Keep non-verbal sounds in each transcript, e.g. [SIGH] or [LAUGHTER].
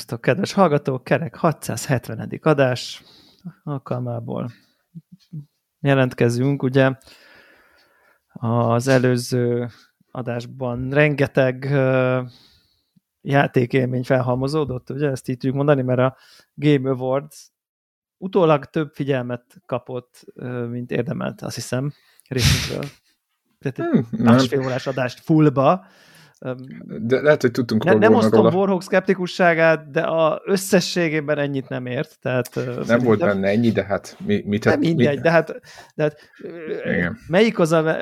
Szervusztok, kedves hallgatók! Kerek 670. adás alkalmából jelentkezünk. Ugye az előző adásban rengeteg uh, játékélmény felhalmozódott, ugye ezt így tudjuk mondani, mert a Game Awards utólag több figyelmet kapott, uh, mint érdemelt, azt hiszem, részünkről. Tehát egy hmm, másfél órás adást fullba, de lehet, hogy tudtunk ne, Nem osztom róla. Warhawk szkeptikusságát, de a összességében ennyit nem ért. Tehát, nem volt benne ennyi, de hát mi, mit... Nem mindegy, mit? de hát, de hát Igen. melyik az a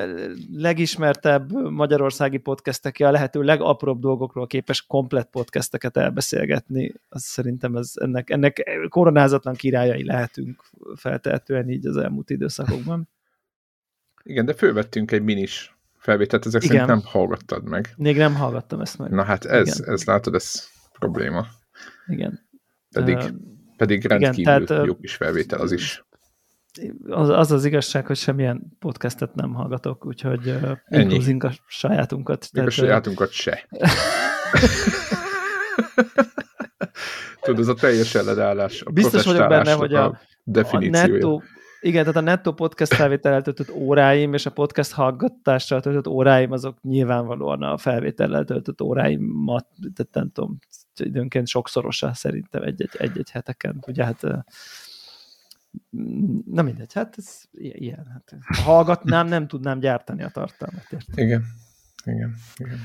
legismertebb magyarországi podcast, aki a lehető legapróbb dolgokról képes komplett podcasteket elbeszélgetni? Az szerintem ez, ennek, ennek koronázatlan királyai lehetünk feltehetően így az elmúlt időszakokban. Igen, de fölvettünk egy minis felvételt, ezek Igen. szerint nem hallgattad meg. Még nem hallgattam ezt meg. Na hát ez, Igen. ez látod, ez probléma. Igen. Pedig, uh, pedig rendkívül igen, tehát, jó kis felvétel az is. Az, az az igazság, hogy semmilyen podcastet nem hallgatok, úgyhogy uh, a sajátunkat. Még tehát, a sajátunkat se. [LAUGHS] Tudod, ez a teljes ellenállás. A Biztos vagyok benne, hogy a, a, a nettó, igen, tehát a netto podcast felvétellel töltött óráim és a podcast hallgatással töltött óráim, azok nyilvánvalóan a felvétellel töltött óráimat, tehát nem tudom, időnként sokszorosa szerintem egy-egy, egy-egy heteken. Ugye hát na mindegy, hát ez ilyen. Hát, ha hallgatnám, nem tudnám gyártani a tartalmat. Értem? Igen, igen, igen.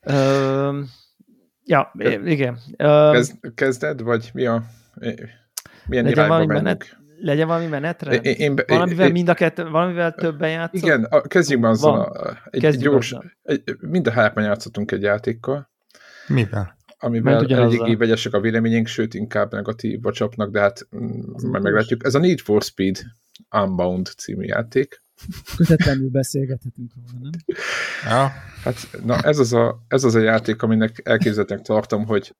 Ö, ja, igen. Kezd, kezded, vagy mi a milyen irányba menjünk? Legyen valami menetre? Én, én, valamivel én, mind a kettő, valamivel többen játszunk? Igen, a, kezdjünk be azzal. A, egy, egy gyors, egy, mind a hárman játszottunk egy játékkal. Mivel? Amivel eléggé vegyesek a véleményünk, sőt inkább negatív a csapnak, de hát mm, majd meglátjuk. Ez a Need for Speed Unbound című játék. Kötetlenül beszélgethetünk róla, nem? Ja. Hát, na ez az a, ez az a játék, aminek elképzelhetnek tartom, hogy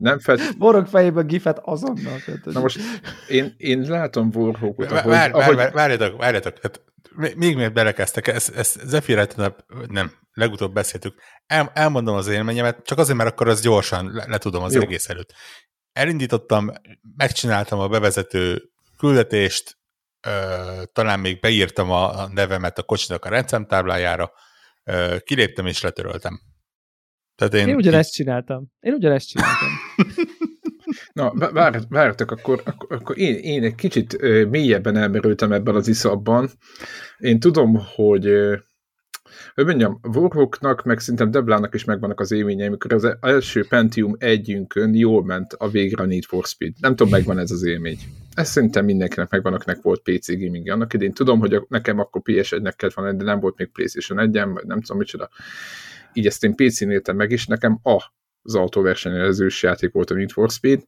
nem fed... Borog fejében gifet azonnal. Na most én, én látom Warhawkot, Vár, ahogy... Vár, vár, várjatok, várjatok. Hát, még még belekezdtek, ezt, ezt Zephyr nem, legutóbb beszéltük. El, elmondom az élményemet, csak azért, mert akkor az gyorsan le, le tudom az Jó. egész előtt. Elindítottam, megcsináltam a bevezető küldetést, ö, talán még beírtam a nevemet a kocsinak a rendszámtáblájára, ö, kiléptem és letöröltem. Tehát én, én ugyanezt csináltam. Én ugyanezt csináltam. [LAUGHS] Na, várjatok, akkor, akkor, akkor én, én egy kicsit uh, mélyebben elmerültem ebben az iszabban. Én tudom, hogy uh, hogy mondjam, Warhawknak, meg szerintem Deblának is megvannak az élményei, amikor az első Pentium együnkön jól ment a végre a Need for Speed. Nem tudom, megvan ez az élmény. Ez szerintem mindenkinek megvan, akinek volt PC gaming annak idén. Tudom, hogy a, nekem akkor PS1-nek kellett volna, de nem volt még PlayStation 1 vagy nem tudom micsoda így ezt én PC-n éltem meg, és nekem a az autóversenyezős játék volt a Need for Speed,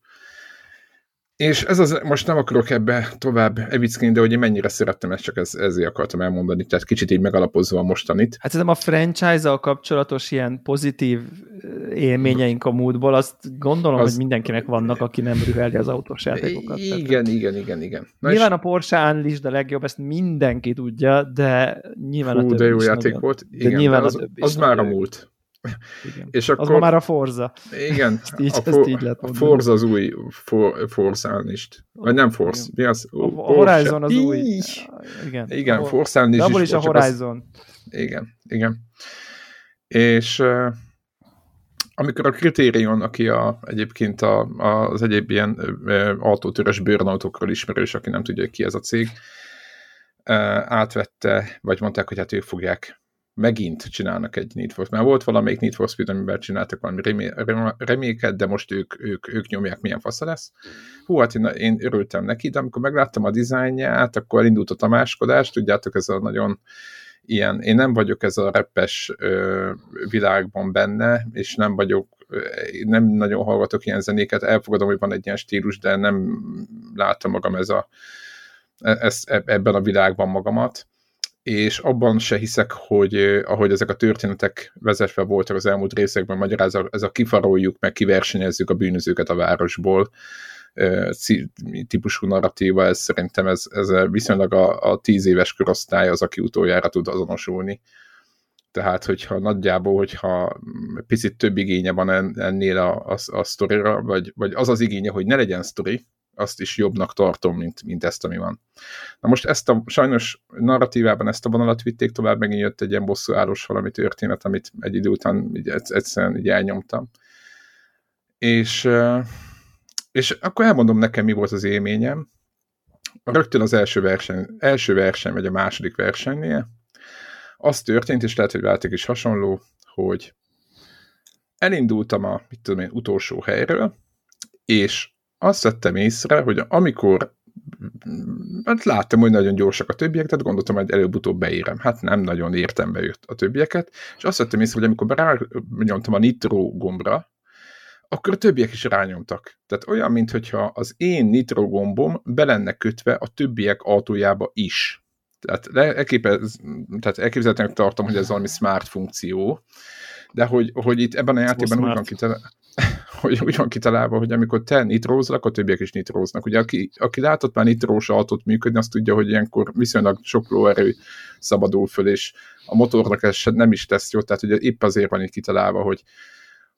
és ez az, most nem akarok ebbe tovább evickéni, de hogy én mennyire szerettem ezt, csak ez, ezért akartam elmondani, tehát kicsit így megalapozva a mostanit. Hát szerintem a franchise-al kapcsolatos ilyen pozitív élményeink a múltból, azt gondolom, az... hogy mindenkinek vannak, aki nem rüheli az autós játékokat. Igen, tehát, igen, igen, igen. Na nyilván és... a Porsche Unleashed a legjobb, ezt mindenki tudja, de nyilván Hú, a többi de jó játék nagyon. volt. Igen, de nyilván de az, a többi az már a múlt. Igen. És akkor, az már a Forza. Igen, ezt így, a, for, ezt így a Forza az új for, Forza is. Vagy nem Forza, mi az? A, a Horizon az új. Igen, igen a Forza is. Abból is a Horizon. Az, igen, igen. És amikor a Criterion, aki a, egyébként a, a, az egyéb ilyen uh, autótörös bőrnautókról ismerős, aki nem tudja, ki ez a cég, uh, átvette, vagy mondták, hogy hát ők fogják megint csinálnak egy Need for. Már volt valamelyik Need for Speed, amiben csináltak valami reméket, de most ők, ők, ők nyomják, milyen fasza lesz. Hú, hát én, én örültem neki, de amikor megláttam a dizájnját, akkor elindult a tamáskodás, tudjátok, ez a nagyon ilyen, én nem vagyok ez a repes világban benne, és nem vagyok, nem nagyon hallgatok ilyen zenéket, elfogadom, hogy van egy ilyen stílus, de nem látom magam ez a, e, ez, ebben a világban magamat és abban se hiszek, hogy ahogy ezek a történetek vezetve voltak az elmúlt részekben, magyaráz, ez a kifaroljuk, meg kiversenyezzük a bűnözőket a városból típusú narratíva, ez szerintem ez, ez viszonylag a, a tíz éves korosztály az, aki utoljára tud azonosulni. Tehát, hogyha nagyjából, hogyha picit több igénye van ennél a, a, a sztorira, vagy, vagy az az igénye, hogy ne legyen sztori, azt is jobbnak tartom, mint, mint ezt, ami van. Na most ezt a, sajnos narratívában ezt a vonalat vitték tovább, megint jött egy ilyen bosszúállós valami történet, amit egy idő után így egyszerűen így elnyomtam. És, és akkor elmondom nekem, mi volt az élményem. Rögtön az első verseny, első verseny, vagy a második versenynél, az történt, és lehet, hogy váltik is hasonló, hogy elindultam a, mit tudom én, utolsó helyről, és azt vettem észre, hogy amikor hát láttam, hogy nagyon gyorsak a többiek, tehát gondoltam, hogy előbb-utóbb beérem. Hát nem nagyon értem be a többieket, és azt vettem észre, hogy amikor rányomtam a nitro gombra, akkor a többiek is rányomtak. Tehát olyan, mintha az én nitro gombom be lenne kötve a többiek autójába is. Tehát, elképez, tehát elképzelhetőnek tartom, hogy ez valami smart funkció, de hogy, hogy itt ebben a játékban úgy van kitalálva, [LAUGHS] hogy úgy van kitalálva, hogy amikor te nitrózol, akkor többiek is nitróznak. Ugye aki, aki látott már nitrós autót működni, azt tudja, hogy ilyenkor viszonylag sok lóerő szabadul föl, és a motornak ez nem is tesz jót, tehát ugye épp azért van itt kitalálva, hogy,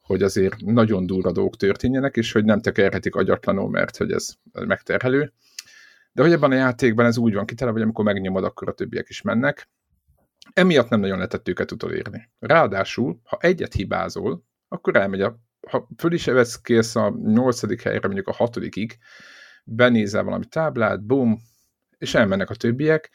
hogy azért nagyon durva dolgok történjenek, és hogy nem tekerhetik agyatlanul, mert hogy ez megterhelő. De hogy ebben a játékban ez úgy van kitalálva, hogy amikor megnyomod, akkor a többiek is mennek. Emiatt nem nagyon lehetett őket utolérni. Ráadásul, ha egyet hibázol, akkor elmegy a ha föl is kész a nyolcadik helyre, mondjuk a hatodikig, benézel valami táblát, bum, és elmennek a többiek,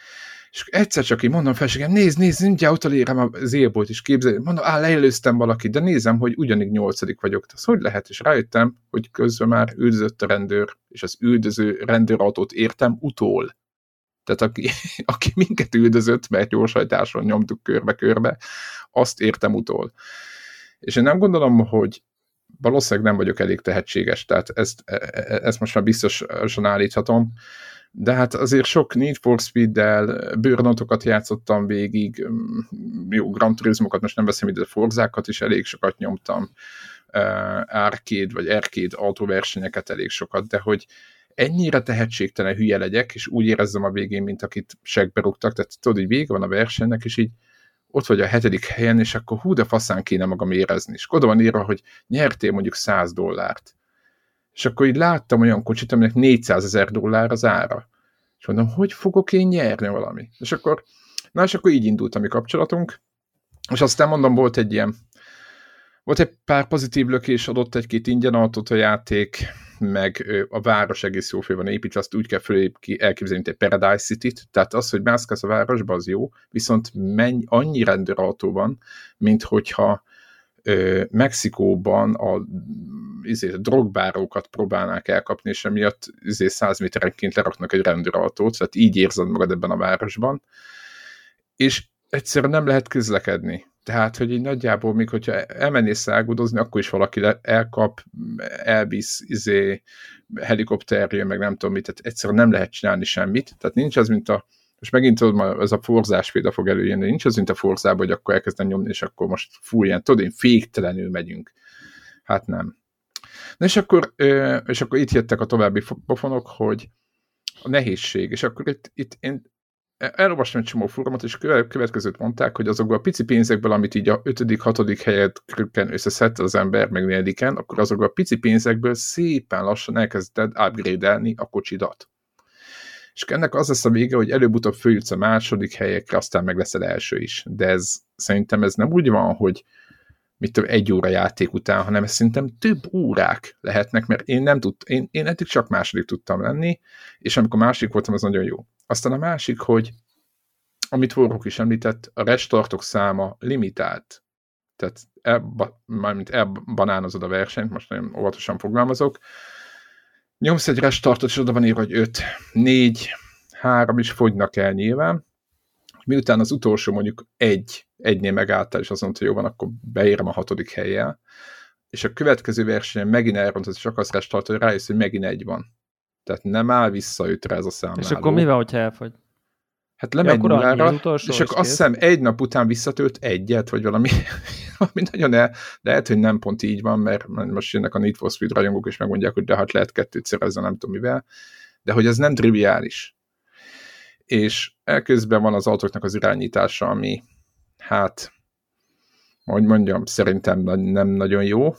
és egyszer csak így mondom felségem, nézd, nézd, mindjárt utolérem a zélbolt, és képzelj, mondom, á, leelőztem valakit, de nézem, hogy ugyanígy nyolcadik vagyok. Ez hogy lehet? És rájöttem, hogy közben már üldözött a rendőr, és az üldöző rendőrautót értem utól. Tehát aki, [LAUGHS] aki minket üldözött, mert gyorshajtáson nyomtuk körbe-körbe, azt értem utól. És én nem gondolom, hogy valószínűleg nem vagyok elég tehetséges, tehát ezt, e, e, ezt most már biztosan állíthatom, de hát azért sok Need for Speed-del bőrnotokat játszottam végig, mm, jó, Grand Turismokat most nem veszem ide, Forzákat is elég sokat nyomtam, e, arcade vagy arcade autóversenyeket elég sokat, de hogy ennyire tehetségtelen hülye legyek, és úgy érezzem a végén, mint akit segbe rúgtak, tehát tudod, hogy vége van a versenynek, és így ott vagy a hetedik helyen, és akkor hú, de faszán kéne magam érezni. És oda van írva, hogy nyertél mondjuk 100 dollárt. És akkor így láttam olyan kocsit, aminek 400 ezer dollár az ára. És mondom, hogy fogok én nyerni valami? És akkor, na és akkor így indult a mi kapcsolatunk. És aztán mondom, volt egy ilyen, volt egy pár pozitív lökés, adott egy-két ingyen autót a játék, meg a város egész jó fel van építve, azt úgy kell elképzelni, mint egy Paradise City-t, tehát az, hogy mászkálsz a városba, az jó, viszont menny, annyi rendőrautó van, mint hogyha ö, Mexikóban a, izé, a drogbárókat próbálnák elkapni, és emiatt izé, 100 méterenként leraknak egy rendőrautót, tehát így érzed magad ebben a városban, és egyszerűen nem lehet közlekedni. Tehát, hogy így nagyjából, még hogyha elmennél szágudozni, akkor is valaki elkap, elvisz, izé, helikopterjön, meg nem tudom mit, tehát egyszerűen nem lehet csinálni semmit. Tehát nincs az, mint a, most megint tudom, ez a forzás példa fog előjönni, nincs az, mint a forzában, hogy akkor elkezdem nyomni, és akkor most fú, ilyen, tudod, én féktelenül megyünk. Hát nem. Na és akkor, és akkor itt jöttek a további pofonok, hogy a nehézség, és akkor itt, itt én elolvastam egy csomó fórumot, és következőt mondták, hogy azokból a pici pénzekből, amit így a 5 hatodik helyet krükken összeszedte az ember, meg negyediken, akkor azokból a pici pénzekből szépen lassan elkezdted upgrade a kocsidat. És ennek az lesz a vége, hogy előbb-utóbb följutsz a második helyekre, aztán meg leszel első is. De ez szerintem ez nem úgy van, hogy mit tudom, egy óra játék után, hanem ez szerintem több órák lehetnek, mert én nem tud, én, én eddig csak második tudtam lenni, és amikor másik voltam, az nagyon jó. Aztán a másik, hogy amit Warhawk is említett, a restartok száma limitált. Tehát elba, mármint elbanánozod a versenyt, most nagyon óvatosan fogalmazok, nyomsz egy restartot, és oda van írva, hogy 5, 4, 3 is fogynak el nyilván, miután az utolsó mondjuk egy, egynél megálltál, és azt mondta, hogy jó van, akkor beérem a hatodik helyjel, és a következő versenyen megint elrontod, és akarsz restartolni, rájössz, hogy megint egy van. Tehát nem áll vissza ötre ez a számláló. És akkor mi van, hogyha elfogy? Hát lemegy ja, nullára, és akkor azt hiszem egy nap után visszatölt egyet, vagy valami, [LAUGHS] valami nagyon el, de lehet, hogy nem pont így van, mert most jönnek a Need for Speed rajongók, és megmondják, hogy de hát lehet kettőt szerezni, nem tudom mivel, de hogy ez nem triviális. És elközben van az autóknak az irányítása, ami hát hogy mondjam, szerintem nem nagyon jó,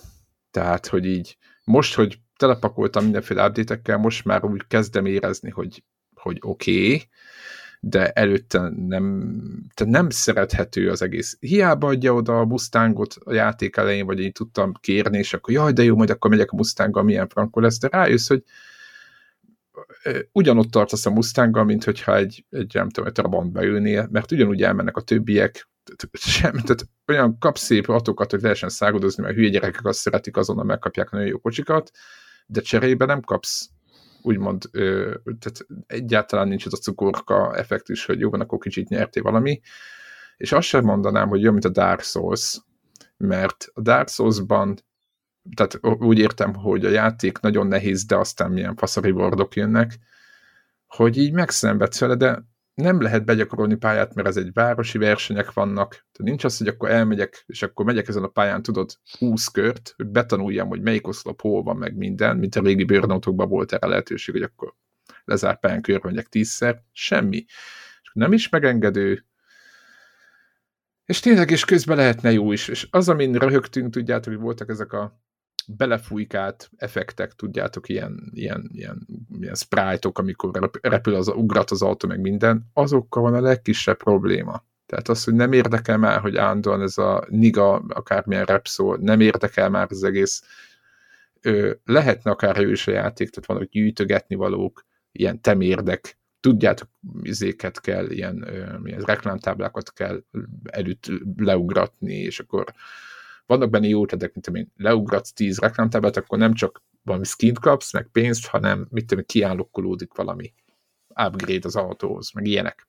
tehát, hogy így most, hogy telepakoltam mindenféle update most már úgy kezdem érezni, hogy, hogy oké, okay, de előtte nem, tehát nem szerethető az egész. Hiába adja oda a Mustangot a játék elején, vagy én tudtam kérni, és akkor jaj, de jó, majd akkor megyek a Mustanggal, milyen frankol lesz, de rájössz, hogy ugyanott tartasz a Mustanggal, mint hogyha egy, egy nem tudom, egy Trabant beülnél, mert ugyanúgy elmennek a többiek, sem, tehát olyan kapsz szép ratokat, hogy lehessen szágodozni, mert hülye gyerekek azt szeretik, azonnal megkapják nagyon jó kocsikat, de cserébe nem kapsz úgymond, ö, tehát egyáltalán nincs az a cukorka effektus, hogy jó van, akkor kicsit nyerté valami, és azt sem mondanám, hogy jó, mint a Dark Souls, mert a Dark Souls-ban tehát úgy értem, hogy a játék nagyon nehéz, de aztán milyen faszari bordok jönnek, hogy így megszenvedsz vele, de nem lehet begyakorolni pályát, mert ez egy városi versenyek vannak. Tehát nincs az, hogy akkor elmegyek, és akkor megyek ezen a pályán, tudod, 20 kört, hogy betanuljam, hogy melyik oszlop hol van, meg minden, mint a régi burnoutokban volt erre lehetőség, hogy akkor lezárt pályán körbe megyek tízszer. Semmi. És nem is megengedő, és tényleg is közben lehetne jó is. És az, amin röhögtünk, tudjátok, hogy voltak ezek a belefújkált effektek, tudjátok, ilyen, ilyen, ilyen, ilyen sprite-ok, amikor repül az, ugrat az autó, meg minden, azokkal van a legkisebb probléma. Tehát az, hogy nem érdekel már, hogy állandóan ez a niga, akármilyen rep szó, nem érdekel már az egész. Ö, lehetne akár ő is a játék, tehát vannak gyűjtögetni valók, ilyen temérdek, tudjátok, izéket kell, ilyen, ö, ilyen reklámtáblákat kell előtt leugratni, és akkor vannak benne jó ötletek, mint amint leugratsz tíz reklámtáblát, akkor nem csak valami skint kapsz, meg pénzt, hanem mit tudom, kiállokkolódik valami upgrade az autóhoz, meg ilyenek.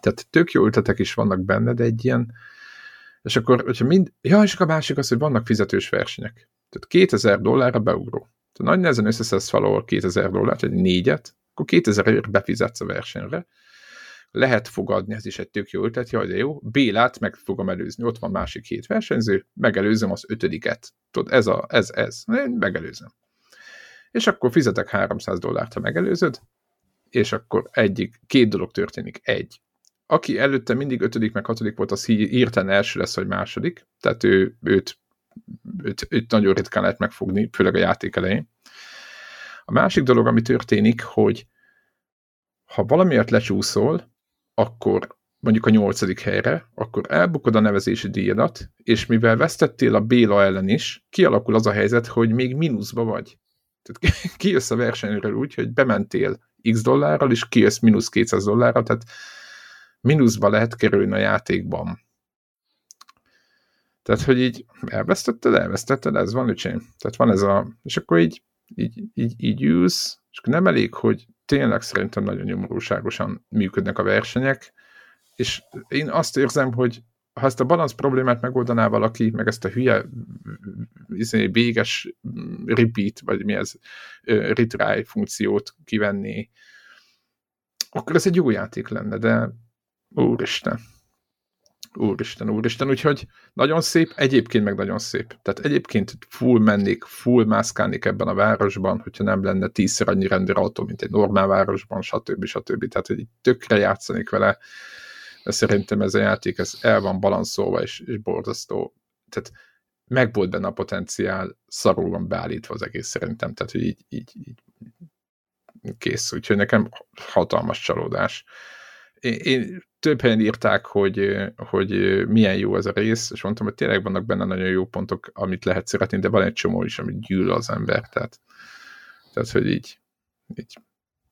Tehát tök jó ötletek is vannak benne, de egy ilyen, és akkor, hogyha mind, ja, és a másik az, hogy vannak fizetős versenyek. Tehát 2000 dollárra beugró. Tehát nagy nehezen összeszedsz valahol 2000 dollárt, egy négyet, akkor 2000 ért befizetsz a versenyre, lehet fogadni, ez is egy tök jó ötlet, jaj, de jó, Bélát meg fogom előzni, ott van másik hét versenyző, megelőzöm az ötödiket. Tudod, ez, a, ez, ez, én megelőzöm. És akkor fizetek 300 dollárt, ha megelőzöd, és akkor egyik, két dolog történik. Egy, aki előtte mindig ötödik meg hatodik volt, az hirtelen első lesz, vagy második, tehát ő, őt, őt, őt nagyon ritkán lehet megfogni, főleg a játék elején. A másik dolog, ami történik, hogy ha valamiért lecsúszol, akkor mondjuk a nyolcadik helyre, akkor elbukod a nevezési díjadat, és mivel vesztettél a Béla ellen is, kialakul az a helyzet, hogy még mínuszba vagy. Tehát [LAUGHS] kijössz a versenyről úgy, hogy bementél x dollárral, és kijössz mínusz 200 dollárral, tehát mínuszba lehet kerülni a játékban. Tehát, hogy így elvesztetted, elvesztetted, ez van, öcsém. Tehát van ez a, és akkor így, így, így, így ülsz, és nem elég, hogy tényleg szerintem nagyon nyomorúságosan működnek a versenyek, és én azt érzem, hogy ha ezt a balansz problémát megoldaná valaki, meg ezt a hülye izé, véges repeat, vagy mi ez, retry funkciót kivenni, akkor ez egy jó játék lenne, de úristen. Úristen, úristen, úgyhogy nagyon szép, egyébként meg nagyon szép. Tehát egyébként full mennék, full mászkálnék ebben a városban, hogyha nem lenne tízszer annyi rendőrautó, mint egy normál városban, stb. stb. Tehát, hogy tökre játszanék vele, de szerintem ez a játék ez el van balanszolva, és, és borzasztó. Tehát meg volt benne a potenciál, szarul van beállítva az egész szerintem, tehát, hogy így, így, így kész. Úgyhogy nekem hatalmas csalódás. Én, én több helyen írták, hogy, hogy milyen jó ez a rész, és mondtam, hogy tényleg vannak benne nagyon jó pontok, amit lehet szeretni, de van egy csomó is, amit gyűl az ember, tehát, tehát hogy így, így.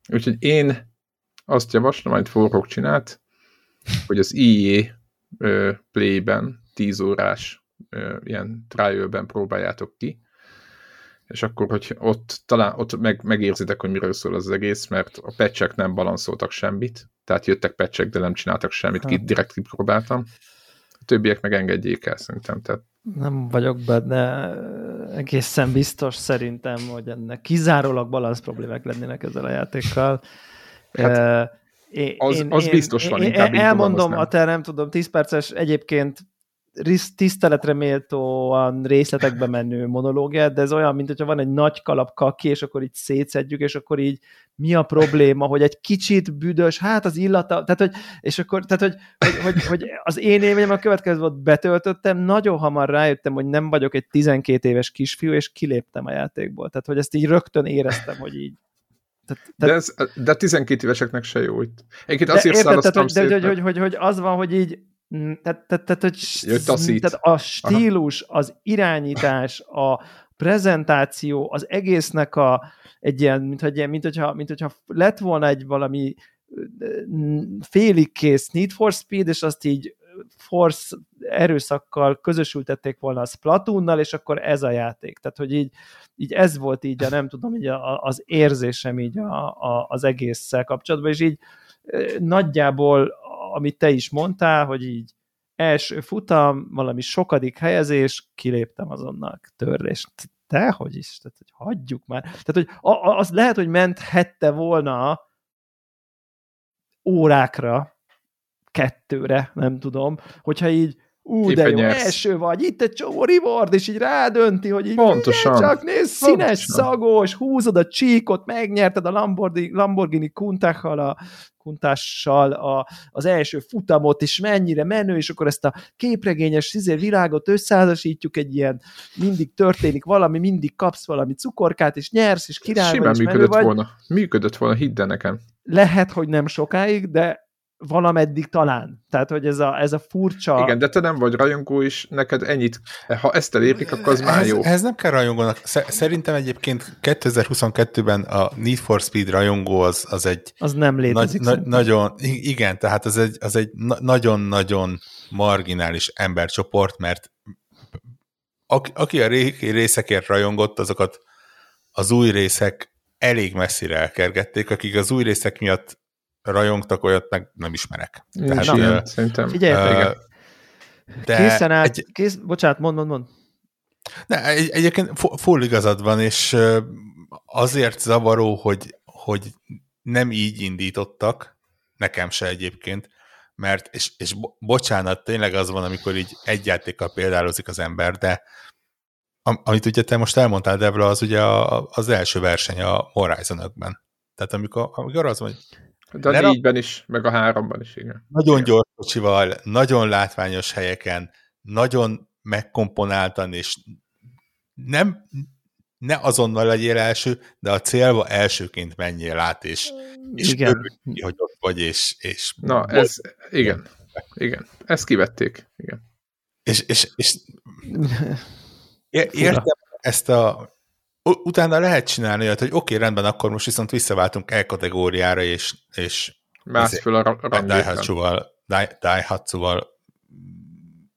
Úgyhogy én azt javaslom, amit Forrok csinált, hogy az EA Play-ben 10 órás ilyen trial-ben próbáljátok ki, és akkor, hogy ott talán ott meg, megérzitek, hogy miről szól az egész, mert a patchek nem balanszoltak semmit, tehát jöttek patchek, de nem csináltak semmit, ki, direkt kipróbáltam. A többiek meg engedjék el, szerintem. Tehát... Nem vagyok benne egészen biztos szerintem, hogy ennek kizárólag balansz problémák lennének ezzel a játékkal. Hát, én, az, az én, biztos van. Én, én elmondom a te nem tudom, 10 perces egyébként tiszteletre méltóan részletekbe menő monológia, de ez olyan, mint hogyha van egy nagy kalap kaki, és akkor így szétszedjük, és akkor így mi a probléma, hogy egy kicsit büdös, hát az illata, tehát hogy, és akkor, tehát hogy, hogy, hogy, hogy az én élményem a következő volt, betöltöttem, nagyon hamar rájöttem, hogy nem vagyok egy 12 éves kisfiú, és kiléptem a játékból. Tehát, hogy ezt így rögtön éreztem, hogy így tehát, de, ez, de 12 éveseknek se jó itt. Egyébként azért érted, tehát, hogy, de, hogy, hogy, hogy, hogy, az van, hogy így tehát, tehát, tehát, hogy, tehát a stílus, Aha. az irányítás, a prezentáció, az egésznek a, egy ilyen, mint, hogy, mint, hogyha, mint hogyha lett volna egy valami félig kész Need for Speed, és azt így Force erőszakkal közösültették volna a Splatoonnal, és akkor ez a játék. Tehát, hogy így, így ez volt így, a, nem tudom, így a, az érzésem így a, a, az egésszel kapcsolatban, és így nagyjából, amit te is mondtál, hogy így első futam, valami sokadik helyezés, kiléptem azonnal törlést. hogy is, tehát hogy hagyjuk már. Tehát, hogy az lehet, hogy menthette volna órákra, kettőre, nem tudom, hogyha így ú, de jó, nyersz. első vagy, itt egy csomó reward, és így rádönti, hogy így Pontosan. csak nézd, színes, Pontosan. szagos, húzod a csíkot, megnyerted a Lamborghini, Lamborghini Countach-kal, a Kuntással a, az első futamot, és mennyire menő, és akkor ezt a képregényes szizé világot összeházasítjuk egy ilyen, mindig történik valami, mindig kapsz valami cukorkát, és nyersz, és király Simán működött vagy. volna. Működött volna, hidd el nekem. Lehet, hogy nem sokáig, de valameddig talán. Tehát, hogy ez a, ez a furcsa... Igen, de te nem vagy rajongó is, neked ennyit, ha ezt elérik, akkor az már jó. Ez nem kell rajongónak. Szerintem egyébként 2022-ben a Need for Speed rajongó az, az egy... Az nem létezik. Nagy, na, nagyon, igen, tehát az egy, az egy nagyon-nagyon marginális embercsoport, mert aki, aki a részekért rajongott, azokat az új részek elég messzire elkergették, akik az új részek miatt rajongtak, olyat meg nem ismerek. Tehát, Na, uh, szerintem. Figyelj, uh, de készen áll, egy... kész, bocsánat, mond, mond, mond. Ne, egy, egyébként full igazad van, és azért zavaró, hogy, hogy nem így indítottak, nekem se egyébként, mert, és, és bocsánat, tényleg az van, amikor így egy játékkal példálozik az ember, de amit ugye te most elmondtál, Debra, az ugye a, az első verseny a horizon -ökben. Tehát amikor, amikor az van, hogy de a négyben is, meg a háromban is, igen. Nagyon gyors kocsival, nagyon látványos helyeken, nagyon megkomponáltan, és nem, ne azonnal legyél első, de a célba elsőként menjél át, és, és igen. Örülj, hogy ott vagy, és... és Na, ez, igen, igen, ezt kivették, igen. És, és, és [LAUGHS] értem ezt a utána lehet csinálni olyat, hogy oké, okay, rendben, akkor most viszont visszaváltunk E kategóriára, és, és Mász föl a Daihatsu-val, Daihatsu-val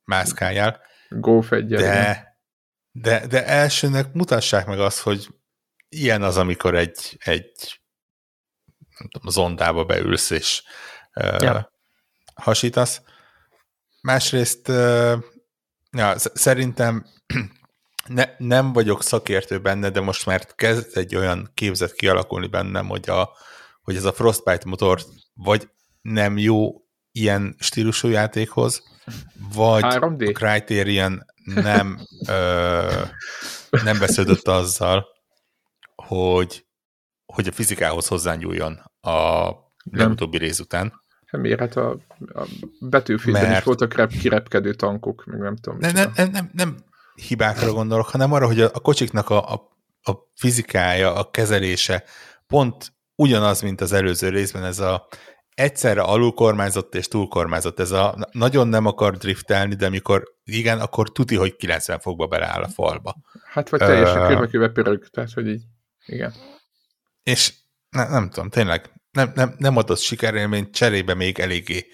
mászkáljál. Golf de, de, de elsőnek mutassák meg azt, hogy ilyen az, amikor egy, egy nem tudom, zondába beülsz, és ja. uh, hasítasz. Másrészt uh, ja, szerintem ne, nem vagyok szakértő benne, de most már kezd egy olyan képzet kialakulni bennem, hogy, a, hogy ez a Frostbite motor vagy nem jó ilyen stílusú játékhoz, vagy 3D? a Criterion nem, ö, nem besződött azzal, hogy, hogy a fizikához hozzányúljon a legutóbbi rész után. Miért? Hát a, a betűfilmben Mert... is voltak kirepkedő tankok, meg nem tudom. Nem, nem, nem, nem, hibákra gondolok, hanem arra, hogy a, a kocsiknak a, a, a fizikája, a kezelése pont ugyanaz, mint az előző részben, ez a egyszerre alulkormányzott és túlkormányzott. Ez a nagyon nem akar driftelni, de amikor igen, akkor tuti, hogy 90 fokba beleáll a falba. Hát vagy teljesen uh, körbeköve pörög, tehát hogy így, igen. És ne, nem tudom, tényleg nem, nem, nem adott sikerélményt, cserébe még eléggé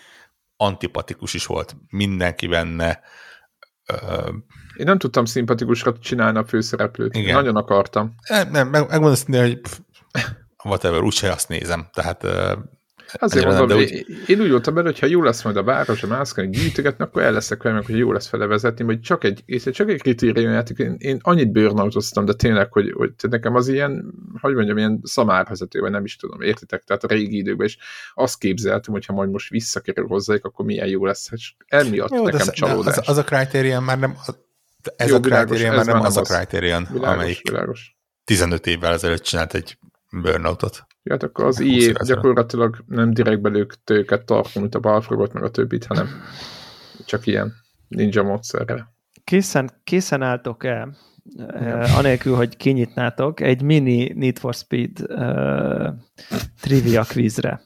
antipatikus is volt mindenki benne. Uh, én nem tudtam szimpatikusra csinálni a főszereplőt. Igen. Nagyon akartam. Nem, nem meg, megmondom azt, hogy whatever, úgyse azt nézem. Tehát Azért mondom, nem, úgy... én úgy voltam benne, hogy ha jó lesz majd a város, a mászkani gyűjtögetni, akkor el leszek vele, hogy jó lesz felevezetni, hogy csak egy, csak egy kritériumjáték, én, én annyit burnoutoztam, de tényleg, hogy, hogy nekem az ilyen, hogy mondjam, ilyen szamárvezető, vagy nem is tudom, értitek? Tehát a régi időkben is azt képzeltem, hogy ha majd most visszakerül hozzájuk, akkor milyen jó lesz. És emiatt jó, nekem csalódás. Az, az, a criterion már nem, ez jó, a criterion már nem az, az a criterion, amelyik világos. 15 évvel ezelőtt csinált egy burnoutot. Hát akkor az IE gyakorlatilag nem direkt belők őket tartom, mint a Balfrogot, meg a többit, hanem csak ilyen ninja módszerre. Készen, készen álltok-e, uh, anélkül, hogy kinyitnátok, egy mini Need for Speed uh, trivia quizre?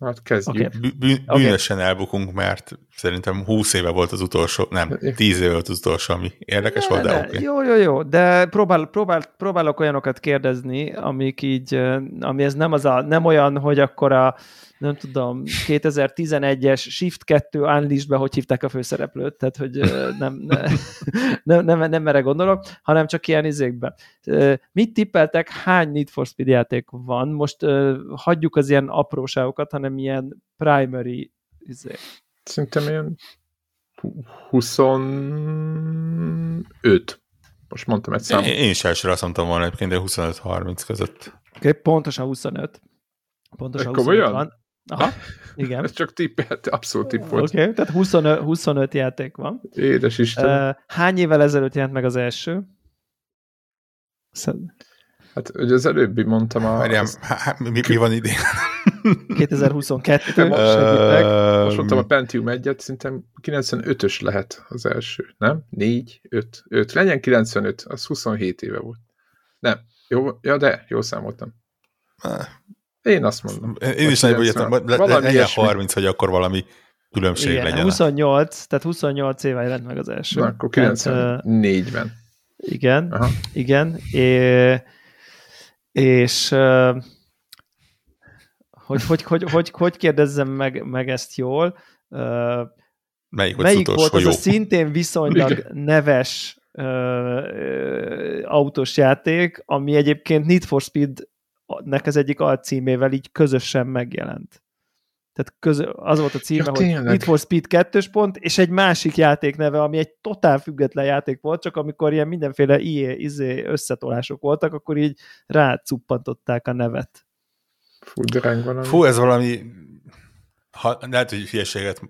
Hát kezdjük. Okay. Bű, bűnösen okay. elbukunk, mert szerintem 20 éve volt az utolsó, nem, 10 éve volt az utolsó, ami érdekes volt, de, de okay. Jó, jó, jó, de próbál, próbál, próbálok olyanokat kérdezni, amik így, ami ez nem, az a, nem olyan, hogy akkor a nem tudom, 2011-es Shift 2 Unleashed-be hogy hívták a főszereplőt, tehát hogy nem, [LAUGHS] nem, nem, nem erre gondolok, hanem csak ilyen izékbe. Mit tippeltek, hány Need for Speed játék van? Most hagyjuk az ilyen apróságokat, hanem ilyen primary izé. Szerintem ilyen 25. Most mondtam egy számot. Én, én is elsőre azt mondtam volna egyébként, de 25-30 között. Okay, pontosan 25. Pontosan 25 van. Aha, igen. Ez csak tippelt, abszolút tipp volt. Oké, okay, tehát 25, 25 játék van. Édes Isten. Uh, hány évvel ezelőtt jelent meg az első? Hát, ugye az előbbi mondtam a... Várjám, mi, mi van idén? 2022. Uh, most mondtam a Pentium 1-et, szerintem 95-ös lehet az első, nem? 4, 5, 5. Legyen 95, az 27 éve volt. Nem, jó, ja de, jó számoltam. Én azt mondom. Én is nagyobb jöttem, legyen 30, hogy akkor valami különbség Igen, legyen. 28, tehát 28 éve jelent meg az első. Na, akkor 94-ben. Igen, Aha. igen. É, és hogy, hogy, hogy, hogy, hogy kérdezzem meg, meg ezt jól? Melyik, melyik volt az jó? a szintén viszonylag igen. neves uh, autós játék, ami egyébként Need for Speed nek az egyik alcímével így közösen megjelent. Tehát közö, az volt a címe, ja, hogy tényleg. Need for Speed 2 pont, és egy másik játék neve, ami egy totál független játék volt, csak amikor ilyen mindenféle IE, izé összetolások voltak, akkor így rácuppantották a nevet. Fú, de valami. Fú, ez valami ha, lehet, hogy hülyeséget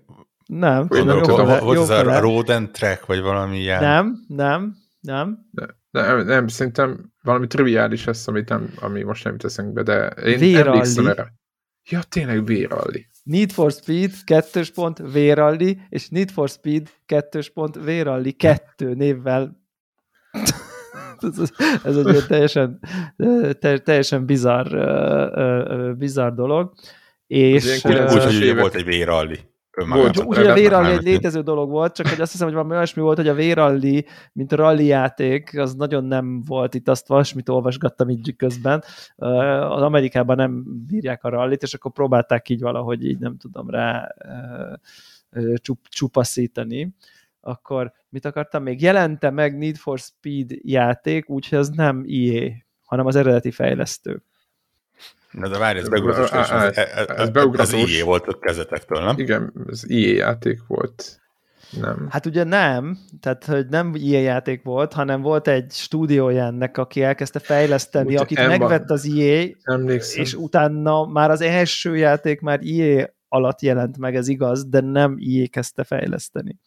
nem. Fú, nem tudom, fele, volt ez a Road and Track, vagy valami ilyen. Nem, nem, nem. De, nem, nem, szerintem valami triviális lesz, amit nem, ami most nem teszünk be, de én Véralli. emlékszem erre. Ja, tényleg Véralli. Need for Speed, kettős pont, Véralli, és Need for Speed, kettős pont, Véralli, kettő névvel. Ez, ez egy teljesen, teljesen bizarr, bizarr dolog. És, úgy, hogy volt egy Véralli. Volt, úgy, hogy a véralli egy létező dolog volt, csak hogy azt hiszem, hogy valami olyasmi volt, hogy a véralli, mint a rally játék, az nagyon nem volt itt, azt valamit olvasgattam így közben. Az Amerikában nem bírják a rallit, és akkor próbálták így valahogy így nem tudom rá csup, csupaszítani. Akkor mit akartam még? Jelente meg Need for Speed játék, úgyhogy az nem IE, hanem az eredeti fejlesztő. Na de várj, ez beugratós, ez, ez, ez, ez, beugratós. ez IE volt a kezetektől, nem? Igen, ez IE játék volt. Nem. Hát ugye nem, tehát hogy nem IE játék volt, hanem volt egy stúdiója ennek, aki elkezdte fejleszteni, Úgy, akit Emma, megvett az IE, emlékszem. és utána már az első játék már IE alatt jelent meg, ez igaz, de nem IE kezdte fejleszteni.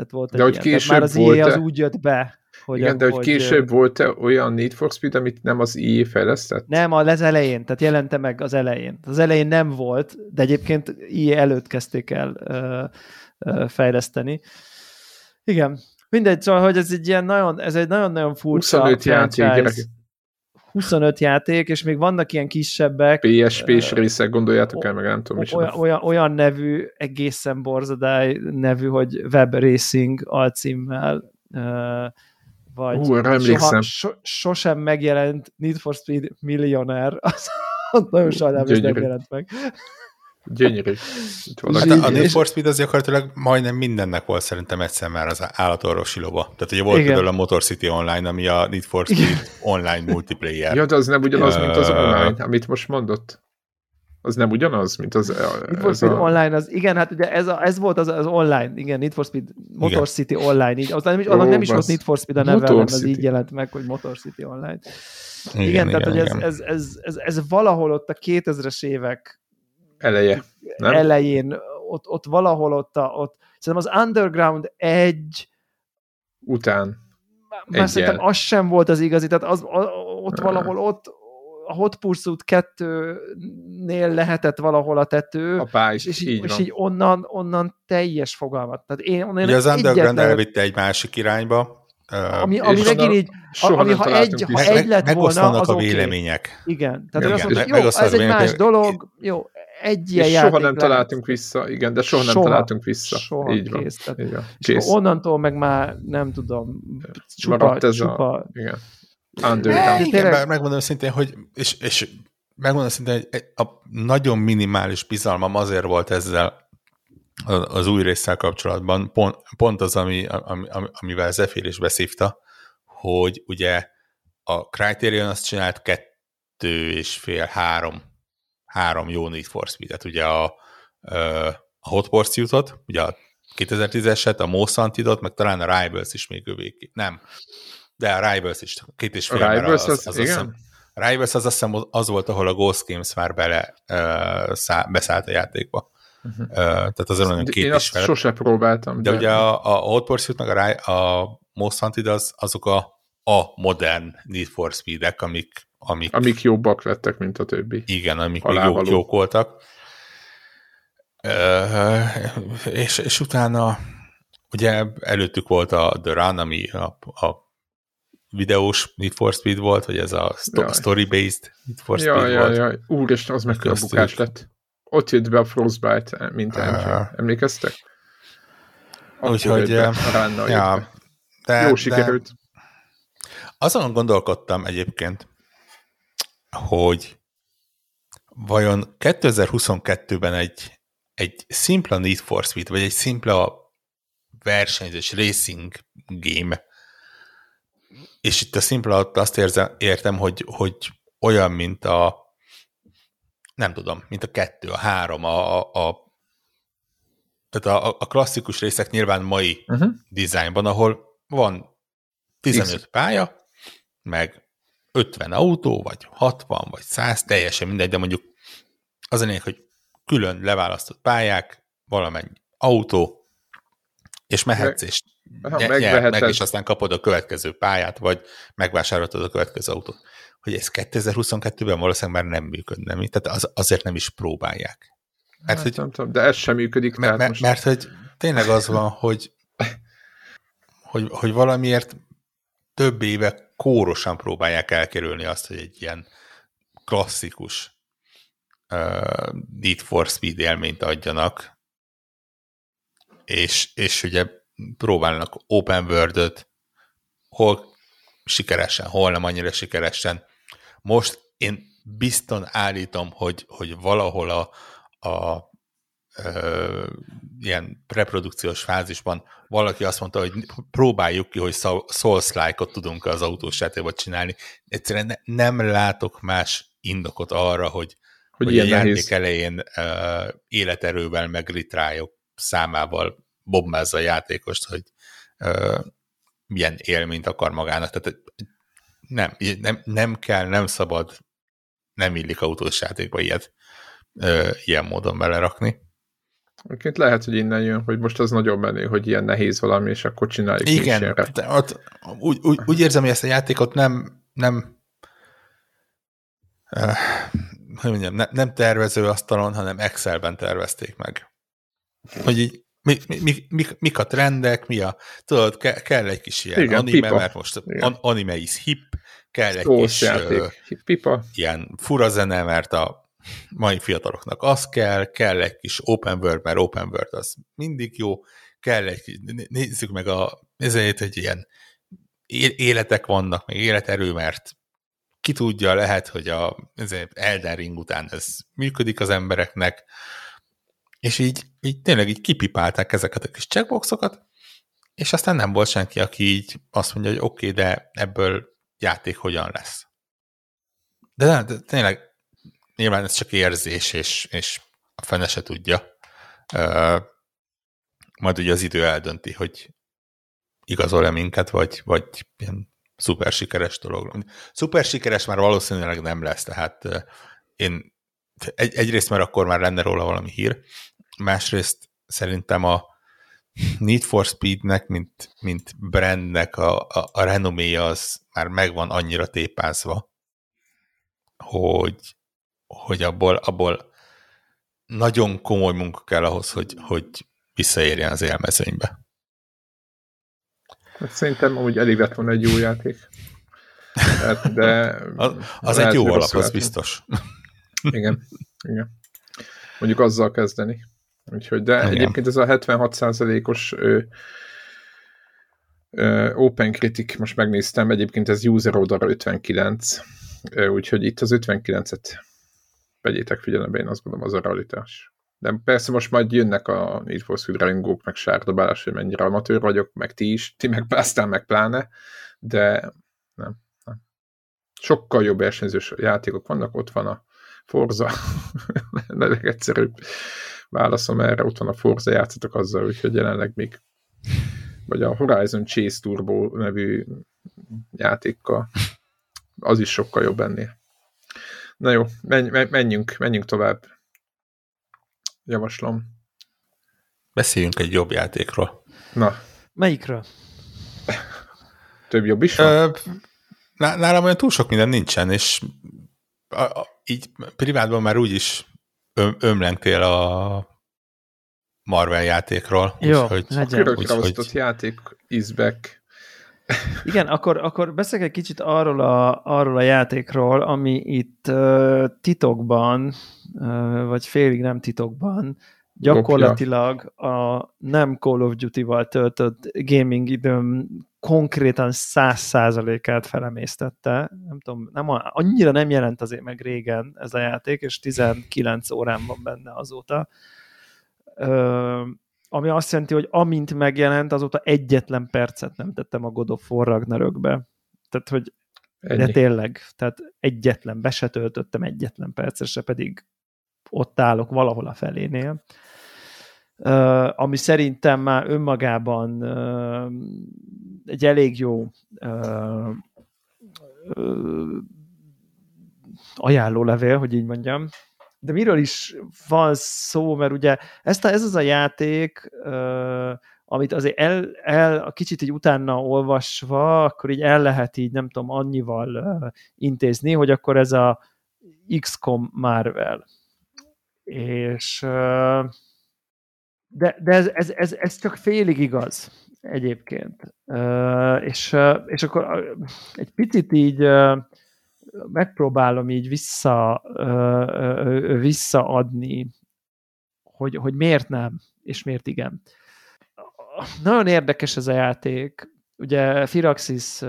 Tehát volt de hogy ilyen. már az IE az úgy jött be, hogy Igen, de hogy, később volt-e olyan Need for Speed, amit nem az EA fejlesztett? Nem, az elején, tehát jelente meg az elején. Az elején nem volt, de egyébként EA előtt kezdték el ö, ö, fejleszteni. Igen, mindegy, szóval, hogy ez egy ilyen nagyon, ez egy nagyon-nagyon furcsa 25 játék, gyerekek. 25 játék, és még vannak ilyen kisebbek. PSP-s részek, gondoljátok el, meg nem tudom is. Olyan, olyan, olyan nevű, egészen borzadály nevű, hogy Web Racing alcímmel vagy Hú, soha, so, sosem megjelent Need for Speed Millionaire, az, az nagyon sajnálom, hogy nem jelent meg. Gyönyörű. Hát a, a Need for Speed az gyakorlatilag majdnem mindennek volt szerintem egyszer már az állatorvosi lova. Tehát ugye volt Igen. például a Motor City Online, ami a Need for Speed Igen. online multiplayer. Ja, de az nem ugyanaz, mint az online, amit most mondott. Az nem ugyanaz, mint az... Need for Speed a... Online, az, igen, hát ugye ez, a, ez volt az, az online, igen, Need for Speed, Motor igen. City Online, így, az nem is, Ó, nem is volt Need for Speed a neve, az így jelent meg, hogy Motor City Online. Igen, igen tehát igen, hogy igen. Ez, ez, ez, ez, ez valahol ott a 2000-es évek eleje, nem? elején, ott, ott valahol ott, a, ott szerintem az Underground Edge után már szerintem az sem volt az igazi, tehát az, ott valahol ott, a Hot Pursuit 2-nél lehetett valahol a tető, a pályás, és, így, és így onnan, onnan teljes fogalmat. Tehát én, onnan Ugye az Underground egyetlen... elvitte egy másik irányba, ami, ami megint így, ami ha egy, ha egy lett volna, az a vélemények. Okay. Igen. Tehát igen. Azt mondta, jó, ez egy más dolog, jó, egy ilyen és soha nem találtunk vissza, igen, de soha, soha nem találtunk vissza. Soha, így van. Kész, tehát, így van. Kész. És onnantól meg már nem tudom, csupa, ez csupa. A, igen. Underground. Igen, megmondom szintén, hogy és, és megmondom szintén, hogy a nagyon minimális bizalmam azért volt ezzel az új résszel kapcsolatban, pont, pont az, ami, ami, amivel Zephyr is beszívta, hogy ugye a Criterion azt csinált kettő és fél, három, három jó Need for Speed-et, ugye a, a Hot Pursuit-ot, ugye a 2010-eset, a Most Wanted-ot, meg talán a Rivals is még övék. Nem, de a Rivals is, két és fél, a Rivals az, az, az, igen? Hiszem, a Rivals az azt hiszem az volt, ahol a Ghost Games már bele uh, szá, beszállt a játékba. Uh-huh. Uh, tehát az olyan két Én azt fel. sose próbáltam. De, de ugye a, a Hot Pursuit meg a, a Most Wanted az, azok a, a modern Need for Speed-ek, amik, amik, amik jobbak lettek, mint a többi. Igen, amik még jók, jók voltak. Uh, és, és utána ugye előttük volt a The Run, ami a, a videós Need for Speed volt, vagy ez a sto- story-based Need for Speed jaj, volt. Jaj, jaj, úristen, az mekkora bukás lett. Ott jött be a Frostbite, mint uh, Emlékeztek? Úgyhogy, ja, de, Jó sikerült. De azon gondolkodtam egyébként, hogy vajon 2022-ben egy, egy szimpla Need for Speed, vagy egy szimpla versenyzés, racing game és itt a szimpla alatt azt érzem, értem, hogy, hogy olyan, mint a nem tudom, mint a kettő, a három, a, a, tehát a, a klasszikus részek nyilván mai uh-huh. dizájnban, ahol van 15 X. pálya, meg 50 autó, vagy 60, vagy 100, teljesen mindegy, de mondjuk az a lényeg, hogy külön leválasztott pályák, valamennyi autó, és mehetsz, és nyer meg, és aztán kapod a következő pályát, vagy megvásároltad a következő autót. Hogy ez 2022-ben valószínűleg már nem működne, mi? tehát az, azért nem is próbálják. Mert, hát, hogy, nem tudom, de ez sem működik. Mert, mert, most... mert hogy tényleg az van, hogy, hogy, hogy valamiért több éve kórosan próbálják elkerülni azt, hogy egy ilyen klasszikus uh, Need for Speed élményt adjanak, és, és ugye próbálnak open world hol sikeresen, hol nem annyira sikeresen. Most én bizton állítom, hogy, hogy valahol a, a ö, ilyen preprodukciós fázisban valaki azt mondta, hogy próbáljuk ki, hogy Souls-like-ot tudunk az autós játékban csinálni. Egyszerűen ne, nem látok más indokot arra, hogy, hogy, hogy a játék nehéz. elején ö, életerővel, meg ritrályok számával bombázza a játékost, hogy ö, milyen élményt akar magának. Tehát nem, nem, nem kell, nem szabad, nem illik autós játékba ilyet ö, ilyen módon belerakni. Egyébként lehet, hogy innen jön, hogy most az nagyon menő, hogy ilyen nehéz valami, és akkor csináljuk Igen, de ott, úgy, úgy, úgy érzem, hogy ezt a játékot nem, nem uh, hogy mondjam, ne, nem tervező asztalon, hanem Excelben tervezték meg. Hogy így mi, mi, mi, mik a trendek, mi a, tudod, ke, kell egy kis ilyen Igen, anime, pipa. mert most Igen. anime is hip, kell egy Szós kis játék. pipa. ilyen fura zene, mert a mai fiataloknak az kell, kell egy kis open world, mert open world az mindig jó, kell egy, nézzük meg a, ezért, hogy ilyen életek vannak, meg életerő, mert ki tudja, lehet, hogy a Elden Ring után ez működik az embereknek, És így, így tényleg így kipipálták ezeket a kis checkboxokat, és aztán nem volt senki, aki így azt mondja, hogy oké, okay, de ebből játék hogyan lesz. De, de tényleg nyilván ez csak érzés, és, és a fene se tudja. Uh, majd ugye az idő eldönti, hogy igazol-e minket, vagy, vagy ilyen szuper sikeres dolog. Szuper sikeres már valószínűleg nem lesz, tehát én egy, egyrészt, mert akkor már lenne róla valami hír, másrészt szerintem a Need for Speednek, mint, mint brandnek a, a, a renoméja az már megvan annyira tépázva, hogy, hogy abból, abból nagyon komoly munka kell ahhoz, hogy, hogy visszaérjen az élmezőnybe. Hát szerintem amúgy elég lett volna egy jó játék. Hát, de [LAUGHS] az, az egy jó alap, az biztos. Igen, igen. Mondjuk azzal kezdeni. Úgyhogy, de igen. egyébként ez a 76%-os Open Critic, most megnéztem, egyébként ez user oldalra 59, úgyhogy itt az 59-et vegyétek figyelembe, én azt gondolom az a realitás. De persze most majd jönnek a Need for Speed rajongók, meg sárdobálás, hogy mennyire amatőr vagyok, meg ti is, ti meg aztán meg pláne, de nem, nem. Sokkal jobb versenyzős játékok vannak, ott van a Forza, [LAUGHS] egyszerűbb válaszom erre, ott van a Forza, játszatok azzal, úgyhogy jelenleg még vagy a Horizon Chase Turbo nevű játékkal, az is sokkal jobb ennél. Na jó, menjünk, menjünk tovább. Javaslom. Beszéljünk egy jobb játékról. Na. Melyikről? Több jobb is van? nálam olyan túl sok minden nincsen, és a, a, így privátban már úgyis öm, ömlengtél a Marvel játékról. Jó, úgy, legyen. A úgy, játék is back. Igen, akkor, akkor beszélek egy kicsit arról a, arról a játékról, ami itt uh, titokban, uh, vagy félig nem titokban, gyakorlatilag a nem Call of Duty-val töltött gaming időm konkrétan száz százalékát felemésztette. Nem tudom, nem, annyira nem jelent azért meg régen ez a játék, és 19 órán van benne azóta. Ö, ami azt jelenti, hogy amint megjelent, azóta egyetlen percet nem tettem a God of War Ragnarökbe. Tehát, hogy Ennyi. de tényleg, tehát egyetlen, be se töltöttem egyetlen percesre, pedig ott állok valahol a felénél. Uh, ami szerintem már önmagában egy elég jó ajánlólevél, hogy így mondjam. De miről is van szó, mert ugye ezt a, ez az a játék, amit azért el, el, kicsit így utána olvasva, akkor így el lehet így, nem tudom, annyival intézni, hogy akkor ez a XCOM Marvel. És de, de ez, ez, ez, ez csak félig igaz egyébként. És, és akkor egy picit így megpróbálom így vissza, visszaadni, hogy, hogy miért nem, és miért igen. Nagyon érdekes ez a játék. Ugye Firaxis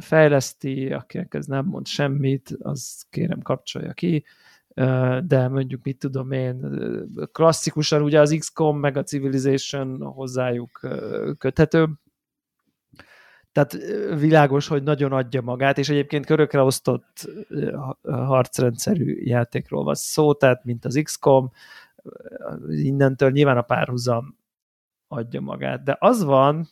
fejleszti, akinek ez nem mond semmit, az kérem kapcsolja ki de mondjuk mit tudom én, klasszikusan ugye az XCOM meg a Civilization hozzájuk köthető, tehát világos, hogy nagyon adja magát, és egyébként körökre osztott harcrendszerű játékról van szó, tehát mint az XCOM, innentől nyilván a párhuzam adja magát. De az van,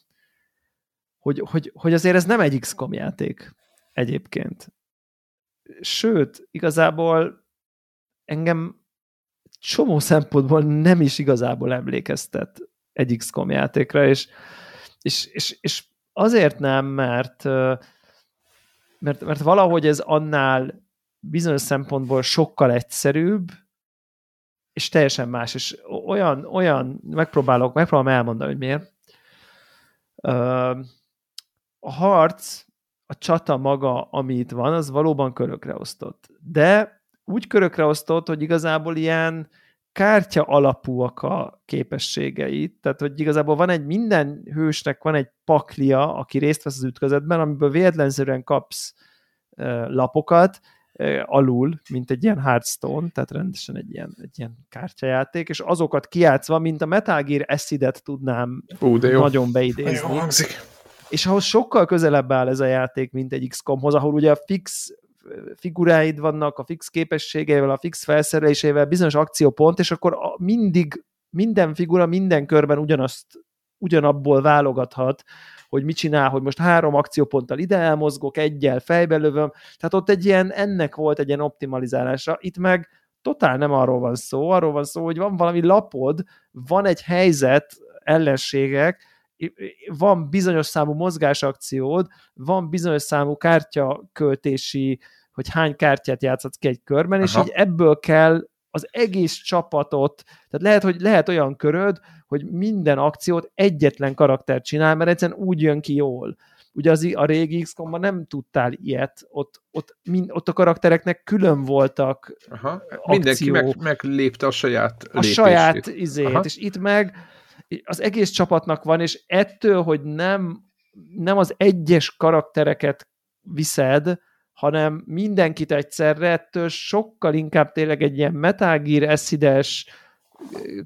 hogy, hogy, hogy azért ez nem egy XCOM játék egyébként. Sőt, igazából engem csomó szempontból nem is igazából emlékeztet egy XCOM játékra, és, és, és, és azért nem, mert, mert, mert valahogy ez annál bizonyos szempontból sokkal egyszerűbb, és teljesen más, és olyan, olyan megpróbálok, megpróbálom elmondani, hogy miért. A harc, a csata maga, ami itt van, az valóban körökre osztott. De úgy körökre osztott, hogy igazából ilyen kártya alapúak a képességeit, tehát hogy igazából van egy, minden hősnek van egy paklia, aki részt vesz az ütközetben, amiből véletlenszerűen kapsz lapokat, alul, mint egy ilyen Hearthstone, tehát rendesen egy ilyen, egy ilyen kártyajáték, és azokat kiátszva, mint a Metal Gear Acid-et tudnám Ú, de jó. nagyon beidézni. Jó hangzik. És ahhoz sokkal közelebb áll ez a játék, mint egy XCOM-hoz, ahol ugye a fix figuráid vannak, a fix képességeivel, a fix felszerelésével, bizonyos akciópont, és akkor mindig minden figura minden körben ugyanazt, ugyanabból válogathat, hogy mit csinál, hogy most három akcióponttal ide elmozgok, egyel fejbe lövöm, tehát ott egy ilyen, ennek volt egy ilyen optimalizálása, itt meg totál nem arról van szó, arról van szó, hogy van valami lapod, van egy helyzet, ellenségek, van bizonyos számú mozgásakciód, van bizonyos számú kártyaköltési, hogy hány kártyát játszhatsz ki egy körben, Aha. és így ebből kell az egész csapatot, tehát lehet, hogy lehet olyan köröd, hogy minden akciót egyetlen karakter csinál, mert egyszerűen úgy jön ki jól. Ugye az, a régi x nem tudtál ilyet, ott, ott, mind, ott a karaktereknek külön voltak Aha. Mindenki meg, meglépte a saját A saját izét, Aha. és itt meg az egész csapatnak van, és ettől, hogy nem, nem az egyes karaktereket viszed, hanem mindenkit egyszerre, ettől sokkal inkább tényleg egy ilyen Metal Gear eszides,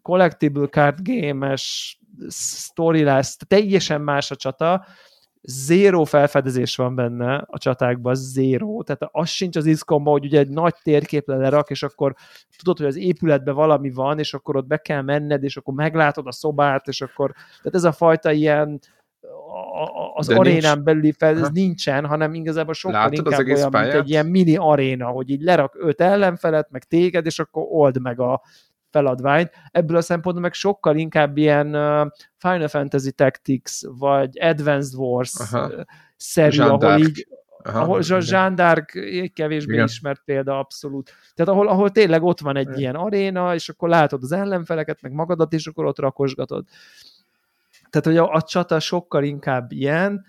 collectible card game-es story lesz, teljesen más a csata, zéró felfedezés van benne a csatákban, zéró, tehát az sincs az XCOM hogy ugye egy nagy térképre lerak, és akkor tudod, hogy az épületben valami van, és akkor ott be kell menned, és akkor meglátod a szobát, és akkor, tehát ez a fajta ilyen az De arénán nincs. belüli fel, ez ha. nincsen, hanem igazából sokkal Látod inkább olyan, pályát? mint egy ilyen mini aréna, hogy így lerak öt ellenfelet, meg téged, és akkor old meg a feladványt. Ebből a szempontból meg sokkal inkább ilyen Final Fantasy Tactics, vagy Advanced Wars Aha. szerű, ahol így Aha, ahol Jean d'Arc kevésbé igen. ismert példa abszolút. Tehát ahol, ahol tényleg ott van egy igen. ilyen aréna, és akkor látod az ellenfeleket, meg magadat, és akkor ott rakosgatod. Tehát, hogy a, a csata sokkal inkább ilyen,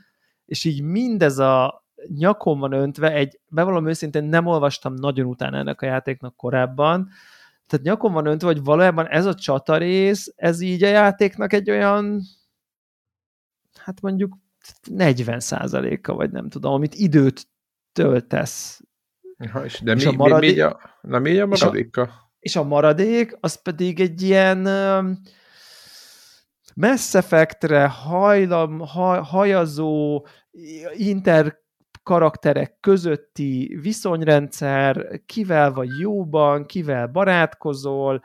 és így mindez a nyakon van öntve, egy, bevallom őszintén nem olvastam nagyon utána ennek a játéknak korábban, tehát nyakon van öntve, hogy valójában ez a csata rész, ez így a játéknak egy olyan, hát mondjuk 40 százaléka, vagy nem tudom, amit időt töltesz. Ha, és de és mi, a maradék, mi, mi, a, na mi a maradéka? És a, és a maradék, az pedig egy ilyen Mass Effectre hajlam, haj, hajazó, inter karakterek közötti viszonyrendszer, kivel vagy jóban, kivel barátkozol,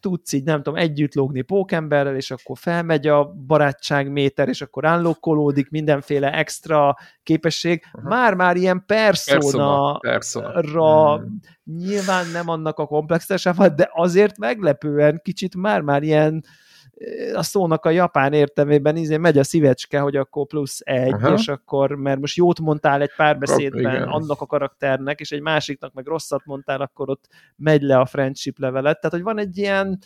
tudsz így, nem tudom, együtt lógni pókemberrel, és akkor felmegy a barátságméter, és akkor állokkolódik mindenféle extra képesség. Már-már ilyen persona, persona. Hmm. nyilván nem annak a komplexitásával, de azért meglepően kicsit már-már ilyen a szónak a japán értelmében izé megy a szívecske, hogy akkor plusz egy, Aha. és akkor, mert most jót mondtál egy párbeszédben Kap, annak a karakternek, és egy másiknak meg rosszat mondtál, akkor ott megy le a friendship levelet. Tehát, hogy van egy ilyen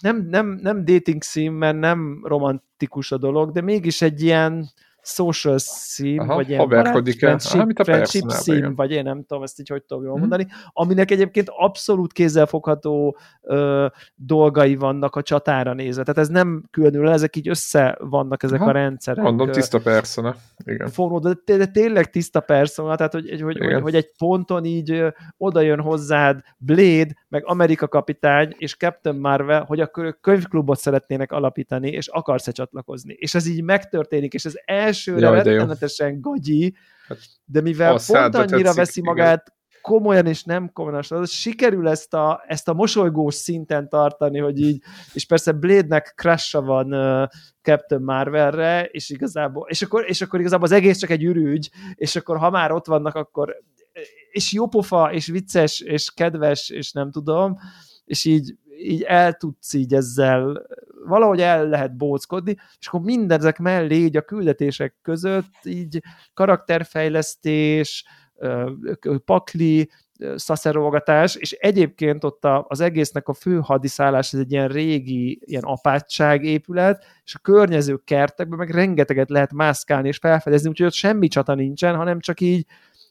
nem, nem, nem dating szín, mert nem romantikus a dolog, de mégis egy ilyen social szím, Aha, vagy ilyen friendship, Aha, a friendship szím, vagy én nem tudom ezt így hogy tudom jól hmm. mondani, aminek egyébként abszolút kézzelfogható ö, dolgai vannak a csatára nézve. Tehát ez nem különül, ezek így össze vannak ezek Aha, a rendszerek. Mondom, tiszta persona. Igen. Fonó, de, de tényleg tiszta persona, tehát hogy, hogy, hogy, hogy egy ponton így oda jön hozzád Blade, meg Amerika kapitány, és Captain Marvel, hogy akkor könyvklubot szeretnének alapítani, és akarsz-e csatlakozni. És ez így megtörténik, és ez el elsőre Jaj, rettenetesen gagyi, hát, de mivel pont annyira tetszik, veszi magát igen. komolyan és nem komolyan, az sikerül ezt a, ezt a mosolygós szinten tartani, hogy így, és persze Blade-nek crash van uh, Captain Marvelre, és igazából, és akkor, és akkor igazából az egész csak egy ürügy, és akkor ha már ott vannak, akkor és jópofa, és vicces, és kedves, és nem tudom, és így, így el tudsz így ezzel valahogy el lehet bóckodni, és akkor mindezek mellé így a küldetések között így karakterfejlesztés, pakli, szaszerolgatás, és egyébként ott az egésznek a fő hadiszállás, ez egy ilyen régi, ilyen apátság épület, és a környező kertekben meg rengeteget lehet mászkálni és felfedezni, úgyhogy ott semmi csata nincsen, hanem csak így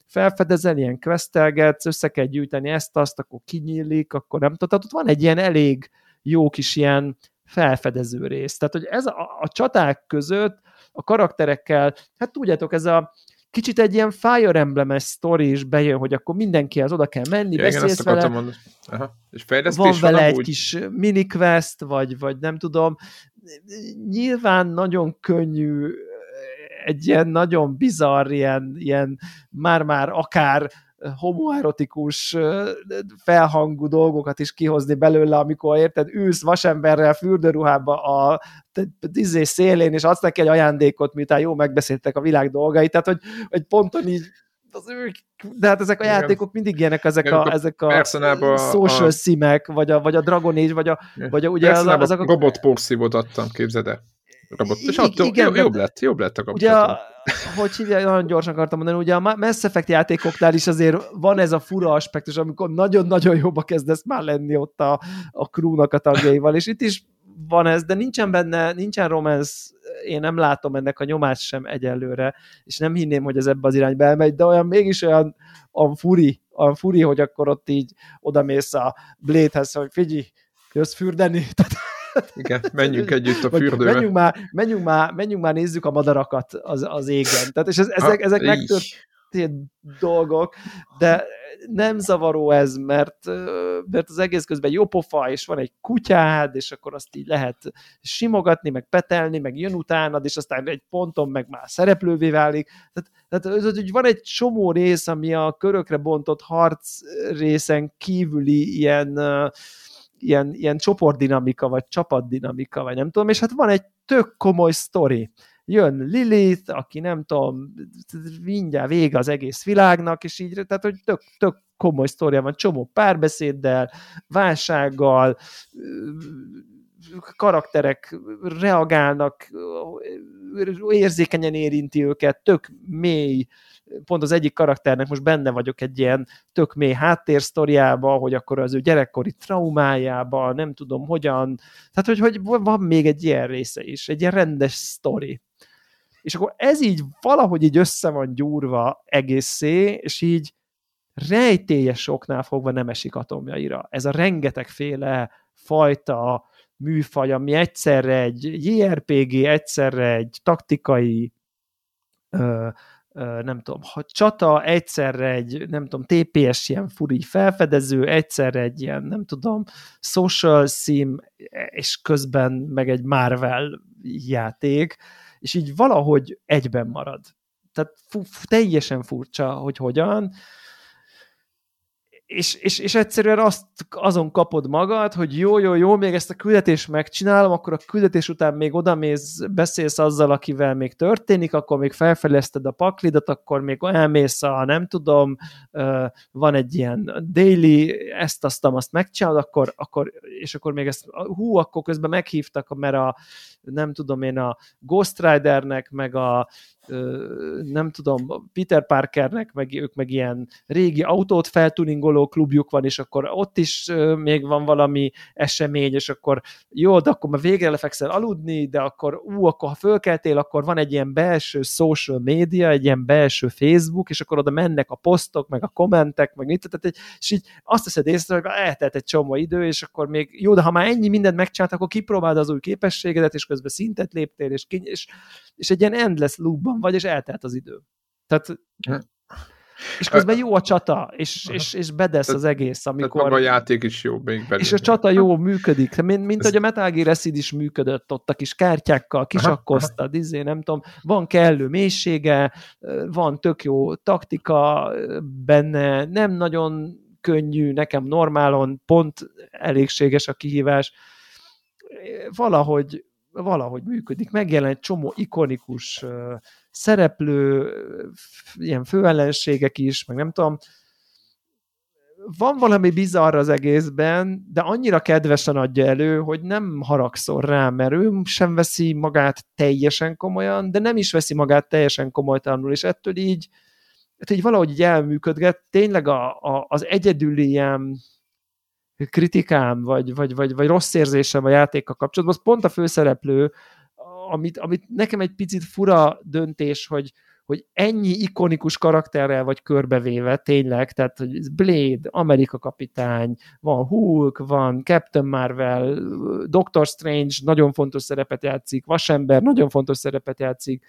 felfedezel, ilyen questelgetsz, össze kell gyűjteni ezt, azt, akkor kinyílik, akkor nem tudom, tehát ott van egy ilyen elég jó kis ilyen felfedező rész. Tehát, hogy ez a, a csaták között a karakterekkel, hát tudjátok, ez a kicsit egy ilyen Fire Emblem-es sztori is bejön, hogy akkor mindenkihez oda kell menni, ja, beszélsz igen, vele. Mondani. Aha. És van vele van egy úgy? kis mini-quest, vagy, vagy nem tudom. Nyilván nagyon könnyű egy ilyen nagyon bizarr, ilyen, ilyen már-már akár homoerotikus felhangú dolgokat is kihozni belőle, amikor érted, ülsz vasemberrel fürdőruhába a izé szélén, és adsz neki egy ajándékot, miután jó megbeszéltek a világ dolgait, tehát hogy, hogy ponton így az ők, de hát ezek a Igen. játékok mindig ilyenek, ezek Igen, a, ezek a social a... simek, vagy a, vagy a Dragon Age, vagy a, vagy a ugye az, az, a... robot porszívót adtam, képzeld el. Robot. És attól igen, jobb lett, jobb lett a kapcsolatom. Ugye a, hogy hívják, nagyon gyorsan akartam mondani, ugye a Mass Effect játékoknál is azért van ez a fura aspektus, amikor nagyon-nagyon jobba kezdesz már lenni ott a, a crewnak a tagjaival, és itt is van ez, de nincsen benne, nincsen romance, én nem látom ennek a nyomát sem egyelőre, és nem hinném, hogy ez ebbe az irányba elmegy, de olyan mégis olyan, olyan furi, olyan furi, hogy akkor ott így odamész a Blade-hez, hogy figyelj, jössz fürdeni, [LAUGHS] tehát igen, menjünk együtt a fürdőbe. Menjünk már, menjünk már, menjünk már nézzük a madarakat az, az égen. Tehát, és ez, ezek, ha, ezek megtörtént dolgok, de nem zavaró ez, mert, mert az egész közben jó pofa, és van egy kutyád, és akkor azt így lehet simogatni, meg petelni, meg jön utánad, és aztán egy ponton meg már szereplővé válik. Tehát, tehát hogy van egy csomó rész, ami a körökre bontott harc részen kívüli ilyen uh, ilyen, ilyen csoportdinamika, vagy csapatdinamika, vagy nem tudom, és hát van egy tök komoly sztori. Jön Lilith, aki nem tudom, mindjárt vége az egész világnak, és így, tehát hogy tök, tök komoly sztoria van, csomó párbeszéddel, válsággal, karakterek reagálnak, érzékenyen érinti őket, tök mély pont az egyik karakternek most benne vagyok egy ilyen tök mély háttérsztoriába, hogy akkor az ő gyerekkori traumájába, nem tudom hogyan, tehát hogy, hogy van még egy ilyen része is, egy ilyen rendes sztori. És akkor ez így valahogy így össze van gyúrva egészé, és így rejtélyes oknál fogva nem esik atomjaira. Ez a rengetegféle fajta műfaj, ami egyszerre egy JRPG, egyszerre egy taktikai nem tudom, ha csata, egyszerre egy, nem tudom, TPS ilyen furi felfedező, egyszerre egy ilyen, nem tudom, social sim, és közben meg egy Marvel játék, és így valahogy egyben marad. Tehát fu- teljesen furcsa, hogy hogyan, és, és, és egyszerűen azt, azon kapod magad, hogy jó, jó, jó, még ezt a küldetést megcsinálom, akkor a küldetés után még odamész, beszélsz azzal, akivel még történik, akkor még felfelezted a paklidat, akkor még elmész a, nem tudom, van egy ilyen daily, ezt, azt, azt megcsinálod, akkor, akkor, és akkor még ezt, hú, akkor közben meghívtak, mert a, nem tudom én, a Ghost Ridernek, meg a nem tudom, Peter Parkernek, meg ők meg ilyen régi autót feltuningoló klubjuk van, és akkor ott is még van valami esemény, és akkor jó, de akkor már végre lefekszel aludni, de akkor ú, akkor ha fölkeltél, akkor van egy ilyen belső social media, egy ilyen belső Facebook, és akkor oda mennek a posztok, meg a kommentek, meg mit, tehát, és így azt teszed észre, hogy eltelt egy csomó idő, és akkor még jó, de ha már ennyi mindent megcsinált, akkor kipróbáld az új képességedet, és közben szintet léptél, és, és, és egy ilyen endless loopban van vagy, és eltelt az idő. Tehát, és közben jó a csata, és, és, és bedesz az egész, amikor... Tehát maga a játék is jó még belül. És a csata jó működik, mint, mint Ez... hogy a Metal Gear Acid is működött ott a kis kártyákkal, kisakkoztad, izé, nem tudom, van kellő mélysége, van tök jó taktika benne, nem nagyon könnyű, nekem normálon pont elégséges a kihívás, valahogy, valahogy működik, megjelen egy csomó ikonikus szereplő, ilyen főellenségek is, meg nem tudom, van valami bizarr az egészben, de annyira kedvesen adja elő, hogy nem haragszol rá, mert ő sem veszi magát teljesen komolyan, de nem is veszi magát teljesen komolytalanul, és ettől így, hát így valahogy így elműködget. Tényleg a, a, az egyedüli ilyen kritikám, vagy, vagy, vagy, vagy rossz érzésem a játékkal kapcsolatban, az pont a főszereplő, amit, amit nekem egy picit fura döntés, hogy, hogy ennyi ikonikus karakterrel vagy körbevéve tényleg, tehát hogy Blade, Amerika kapitány, van Hulk, van Captain Marvel, Doctor Strange nagyon fontos szerepet játszik, Vasember nagyon fontos szerepet játszik,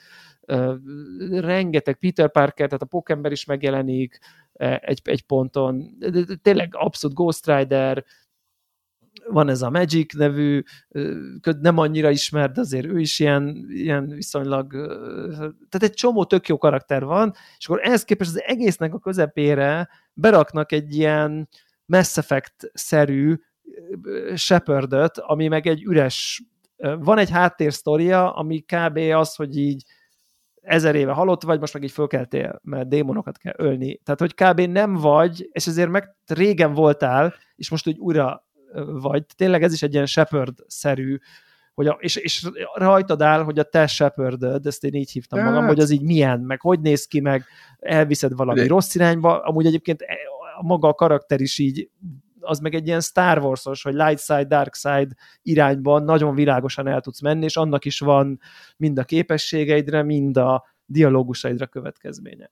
rengeteg Peter Parker, tehát a Pókember is megjelenik egy, egy ponton, tényleg abszolút Ghost Rider, van ez a Magic nevű, nem annyira ismert, azért ő is ilyen, ilyen viszonylag, tehát egy csomó tök jó karakter van, és akkor ehhez képest az egésznek a közepére beraknak egy ilyen Mass Effect-szerű Shepardot, ami meg egy üres, van egy háttérsztoria, ami kb. az, hogy így ezer éve halott vagy, most meg így fölkeltél, mert démonokat kell ölni. Tehát, hogy kb. nem vagy, és ezért meg régen voltál, és most úgy újra vagy. Tényleg ez is egy ilyen Shepard-szerű, hogy a, és, és rajtad áll, hogy a te shepard ezt én így hívtam magam, hát. hogy az így milyen, meg hogy néz ki, meg elviszed valami De. rossz irányba, amúgy egyébként e, a maga a karakter is így az meg egy ilyen Star Wars-os, hogy light side, dark side irányban nagyon világosan el tudsz menni, és annak is van mind a képességeidre, mind a dialógusaidra következménye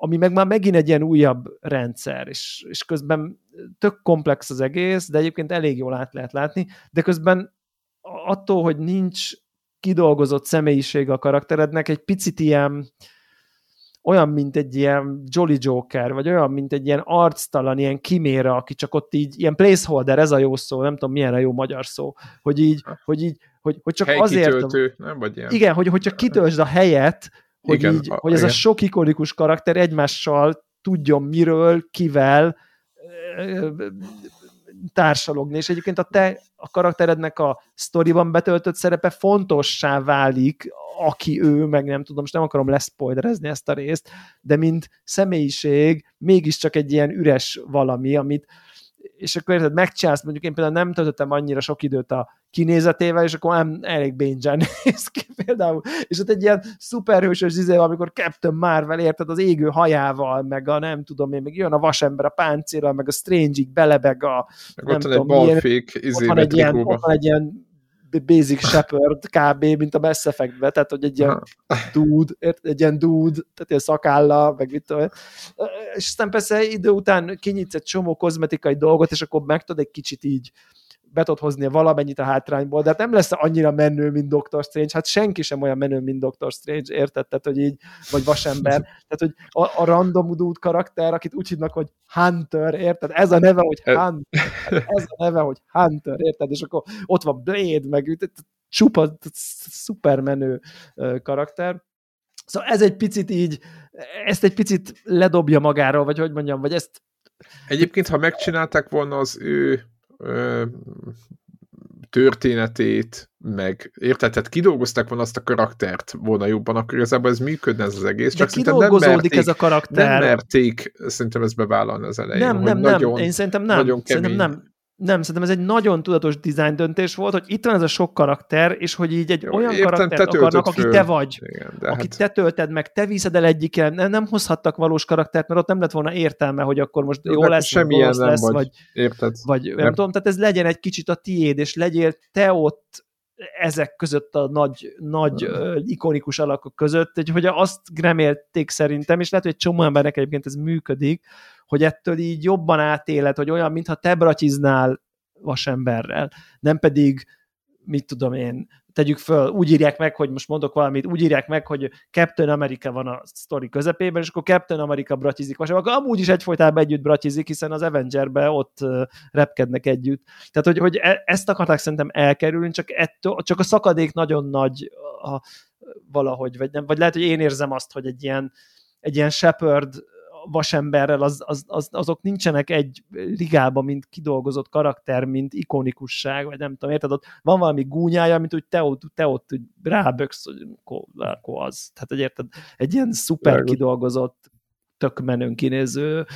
ami meg már megint egy ilyen újabb rendszer, és, és közben tök komplex az egész, de egyébként elég jól át lehet látni, de közben attól, hogy nincs kidolgozott személyiség a karakterednek, egy picit ilyen olyan, mint egy ilyen Jolly Joker, vagy olyan, mint egy ilyen arctalan, ilyen kiméra, aki csak ott így, ilyen placeholder, ez a jó szó, nem tudom milyen a jó magyar szó, hogy így, hogy így, hogy, hogy csak Helykitöltő, azért... nem? Vagy ilyen. Igen, hogy, hogy csak kitöltsd a helyet, hogy, igen, így, a, hogy ez igen. a sok ikonikus karakter egymással tudjon miről, kivel társalogni, és egyébként a te a karakterednek a sztoriban betöltött szerepe fontossá válik, aki ő, meg nem tudom, most nem akarom leszpoilerezni ezt a részt, de mint személyiség mégiscsak egy ilyen üres valami, amit és akkor érted, megcsinálsz, mondjuk én például nem töltöttem annyira sok időt a kinézetével, és akkor nem elég bénzsán [LAUGHS] néz ki például. És ott egy ilyen szuperhősös izé, amikor Captain Marvel, érted, az égő hajával, meg a nem tudom én, meg jön a vasember a páncélral, meg a Strange-ig belebeg a meg nem ott tudom, egy balfék, izé, van egy ilyen, ott van egy ilyen Basic Shepherd kb. mint a Mass Effect-be, tehát hogy egy ilyen dude, egy ilyen dude, tehát ilyen szakálla, meg mit tudom. És aztán persze idő után kinyitsz egy csomó kozmetikai dolgot, és akkor meg tudod egy kicsit így be tudod hozni valamennyit a hátrányból, de hát nem lesz annyira menő, mint Doctor Strange, hát senki sem olyan menő, mint Doctor Strange, érted? Tehát, hogy így, vagy vasember. Tehát, hogy a, a random dude karakter, akit úgy hívnak, hogy Hunter, érted? Ez a neve, hogy Hunter. Ez a neve, hogy Hunter, érted? És akkor ott van Blade, meg csupa szuper menő karakter. Szóval ez egy picit így, ezt egy picit ledobja magáról, vagy hogy mondjam, vagy ezt Egyébként, ha megcsinálták volna az ő ö, történetét, meg érted, tehát kidolgozták volna azt a karaktert volna jobban, akkor igazából ez működne ez az egész. Csak De nem merték, ez a karakter. Nem merték szerintem ezt bevállalni az elején. Nem, nem, nem. Nagyon, Én szerintem nem. Nagyon kemény. Szerintem nem. Nem, szerintem ez egy nagyon tudatos design döntés volt, hogy itt van ez a sok karakter, és hogy így egy Jó, olyan értem, karaktert akarnak, aki föl. te vagy, Igen, de akit hát... te tölted meg, te viszed el egyiken, nem, nem hozhattak valós karaktert, mert ott nem lett volna értelme, hogy akkor most jó, jó lesz, semmilyen nem lesz, vagy, vagy, érted? vagy nem, nem tudom, tehát ez legyen egy kicsit a tiéd, és legyél te ott ezek között a nagy, nagy uh, ikonikus alakok között, hogy azt remélték szerintem, és lehet, hogy egy csomó embernek egyébként ez működik, hogy ettől így jobban átéled, hogy olyan, mintha te bratiznál vasemberrel, nem pedig mit tudom én, tegyük föl, úgy írják meg, hogy most mondok valamit, úgy írják meg, hogy Captain America van a sztori közepében, és akkor Captain America bratizik, vagy akkor amúgy is egyfolytában együtt bratizik, hiszen az Avengerbe ott repkednek együtt. Tehát, hogy, hogy e, ezt akarták szerintem elkerülni, csak, ettől, csak a szakadék nagyon nagy a, valahogy, vagy, nem, vagy lehet, hogy én érzem azt, hogy egy ilyen, egy ilyen Shepard vasemberrel, az, az, az, azok nincsenek egy ligában, mint kidolgozott karakter, mint ikonikusság, vagy nem tudom, érted? Ott van valami gúnyája, mint hogy te ott, te ott ráböksz, hogy akkor, akkor az. Tehát, hogy érted, egy ilyen szuper kidolgozott tök menőn kinéző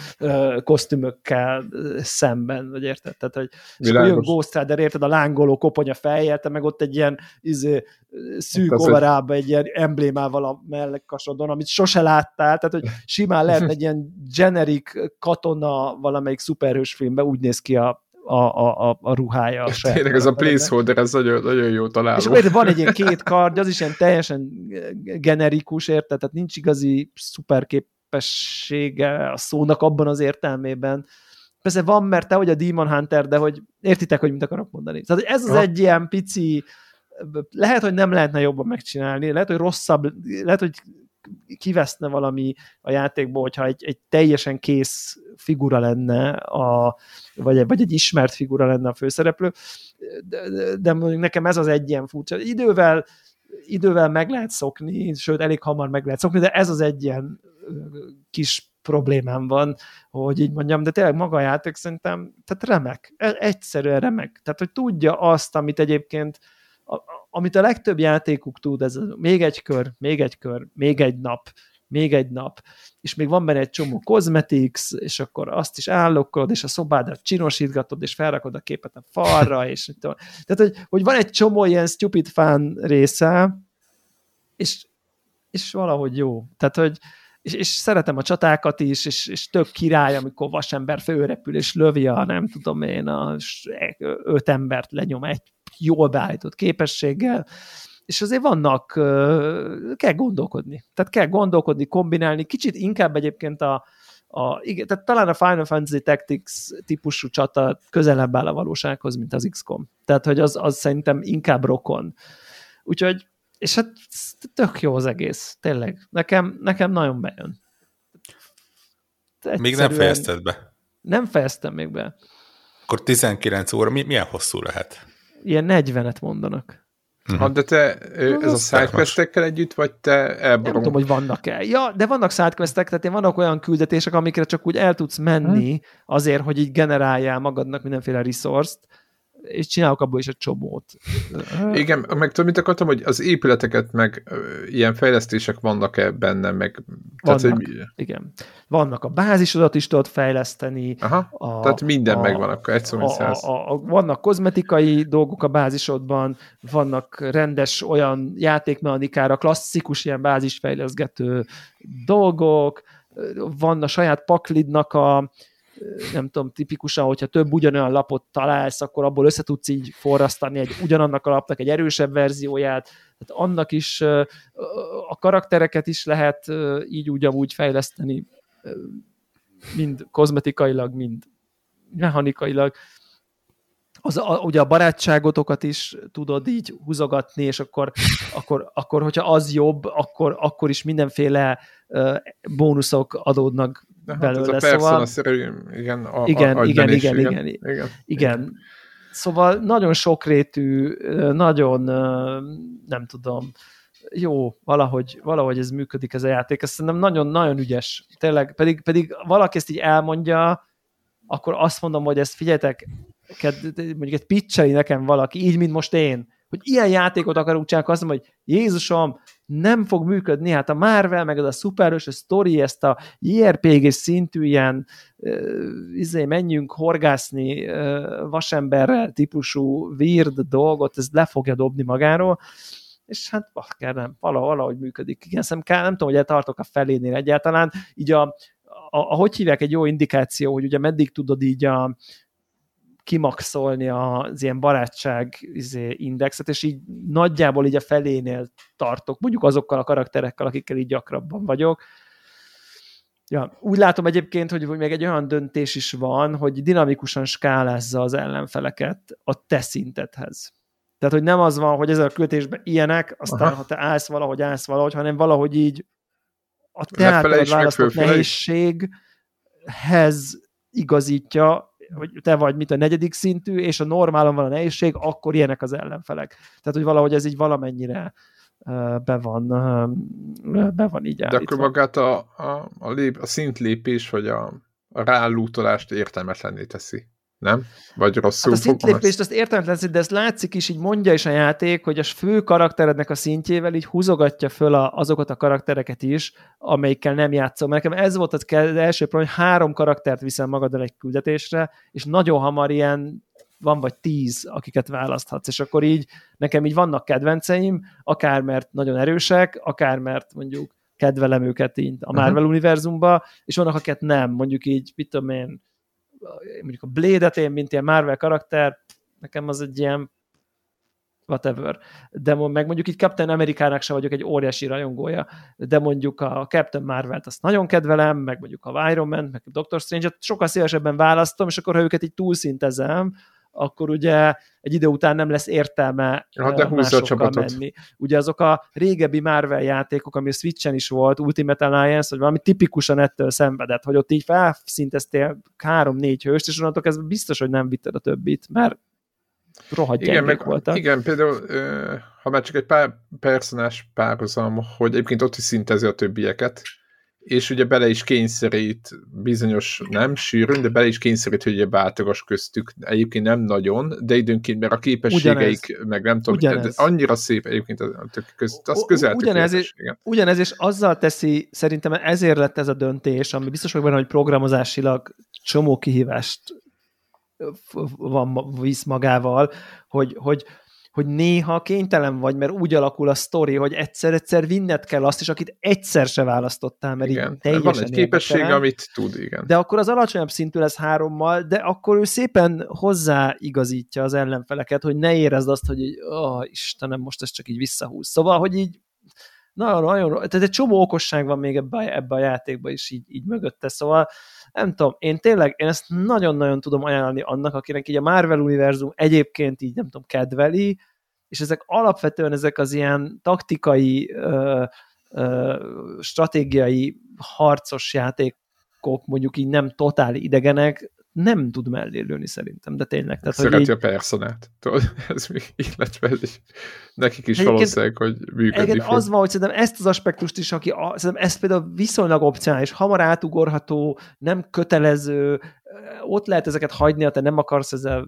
kosztümökkel szemben, vagy érted? Tehát, hogy jön Ghost Rider, érted, a lángoló koponya fejjel, te meg ott egy ilyen izé, szűk hát overába egy ilyen emblémával a mellekkasodon, amit sose láttál, tehát, hogy simán lehet egy ilyen generic katona valamelyik szuperhős filmben úgy néz ki a a, a, a, a ruhája. A Tényleg ez a placeholder, ez nagyon, nagyon jó találó. És akkor van egy ilyen két kard, az is ilyen teljesen generikus, érted? Tehát nincs igazi szuperképessége a szónak abban az értelmében. Persze van, mert te vagy a Demon Hunter, de hogy értitek, hogy mit akarok mondani. Tehát ez az ha. egy ilyen pici, lehet, hogy nem lehetne jobban megcsinálni, lehet, hogy rosszabb, lehet, hogy kiveszne valami a játékból, hogyha egy, egy teljesen kész figura lenne, a, vagy, vagy egy ismert figura lenne a főszereplő, de, de, de nekem ez az egy ilyen furcsa. Idővel, idővel meg lehet szokni, sőt, elég hamar meg lehet szokni, de ez az egy ilyen kis problémám van, hogy így mondjam, de tényleg maga a játék szerintem, tehát remek, e, egyszerűen remek. Tehát, hogy tudja azt, amit egyébként amit a legtöbb játékuk tud, ez még egy kör, még egy kör, még egy nap, még egy nap, és még van benne egy csomó cosmetics, és akkor azt is állokkolod, és a szobádat csinosítgatod, és felrakod a képet a falra, [LAUGHS] és tehát, hogy, hogy van egy csomó ilyen stupid fan része, és, és valahogy jó. Tehát, hogy és, és szeretem a csatákat is, és, és tök király, amikor vasember főrepül, és lövi a, nem tudom én, a öt embert lenyom egy jól beállított képességgel, és azért vannak, kell gondolkodni. Tehát kell gondolkodni, kombinálni, kicsit inkább egyébként a, a igen, tehát talán a Final Fantasy Tactics típusú csata közelebb áll a valósághoz, mint az XCOM. Tehát, hogy az, az szerintem inkább rokon. Úgyhogy, és hát tök jó az egész, tényleg. Nekem, nekem nagyon bejön. Egyszerűen még nem fejezted be. Nem fejeztem még be. Akkor 19 óra, milyen hosszú lehet? ilyen 40-et mondanak. Uh-huh. de te ez a sidequestekkel együtt, vagy te elborom? Nem tudom, hogy vannak-e. Ja, de vannak sidequestek, tehát vannak olyan küldetések, amikre csak úgy el tudsz menni hmm. azért, hogy így generáljál magadnak mindenféle resource-t, és csinálok abból is egy csomót. [LAUGHS] Igen, meg tudom, mit akartam, hogy az épületeket, meg ilyen fejlesztések vannak-e benne, meg... Vannak, tehát, hogy... igen. Vannak a bázisodat is tudod fejleszteni. Aha, a, tehát minden a, megvan akkor, egy szó, a, a, a, Vannak kozmetikai dolgok a bázisodban, vannak rendes olyan játékmechanikára, klasszikus ilyen bázisfejleszgető dolgok, van a saját paklidnak a, nem tudom, tipikusan, hogyha több ugyanolyan lapot találsz, akkor abból össze tudsz így forrasztani egy ugyanannak a lapnak egy erősebb verzióját, tehát annak is a karaktereket is lehet így úgy amúgy fejleszteni, mind kozmetikailag, mind mechanikailag. Az, a, ugye a barátságotokat is tudod így húzogatni, és akkor, akkor, akkor hogyha az jobb, akkor, akkor is mindenféle bónuszok adódnak de belőle. Hát ez a szóval... szerű, igen, a, igen, a, igen, igen, igen, igen, igen, igen. Szóval nagyon sokrétű, nagyon nem tudom, jó, valahogy, valahogy ez működik ez a játék. Ezt szerintem nagyon-nagyon ügyes. Tényleg, pedig, pedig valaki ezt így elmondja, akkor azt mondom, hogy ezt figyeljetek, mondjuk egy pitcheli nekem valaki, így, mint most én, hogy ilyen játékot akarunk csinálni, azt mondom, hogy Jézusom, nem fog működni, hát a Marvel, meg az a szuperős, a story, ezt a JRPG szintű ilyen uh, izé, menjünk horgászni uh, vasemberrel típusú weird dolgot, ez le fogja dobni magáról, és hát bakker nem, valahogy, valahogy működik. Igen, nem, nem tudom, hogy tartok a felénél egyáltalán, így a, a, a, hogy hívják egy jó indikáció, hogy ugye meddig tudod így a, kimaxolni az ilyen barátság izé, indexet, és így nagyjából így a felénél tartok, mondjuk azokkal a karakterekkel, akikkel így gyakrabban vagyok. Ja, úgy látom egyébként, hogy, még egy olyan döntés is van, hogy dinamikusan skálázza az ellenfeleket a te szintedhez. Tehát, hogy nem az van, hogy ezzel a költésben ilyenek, aztán Aha. ha te állsz valahogy, állsz valahogy, hanem valahogy így a te általad választott nehézséghez igazítja hogy te vagy mit a negyedik szintű, és a normálon van a nehézség, akkor ilyenek az ellenfelek. Tehát, hogy valahogy ez így valamennyire be van, be van így állítva. De akkor magát a, a, a, lép, a szintlépés, vagy a, a rálútolást értelmetlenné teszi nem? Vagy rosszul hát a szintlépést azt értelmetlen, de ezt látszik is, így mondja is a játék, hogy a fő karakterednek a szintjével így húzogatja föl a, azokat a karaktereket is, amelyikkel nem játszom. Nekem ez volt az, az első probléma, hogy három karaktert viszem magaddal egy küldetésre, és nagyon hamar ilyen van vagy tíz, akiket választhatsz, és akkor így nekem így vannak kedvenceim, akár mert nagyon erősek, akár mert mondjuk kedvelem őket így a Marvel uh-huh. univerzumba, és vannak, akiket nem, mondjuk így, mit tudom én, mondjuk a Blade-et én, mint ilyen Marvel karakter, nekem az egy ilyen whatever. De meg mondjuk itt Captain Amerikának se vagyok egy óriási rajongója, de mondjuk a Captain Marvel-t azt nagyon kedvelem, meg mondjuk a Iron Man, meg a Doctor Strange-et sokkal szívesebben választom, és akkor ha őket így túlszintezem, akkor ugye egy idő után nem lesz értelme hát de másokkal menni. Ugye azok a régebbi Marvel játékok, ami a Switchen is volt, Ultimate Alliance, vagy valami tipikusan ettől szenvedett, hogy ott így felszinteztél három-négy hőst, és onnantól ez biztos, hogy nem vitted a többit, mert rohadt igen, meg, voltak. Igen, például, ha már csak egy pár personás párhuzam, hogy egyébként ott is szintezi a többieket, és ugye bele is kényszerít bizonyos, nem sűrűn, de bele is kényszerít, hogy ugye váltogas köztük. Egyébként nem nagyon, de időnként, mert a képességeik, ugyanez. meg nem tudom, ugyanez. de annyira szép egyébként a tök közt, az közel ugyanez, és, ugyanez, és azzal teszi, szerintem ezért lett ez a döntés, ami biztos vagyok benne, hogy programozásilag csomó kihívást van, visz magával, hogy, hogy, hogy néha kénytelen vagy, mert úgy alakul a sztori, hogy egyszer-egyszer vinned kell azt is, akit egyszer se választottál, mert igen. így teljesen Van egy képesség, amit tud, igen. De akkor az alacsonyabb szintű lesz hárommal, de akkor ő szépen hozzáigazítja az ellenfeleket, hogy ne érezd azt, hogy így, oh, Istenem, most ez csak így visszahúz. Szóval, hogy így nagyon, nagyon, tehát egy csomó okosság van még ebbe, ebbe a játékba is így, így mögötte, szóval nem tudom, én tényleg, én ezt nagyon-nagyon tudom ajánlani annak, akinek így a Marvel univerzum egyébként így nem tudom, kedveli, és ezek alapvetően ezek az ilyen taktikai, ö, ö, stratégiai, harcos játékok, mondjuk így nem totál idegenek, nem tud mellé lőni szerintem, de tényleg. Tehát, Szereti így... a personát. Tudod, [LAUGHS] ez még illetve ez is, nekik is valószínűleg, hogy működni fog. az van, hogy szerintem ezt az aspektust is, aki a, szerintem ez például viszonylag opcionális, hamar átugorható, nem kötelező, ott lehet ezeket hagyni, ha te nem akarsz ezzel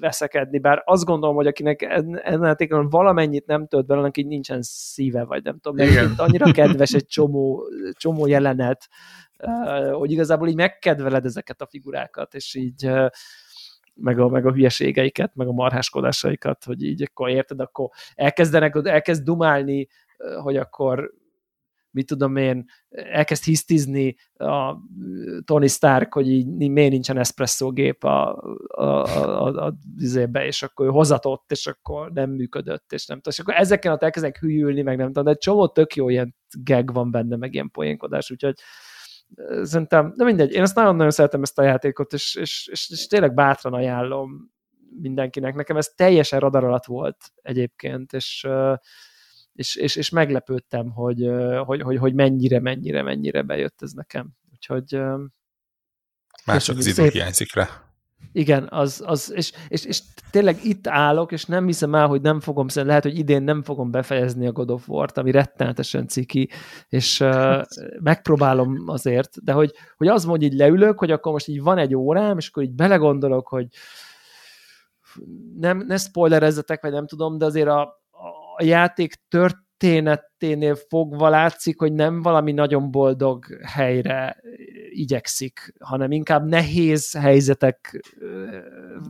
veszekedni, bár azt gondolom, hogy akinek ennél a valamennyit nem tölt bele, neki nincsen szíve, vagy nem tudom, mert annyira kedves egy csomó, csomó jelenet, hogy igazából így megkedveled ezeket a figurákat, és így meg a, meg a hülyeségeiket, meg a marháskodásaikat, hogy így akkor érted, akkor elkezdenek, elkezd dumálni, hogy akkor mit tudom én, elkezd hisztizni a Tony Stark, hogy így miért nincsen gép a, a, a, a, a a és akkor ő hozatott, és akkor nem működött, és nem tudom, és akkor ezeken ott elkezdenek hülyülni, meg nem tudom, de egy csomó tök jó ilyen gag van benne, meg ilyen poénkodás, úgyhogy szerintem, de mindegy, én ezt nagyon-nagyon szeretem ezt a játékot, és, és, és, és tényleg bátran ajánlom mindenkinek. Nekem ez teljesen radar alatt volt egyébként, és, és, és, és meglepődtem, hogy, hogy, hogy, hogy mennyire, mennyire, mennyire bejött ez nekem. Úgyhogy Mások az idő hiányzik rá. Igen, az, az és, és, és tényleg itt állok, és nem hiszem el, hogy nem fogom, lehet, hogy idén nem fogom befejezni a God of War-t, ami rettenetesen ciki, és uh, megpróbálom azért, de hogy, hogy az mondja, hogy így leülök, hogy akkor most így van egy órám, és akkor így belegondolok, hogy nem, ne spoilerezzetek, vagy nem tudom, de azért a, a játék tört, történeténél fogva látszik, hogy nem valami nagyon boldog helyre igyekszik, hanem inkább nehéz helyzetek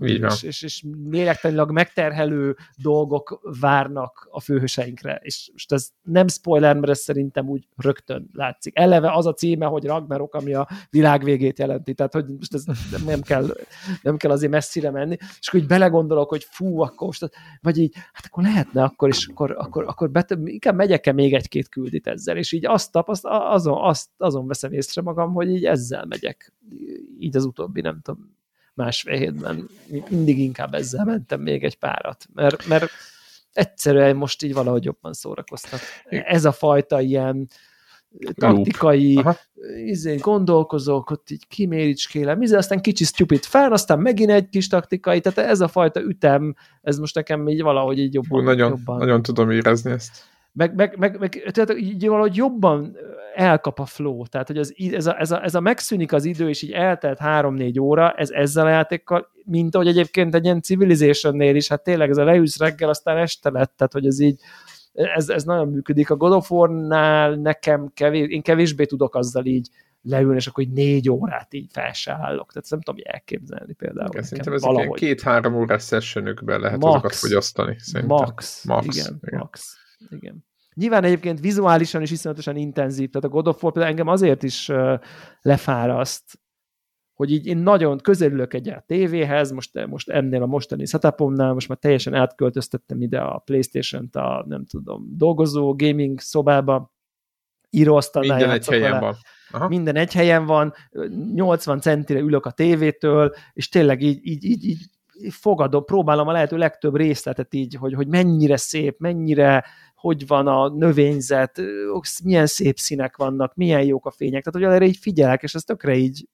és, és, és lélektanilag megterhelő dolgok várnak a főhőseinkre. És most ez nem spoiler, mert ez szerintem úgy rögtön látszik. Eleve az a címe, hogy Ragnarok, ami a világ végét jelenti, tehát hogy most ez nem kell, nem kell azért messzire menni, és akkor így belegondolok, hogy fú, akkor most, vagy így, hát akkor lehetne akkor, és akkor, akkor, akkor bet, inkább megyek-e még egy-két küldit ezzel, és így azt tapaszt, azon, azt, azon veszem észre magam, hogy így ezzel megyek, így az utóbbi, nem tudom, másfél hétben mindig inkább ezzel mentem még egy párat, mert, mert egyszerűen most így valahogy jobban szórakoztat. Ez a fajta ilyen taktikai, izé, gondolkozók, ott így kiméricskélem, izé, aztán kicsi stupid fel, aztán megint egy kis taktikai, tehát ez a fajta ütem, ez most nekem így valahogy így jobban. Hú, nagyon, jobban. nagyon tudom érezni ezt meg, meg, meg, meg tehát így valahogy jobban elkap a flow, tehát hogy az, ez, a, ez, a, ez a megszűnik az idő, és így eltelt három-négy óra, ez ezzel a játékkal, mint ahogy egyébként egy ilyen Civilization-nél is, hát tényleg ez a leülsz reggel, aztán este lett, tehát hogy ez így, ez, ez nagyon működik. A God of War-nál nekem kevés, én kevésbé tudok azzal így leülni, és akkor így négy órát így fel se állok. Tehát nem tudom, elképzelni például. Igen, szerintem ezek ilyen két-három órás sessionökben lehet max, azokat fogyasztani. Szerintem. Max, max, igen, igen. max. Igen. Nyilván egyébként vizuálisan is iszonyatosan intenzív, tehát a God of War például engem azért is lefáraszt, hogy így én nagyon közelülök egy a tévéhez, most, most ennél a mostani setupomnál, most már teljesen átköltöztettem ide a Playstation-t a, nem tudom, dolgozó gaming szobába, íróasztalnál Minden egy helyen van. Aha. Minden egy helyen van, 80 centire ülök a tévétől, és tényleg így, így, így, így fogadom, próbálom a lehető legtöbb részletet így, hogy, hogy mennyire szép, mennyire, hogy van a növényzet, milyen szép színek vannak, milyen jók a fények, tehát hogy erre így figyelek, és ez tökre így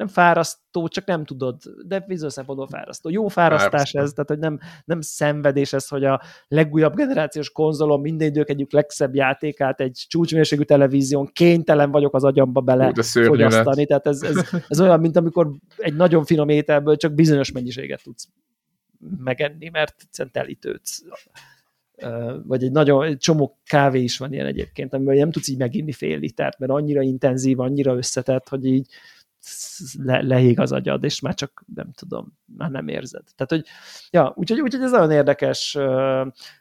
nem fárasztó, csak nem tudod, de bizonyos szempontból fárasztó. Jó fárasztás fárasztó. ez, tehát hogy nem, nem szenvedés ez, hogy a legújabb generációs konzolon minden idők egyik legszebb játékát egy csúcsmérségű televízión kénytelen vagyok az agyamba bele Hú, fogyasztani. Tehát ez, ez, ez, olyan, mint amikor egy nagyon finom ételből csak bizonyos mennyiséget tudsz megenni, mert egyszerűen telítődsz vagy egy nagyon egy csomó kávé is van ilyen egyébként, amivel nem tudsz így meginni fél litert, mert annyira intenzív, annyira összetett, hogy így le, lehíg az agyad, és már csak nem tudom, már nem érzed. Tehát, hogy, ja, úgyhogy, úgyhogy ez nagyon érdekes,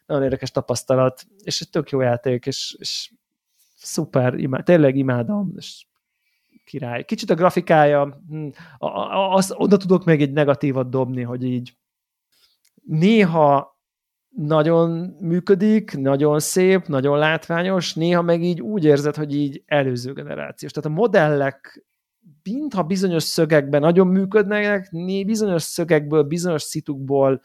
nagyon érdekes tapasztalat, és egy tök jó játék, és, és szuper, imád, tényleg imádom, és király. Kicsit a grafikája, hm, az, oda tudok még egy negatívat dobni, hogy így néha nagyon működik, nagyon szép, nagyon látványos, néha meg így úgy érzed, hogy így előző generációs. Tehát a modellek mintha bizonyos szögekben nagyon működnek, bizonyos szögekből, bizonyos szitukból,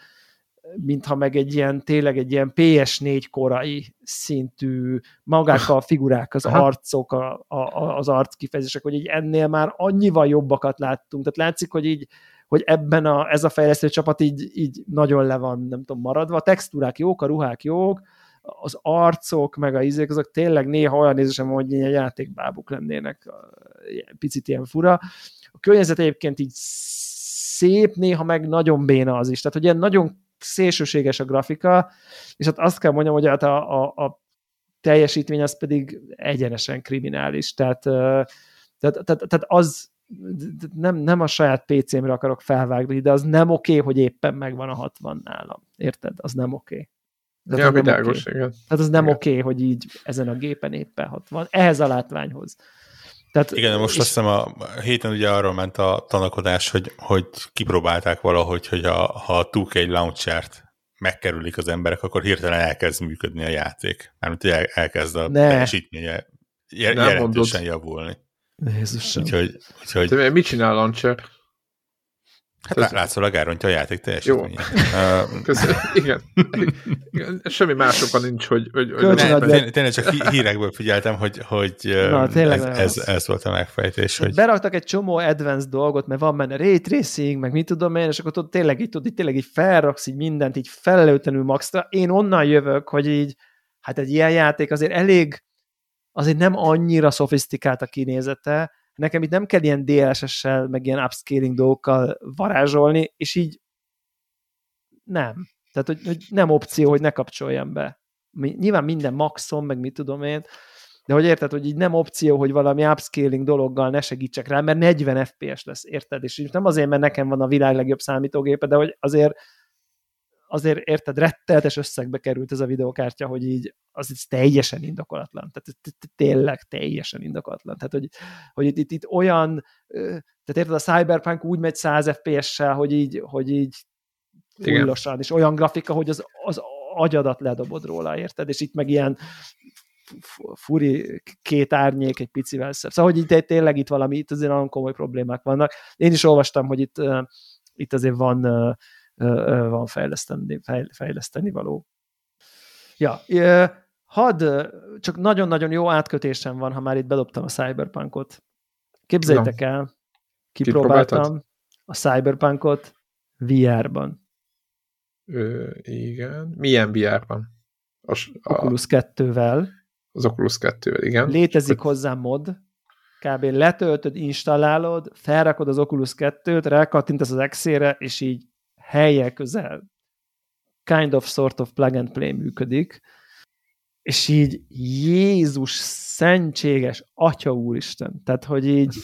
mintha meg egy ilyen, tényleg egy ilyen PS4 korai szintű, magák a figurák, az Aha. arcok, a, a, az arckifejezések, hogy így ennél már annyival jobbakat láttunk. Tehát látszik, hogy így hogy ebben a, ez a fejlesztő csapat így, így nagyon le van, nem tudom, maradva. A textúrák jók, a ruhák jók, az arcok, meg a izék, azok tényleg néha olyan nézésem, hogy ilyen játékbábuk lennének, picit ilyen fura. A környezet egyébként így szép, néha meg nagyon béna az is. Tehát, hogy ilyen nagyon szélsőséges a grafika, és hát azt kell mondjam, hogy hát a, a, a teljesítmény az pedig egyenesen kriminális. Tehát, tehát, tehát, tehát az nem, nem a saját PC-mre akarok felvágni, de az nem oké, okay, hogy éppen megvan a 60 nálam. Érted? Az nem oké. Okay. De ja, világos, okay. igen. Tehát az nem oké, okay, hogy így ezen a gépen éppen 60. Ehhez a látványhoz. Tehát, Igen, most és... azt hiszem a héten ugye arról ment a tanakodás, hogy, hogy kipróbálták valahogy, hogy a, ha a 2K launchert megkerülik az emberek, akkor hirtelen elkezd működni a játék. Mármint, hogy el, elkezd a ne. teljesítménye jelentősen javulni. Jézusom. Úgyhogy, úgyhogy... De mit csinál launcher? Hát Ez... látszólag elrontja a játék teljesítményét. Jó. [LAUGHS] Köszönöm. Igen. Igen. [LAUGHS] Semmi másokon nincs, hogy... hogy, hogy tényleg, tényleg csak hírekből figyeltem, hogy, hogy Na, ez, ez, ez, volt a megfejtés. Hogy... Beraktak egy csomó advanced dolgot, mert van benne ray tracing, meg mit tudom én, és akkor tudod, tényleg így, tudod, így, tényleg így felraksz így mindent, így felelőtlenül maxra. Én onnan jövök, hogy így, hát egy ilyen játék azért elég, azért nem annyira szofisztikált a kinézete, nekem itt nem kell ilyen DLSS-sel, meg ilyen upscaling dolgokkal varázsolni, és így nem. Tehát, hogy, hogy nem opció, hogy ne kapcsoljam be. Nyilván minden maxon, meg mit tudom én, de hogy érted, hogy így nem opció, hogy valami upscaling dologgal ne segítsek rá, mert 40 FPS lesz, érted? És nem azért, mert nekem van a világ legjobb számítógépe, de hogy azért azért érted, retteltes összegbe került ez a videokártya, hogy így az így teljesen indokolatlan. Tehát tényleg teljesen indokolatlan. Tehát, hogy, hogy itt, itt, itt olyan, tehát érted, a Cyberpunk úgy megy 100 FPS-sel, hogy így, hogy így fullosan, és olyan grafika, hogy az, az agyadat ledobod róla, érted? És itt meg ilyen furi két árnyék egy picivel szebb. Szóval, hogy itt tényleg itt valami, itt azért nagyon komoly problémák vannak. Én is olvastam, hogy itt, itt azért van van fejleszteni, fejleszteni való. Ja, had, csak nagyon-nagyon jó átkötésem van, ha már itt bedobtam a Cyberpunkot. Képzeljétek el, kipróbáltam a Cyberpunkot VR-ban. Ö, igen. Milyen VR-ban? A, a, Oculus 2-vel. Az Oculus 2-vel, igen. Létezik hozzá mod, kb. letöltöd, installálod, felrakod az Oculus 2-t, rákattintasz az X-ére, és így helye közel kind of sort of plug and play működik, és így Jézus szentséges Atya Úristen, tehát hogy így [LAUGHS]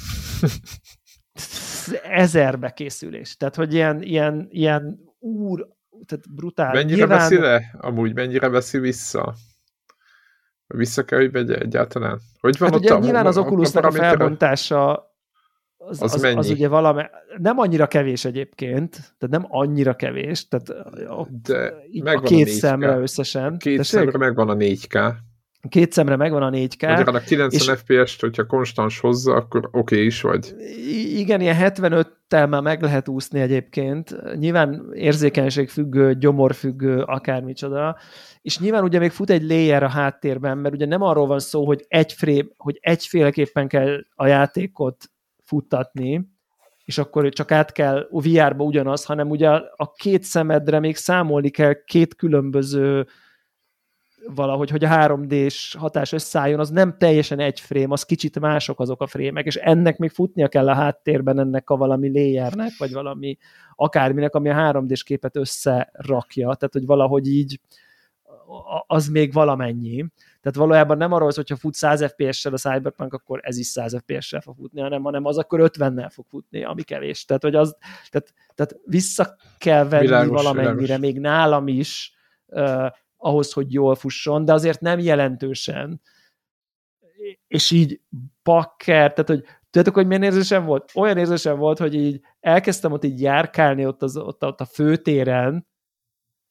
ezerbe készülés, tehát hogy ilyen, ilyen, ilyen úr, tehát brutál. Mennyire Nyilván... veszi le? Amúgy mennyire veszi vissza? Vissza kell, hogy vegye egyáltalán? Hogy van hát ott ugye a, nyilván az Oculusnak a, a felbontása az, az, az, az ugye valami, nem annyira kevés egyébként, tehát nem annyira kevés, tehát De a két a szemre összesen. Két Tessék? szemre megvan a 4K. Két szemre megvan a 4K. Magyarán a 90 FPS-t, hogyha konstans hozza, akkor oké okay is vagy. Igen, ilyen 75-tel már meg lehet úszni egyébként. Nyilván érzékenység függő, gyomor függő, akármicsoda. És nyilván ugye még fut egy layer a háttérben, mert ugye nem arról van szó, hogy egy frame, hogy egyféleképpen kell a játékot futtatni, és akkor csak át kell VR-ba ugyanaz, hanem ugye a két szemedre még számolni kell két különböző valahogy, hogy a 3D-s hatás összeálljon, az nem teljesen egy frame, az kicsit mások azok a frémek, és ennek még futnia kell a háttérben ennek a valami layernek, vagy valami akárminek, ami a 3D-s képet összerakja, tehát hogy valahogy így az még valamennyi. Tehát valójában nem arról, hogyha fut 100 FPS-sel a Cyberpunk, akkor ez is 100 FPS-sel fog futni, hanem, hanem az akkor 50-nel fog futni, ami kevés. Tehát, hogy az, tehát, tehát vissza kell venni világos, valamennyire, világos. még nálam is, uh, ahhoz, hogy jól fusson, de azért nem jelentősen. És így bakker, tehát hogy tudjátok, hogy milyen érzésem volt? Olyan érzésem volt, hogy így elkezdtem ott így járkálni ott, az, ott, ott a főtéren,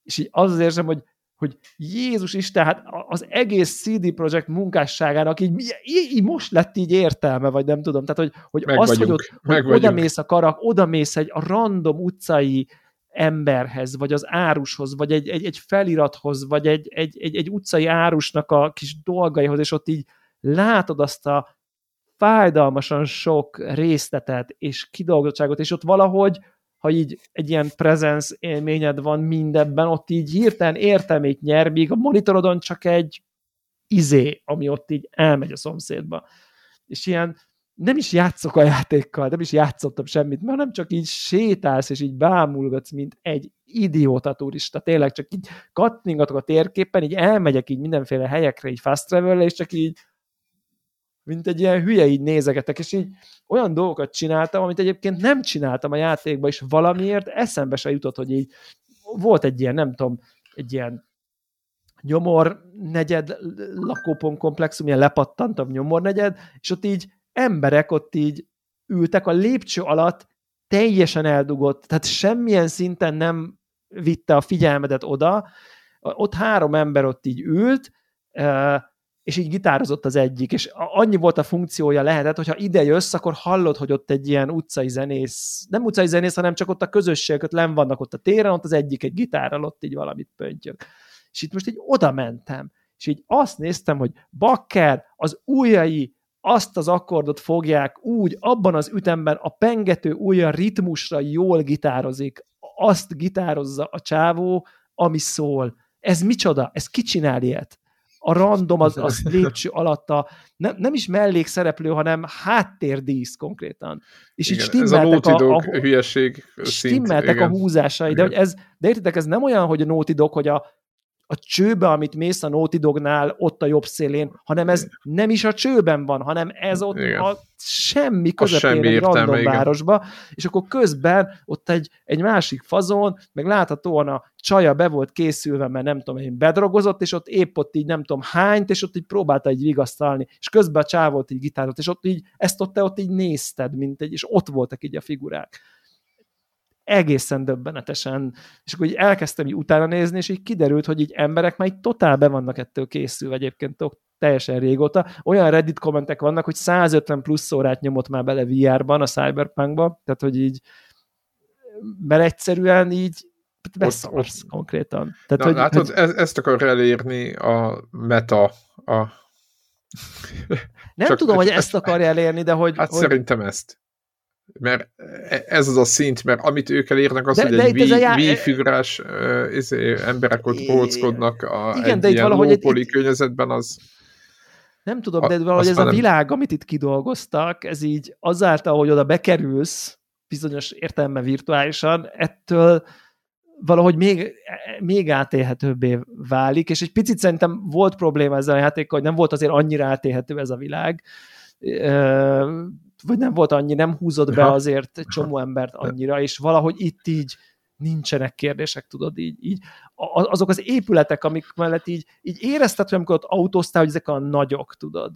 és így az az érzem, hogy hogy Jézus Isten, hát az egész CD Projekt munkásságának így, így, így most lett így értelme, vagy nem tudom. Tehát, hogy, hogy meg az, vagyunk, hogy, ott, hogy odamész a karak, odamész egy a random utcai emberhez, vagy az árushoz, vagy egy, egy, egy felirathoz, vagy egy, egy, egy, egy utcai árusnak a kis dolgaihoz, és ott így látod azt a fájdalmasan sok részletet és kidolgozottságot, és ott valahogy ha így egy ilyen presence élményed van mindebben, ott így hirtelen értelmét nyer, míg a monitorodon csak egy izé, ami ott így elmegy a szomszédba. És ilyen nem is játszok a játékkal, nem is játszottam semmit, mert nem csak így sétálsz, és így bámulgatsz, mint egy idióta turista. Tényleg csak így kattingatok a térképen, így elmegyek így mindenféle helyekre, így fast travel és csak így mint egy ilyen hülye így nézegetek, és így olyan dolgokat csináltam, amit egyébként nem csináltam a játékban, és valamiért eszembe se jutott, hogy így volt egy ilyen, nem tudom, egy ilyen nyomor negyed lakópont komplexum, ilyen lepattantabb nyomor negyed, és ott így emberek ott így ültek a lépcső alatt, teljesen eldugott, tehát semmilyen szinten nem vitte a figyelmedet oda, ott három ember ott így ült, és így gitározott az egyik, és annyi volt a funkciója lehetett, hogyha ide jössz, akkor hallod, hogy ott egy ilyen utcai zenész, nem utcai zenész, hanem csak ott a közösségek, len vannak ott a téren, ott az egyik egy gitárral ott így valamit pöntjök. És itt most így oda mentem, és így azt néztem, hogy bakker, az ujjai azt az akkordot fogják úgy, abban az ütemben a pengető ujja ritmusra jól gitározik, azt gitározza a csávó, ami szól. Ez micsoda? Ez ki csinál ilyet? A random az, az lépcső alatt a, nem, nem is mellékszereplő, hanem háttérdísz konkrétan. És igen, így stimmeltek ez a, a, a hülyeség stimmeltek szint, a húzásai, igen. de, hogy ez, de értitek, ez nem olyan, hogy a Naughty Dog, hogy a, a csőbe, amit mész a Naughty Dognál, ott a jobb szélén, hanem ez nem is a csőben van, hanem ez ott igen. a semmi közepén semmi egy random igen. városba, és akkor közben ott egy, egy másik fazon, meg láthatóan a csaja be volt készülve, mert nem tudom én, bedrogozott, és ott épp ott így nem tudom hányt, és ott így próbálta egy vigasztalni, és közben a csávolt így gitározott, és ott így, ezt ott te ott így nézted, mint egy, és ott voltak így a figurák egészen döbbenetesen, és akkor így elkezdtem így utána nézni, és így kiderült, hogy így emberek már így totál be vannak ettől készülve egyébként teljesen régóta. Olyan Reddit kommentek vannak, hogy 150 plusz órát nyomott már bele VR-ban, a Cyberpunkba, tehát hogy így mert egyszerűen így beszarsz konkrétan. Tehát, Na, hogy, látod, hogy... Ez, ezt akar elérni a meta, a nem Csak tudom, hogy ezt akarja elérni, de hogy... Hát hogy... szerintem ezt mert ez az a szint, mert amit ők elérnek, az, de, hogy de egy Wii, já... Uh, izé, emberek ott bóckodnak a, Igen, egy de ilyen valahogy egy... környezetben, az nem tudom, de valahogy ez a világ, amit itt kidolgoztak, ez így azáltal, hogy oda bekerülsz, bizonyos értelemben virtuálisan, ettől valahogy még, még átélhetőbbé válik, és egy picit szerintem volt probléma ezzel a játékkal, hogy nem volt azért annyira átélhető ez a világ, vagy nem volt annyi, nem húzott be azért egy csomó embert annyira, és valahogy itt így nincsenek kérdések, tudod, így, így azok az épületek, amik mellett így, így érezted, hogy amikor ott autóztál, hogy ezek a nagyok, tudod.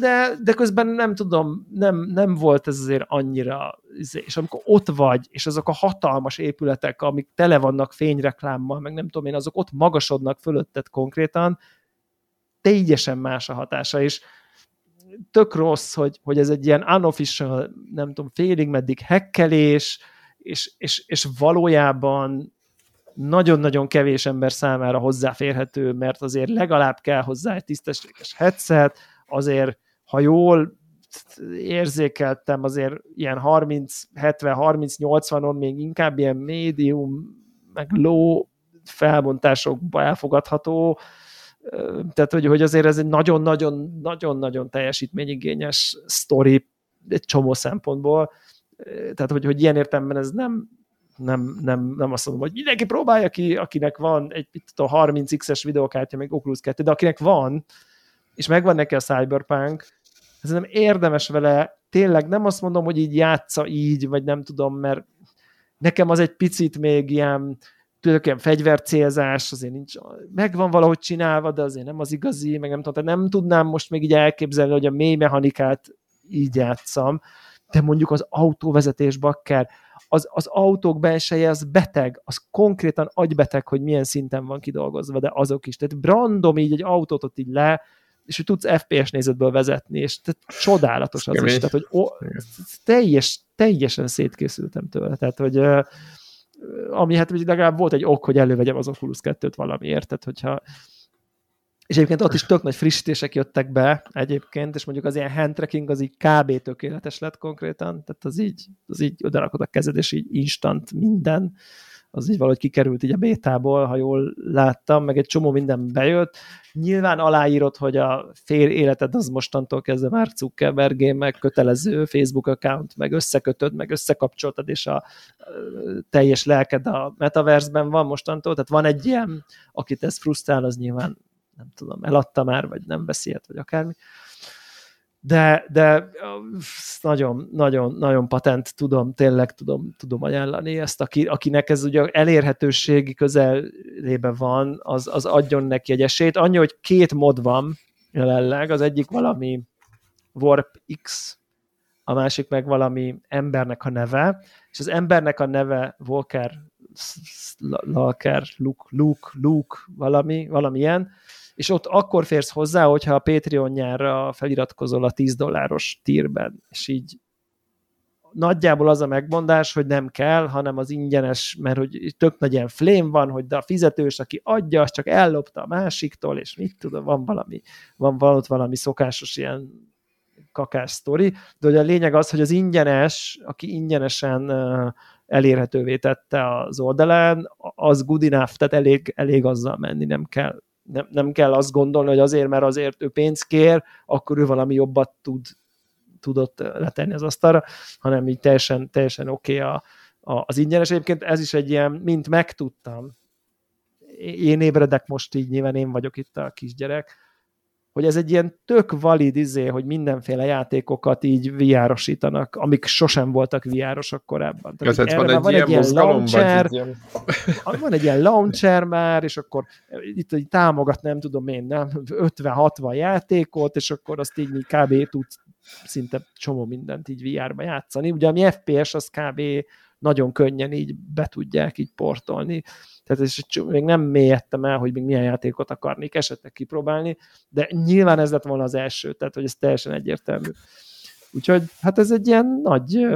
de, de közben nem tudom, nem, nem volt ez azért annyira, izé, és amikor ott vagy, és azok a hatalmas épületek, amik tele vannak fényreklámmal, meg nem tudom én, azok ott magasodnak fölötted konkrétan, teljesen más a hatása, és tök rossz, hogy, hogy ez egy ilyen unofficial, nem tudom, félig meddig hekkelés, és, és, és valójában nagyon-nagyon kevés ember számára hozzáférhető, mert azért legalább kell hozzá egy tisztességes headset, azért, ha jól érzékeltem, azért ilyen 30, 70, 30, 80-on még inkább ilyen médium, meg low felbontásokba elfogadható, tehát hogy, hogy azért ez egy nagyon-nagyon-nagyon-nagyon teljesítményigényes sztori egy csomó szempontból, tehát hogy, hogy ilyen értelemben ez nem, nem, nem, nem azt mondom, hogy mindenki próbálja ki, akinek van egy tudom, 30x-es videokártya, meg Oculus 2, de akinek van, és megvan neki a Cyberpunk, ez nem érdemes vele, tényleg nem azt mondom, hogy így játsza így, vagy nem tudom, mert nekem az egy picit még ilyen, tudok, ilyen fegyvercélzás, azért nincs, megvan valahogy csinálva, de azért nem az igazi, meg nem tudom, tehát nem tudnám most még így elképzelni, hogy a mély mechanikát így játszam, de mondjuk az autóvezetés bakker, az, az autók belseje az beteg, az konkrétan agybeteg, hogy milyen szinten van kidolgozva, de azok is. Tehát random így egy autót ott így le, és hogy tudsz FPS nézetből vezetni, és tehát csodálatos az is. Tehát, hogy ó, teljes, teljesen szétkészültem tőle. Tehát, hogy ami hát legalább volt egy ok, hogy elővegyem az Oculus 2-t valamiért, tehát hogyha és egyébként ott is tök nagy frissítések jöttek be egyébként, és mondjuk az ilyen hand tracking az így kb. tökéletes lett konkrétan, tehát az így, az így odarakod a kezed, és így instant minden, az így valahogy kikerült így a bétából, ha jól láttam, meg egy csomó minden bejött. Nyilván aláírod, hogy a fél életed az mostantól kezdve már Zuckerbergé, meg kötelező Facebook account, meg összekötöd, meg összekapcsoltad, és a teljes lelked a metaverse-ben van mostantól, tehát van egy ilyen, akit ez frusztrál, az nyilván nem tudom, eladta már, vagy nem beszélt, vagy akármi. De, de nagyon, nagyon, nagyon patent tudom, tényleg tudom, tudom ajánlani ezt, aki, akinek ez ugye elérhetőségi közelében van, az, az adjon neki egy esélyt. Annyi, hogy két mod van jelenleg, az egyik valami Warp X, a másik meg valami embernek a neve, és az embernek a neve Walker, Lalker, Luke, Luke, Luke, valami, valamilyen, és ott akkor férsz hozzá, hogyha a Patreon-jára feliratkozol a 10 dolláros tírben, és így nagyjából az a megmondás, hogy nem kell, hanem az ingyenes, mert hogy tök nagy ilyen flame van, hogy de a fizetős, aki adja, az csak ellopta a másiktól, és mit tudom, van valami, van valami, valami szokásos ilyen kakás sztori, de hogy a lényeg az, hogy az ingyenes, aki ingyenesen elérhetővé tette az oldalán, az good enough, tehát elég, elég azzal menni, nem kell nem, nem kell azt gondolni, hogy azért, mert azért ő pénzt kér, akkor ő valami jobbat tud, tudott letenni az asztalra, hanem így teljesen, teljesen oké okay a, a, az ingyenes. Egyébként ez is egy ilyen, mint megtudtam, én ébredek most így, nyilván én vagyok itt a kisgyerek, hogy ez egy ilyen tök valid izé, hogy mindenféle játékokat így VR-osítanak, amik sosem voltak VR-osok korábban. Tehát ez van, egy, van egy ilyen launcher, ilyen... [LAUGHS] van egy ilyen launcher már, és akkor itt így támogat, nem tudom én, nem, 50-60 játékot, és akkor azt így kb. tud szinte csomó mindent így VR-ba játszani. Ugye ami FPS, az kb. Nagyon könnyen így be tudják így portolni tehát és még nem mélyedtem el, hogy még milyen játékot akarnék esetleg kipróbálni, de nyilván ez lett volna az első, tehát hogy ez teljesen egyértelmű. Úgyhogy hát ez egy ilyen nagy,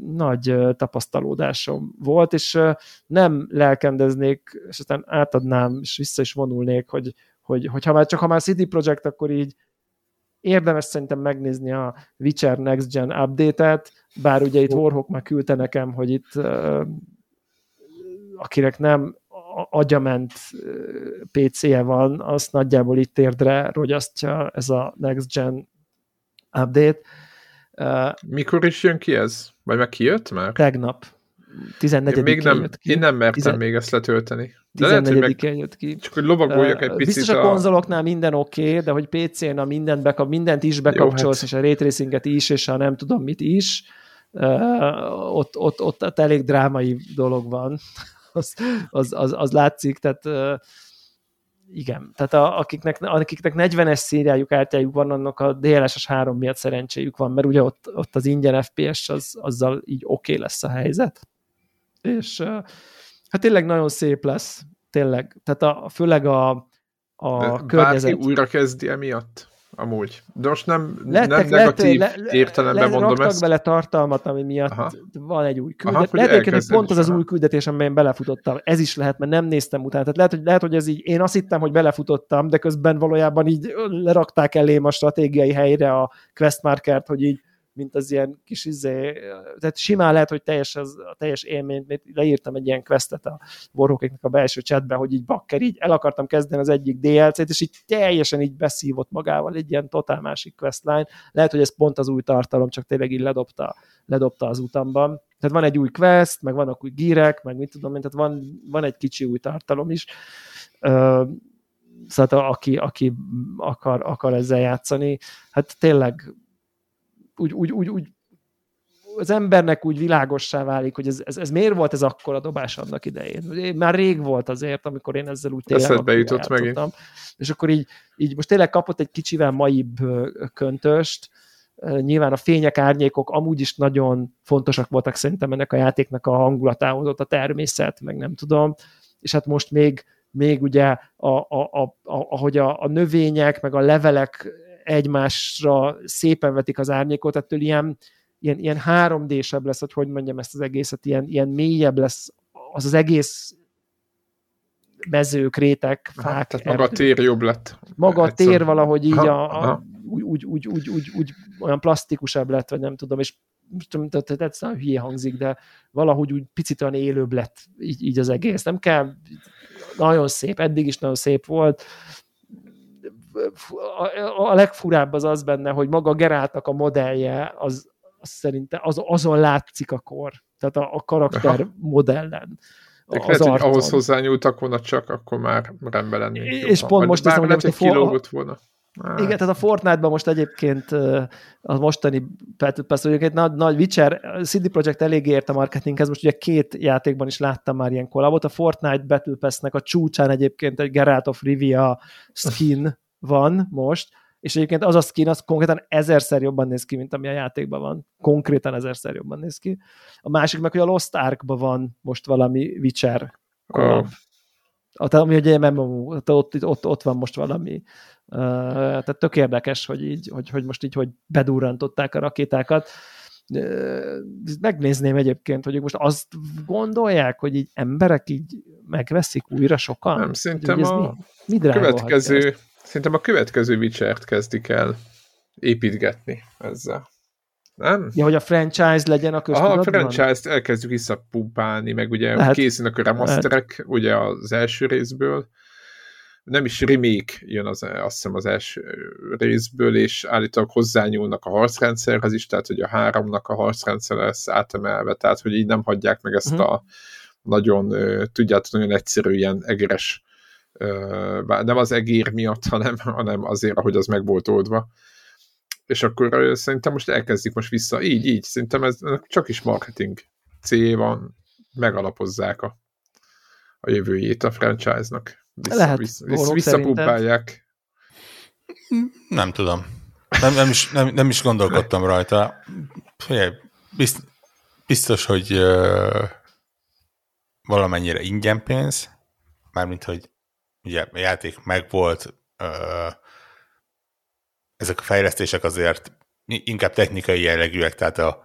nagy tapasztalódásom volt, és nem lelkendeznék, és aztán átadnám, és vissza is vonulnék, hogy, hogy, hogy ha már csak ha már City Project, akkor így érdemes szerintem megnézni a Witcher Next Gen update-et, bár ugye itt Warhawk már küldte nekem, hogy itt akinek nem agyament PC-je van, azt nagyjából itt térdre rogyasztja ez a Next Gen update. Mikor is jön ki ez? Vagy meg kijött már? Tegnap. 14 én még nem, jött ki. Én nem mertem 10, még ezt letölteni. De 14 meg, jött ki. Csak hogy lovagoljak egy picit. Biztos a, a konzoloknál minden oké, okay, de hogy PC-n a mindent, bekap, mindent is bekapcsolsz, Jó, hát. és a ray tracinget is, és a nem tudom mit is, uh, ott, ott, ott, ott elég drámai dolog van [LAUGHS] az, az, az, az látszik, tehát igen, tehát a, akiknek, akiknek 40-es szériájuk kártyájuk van, annak a DLSS 3 miatt szerencséjük van, mert ugye ott, ott az ingyen FPS, az, azzal így oké okay lesz a helyzet. És hát tényleg nagyon szép lesz, tényleg. Tehát a, főleg a, a De környezet... Bárki újra kezdi emiatt? amúgy. De most nem, Lettek, nem negatív le, le, értelemben le, mondom ezt. bele tartalmat, ami miatt Aha. van egy új küldetés. Lehet, hogy pont az az új küldetés, amiben belefutottam. Ez is lehet, mert nem néztem utána. Tehát lehet, hogy, lehet, hogy ez így, én azt hittem, hogy belefutottam, de közben valójában így lerakták elém a stratégiai helyre a questmarkert, hogy így mint az ilyen kis izé, tehát simán lehet, hogy teljes az, a teljes élményt, leírtam egy ilyen questet a borrókéknek a belső chatbe, hogy így bakker, így el akartam kezdeni az egyik DLC-t, és így teljesen így beszívott magával egy ilyen totál másik questline. Lehet, hogy ez pont az új tartalom, csak tényleg így ledobta, ledobta az utamban. Tehát van egy új quest, meg vannak új gírek, meg mit tudom én, tehát van, van egy kicsi új tartalom is. Uh, szóval aki, aki akar, akar ezzel játszani, hát tényleg úgy, úgy, úgy, úgy az embernek úgy világossá válik, hogy ez, ez, ez miért volt ez akkor a dobás annak idején. Már rég volt azért, amikor én ezzel úgy tényleg Eszedbe jutott megint. És akkor így, így most tényleg kapott egy kicsivel maibb köntöst, nyilván a fények, árnyékok amúgy is nagyon fontosak voltak szerintem ennek a játéknak a hangulatához, ott a természet, meg nem tudom, és hát most még, még ugye a, a, a, a, ahogy a, a növények, meg a levelek egymásra szépen vetik az árnyékot, ettől ilyen, ilyen, ilyen 3D-sebb lesz, hogy hogy mondjam ezt az egészet, ilyen, ilyen mélyebb lesz az az egész mezők, rétek, fák. Aha, tehát maga a tér jobb lett. Maga a tér valahogy így a, a, úgy, úgy, úgy, úgy, úgy, úgy, olyan plastikusabb lett, vagy nem tudom, és tehát egyszerűen hülye hangzik, de valahogy úgy picit olyan élőbb lett így, így az egész. Nem kell, nagyon szép, eddig is nagyon szép volt, a, a legfurább az az benne, hogy maga Geráltnak a modellje, az, az szerintem az, azon látszik a kor. Tehát a, a karakter Aha. modellen. De az lehet, hogy ahhoz hozzányúltak volna csak, akkor már rendben lennénk. És jobban. pont most hiszem, hogy most kilógott volna. Hát. Igen, tehát a Fortnite-ban most egyébként a mostani Battle Pass, hogy egy nagy, nagy Witcher, CD Projekt elég ért a marketinghez, most ugye két játékban is láttam már ilyen kollabot, a Fortnite Battle Pass-nek a csúcsán egyébként egy Geralt of Rivia skin van most, és egyébként az a skin az konkrétan ezerszer jobban néz ki, mint ami a játékban van. Konkrétan ezerszer jobban néz ki. A másik meg, hogy a Lost Arkban van most valami Witcher. Oh. Ami ugye MMO, ott, ott, ott van most valami. Uh, tehát tök érdekes, hogy, így, hogy, hogy most így, hogy bedurrantották a rakétákat. Uh, megnézném egyébként, hogy most azt gondolják, hogy így emberek így megveszik újra sokan? Nem, szerintem a mi, mi következő Szerintem a következő Witcher-t kezdik el építgetni ezzel. Nem? Ja, hogy a franchise legyen a köztudatban? Aha, a franchise-t elkezdjük visszapumpálni, meg ugye lehet, készülnek a remasterek, lehet. ugye az első részből. Nem is remake jön az, azt hiszem az első részből, és állítólag hozzányúlnak a harcrendszerhez is, tehát hogy a háromnak a harcrendszer lesz átemelve, tehát hogy így nem hagyják meg ezt uh-huh. a nagyon, tudjátok, nagyon egyszerű ilyen egeres nem az egér miatt, hanem, hanem azért, ahogy az meg volt oldva. És akkor szerintem most elkezdik most vissza. Így, így. Szerintem ez csak is marketing cél van, megalapozzák a, a jövőjét a franchise-nak. Vissza, Lehet, vissza, vissza, visszapumpálják. Nem tudom. Nem, nem, is, nem, nem is gondolkodtam rajta. Biztos, biztos hogy uh, valamennyire ingyen pénz, mármint, hogy ugye a játék megvolt, ezek a fejlesztések azért inkább technikai jellegűek, tehát a,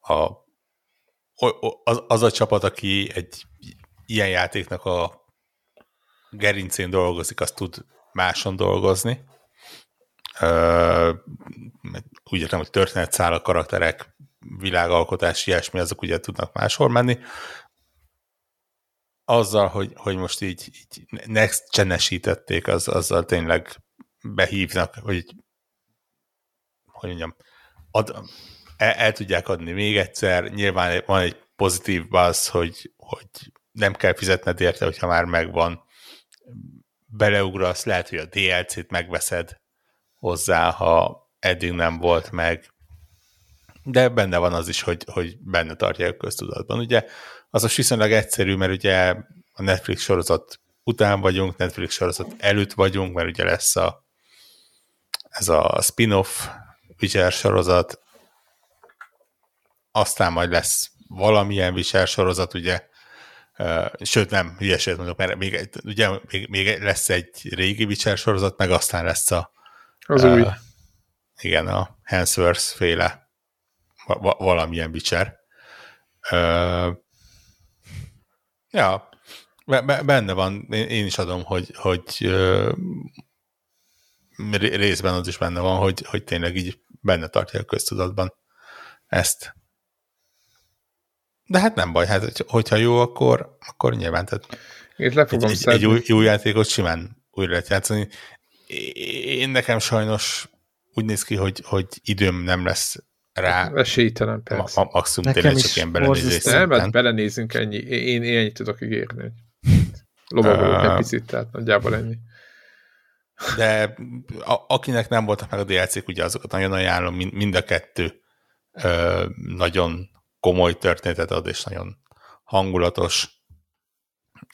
a, az, az a csapat, aki egy ilyen játéknak a gerincén dolgozik, az tud máson dolgozni. úgy értem, hogy történetszál karakterek, világalkotás, ilyesmi, azok ugye tudnak máshol menni azzal, hogy, hogy most így, így next genesítették, az, azzal tényleg behívnak, hogy hogy mondjam, ad, el, el tudják adni még egyszer. Nyilván van egy pozitív buzz, hogy, hogy nem kell fizetned érte, hogyha már megvan. Beleugrasz, lehet, hogy a DLC-t megveszed hozzá, ha eddig nem volt meg. De benne van az is, hogy, hogy benne tartják a köztudatban. Ugye az most viszonylag egyszerű, mert ugye a Netflix sorozat után vagyunk, Netflix sorozat előtt vagyunk, mert ugye lesz a, ez a spin-off Witcher sorozat, aztán majd lesz valamilyen Witcher sorozat, ugye, sőt nem, hülyeséget mondok, mert még, ugye, még, még lesz egy régi Witcher sorozat, meg aztán lesz a az uh, új. Igen, a Hansworth féle va- valamilyen Witcher. Uh, ja, benne van, én is adom, hogy, hogy részben az is benne van, hogy, hogy tényleg így benne tartja a köztudatban ezt. De hát nem baj, hát hogyha jó, akkor, akkor nyilván tehát Én le fogom egy, egy új, új játékot simán újra lehet játszani. Én nekem sajnos úgy néz ki, hogy, hogy időm nem lesz rá. Esélytelen, persze. Ma, maximum Nekem tényleg csak ilyen belenézés Nem, mert belenézünk ennyi. Én, én ennyit tudok ígérni. Lovagolok uh, egy picit, tehát nagyjából ennyi. De a, akinek nem voltak meg a DLC-k, ugye azokat nagyon ajánlom, mind, mind a kettő ö, nagyon komoly történetet ad, és nagyon hangulatos.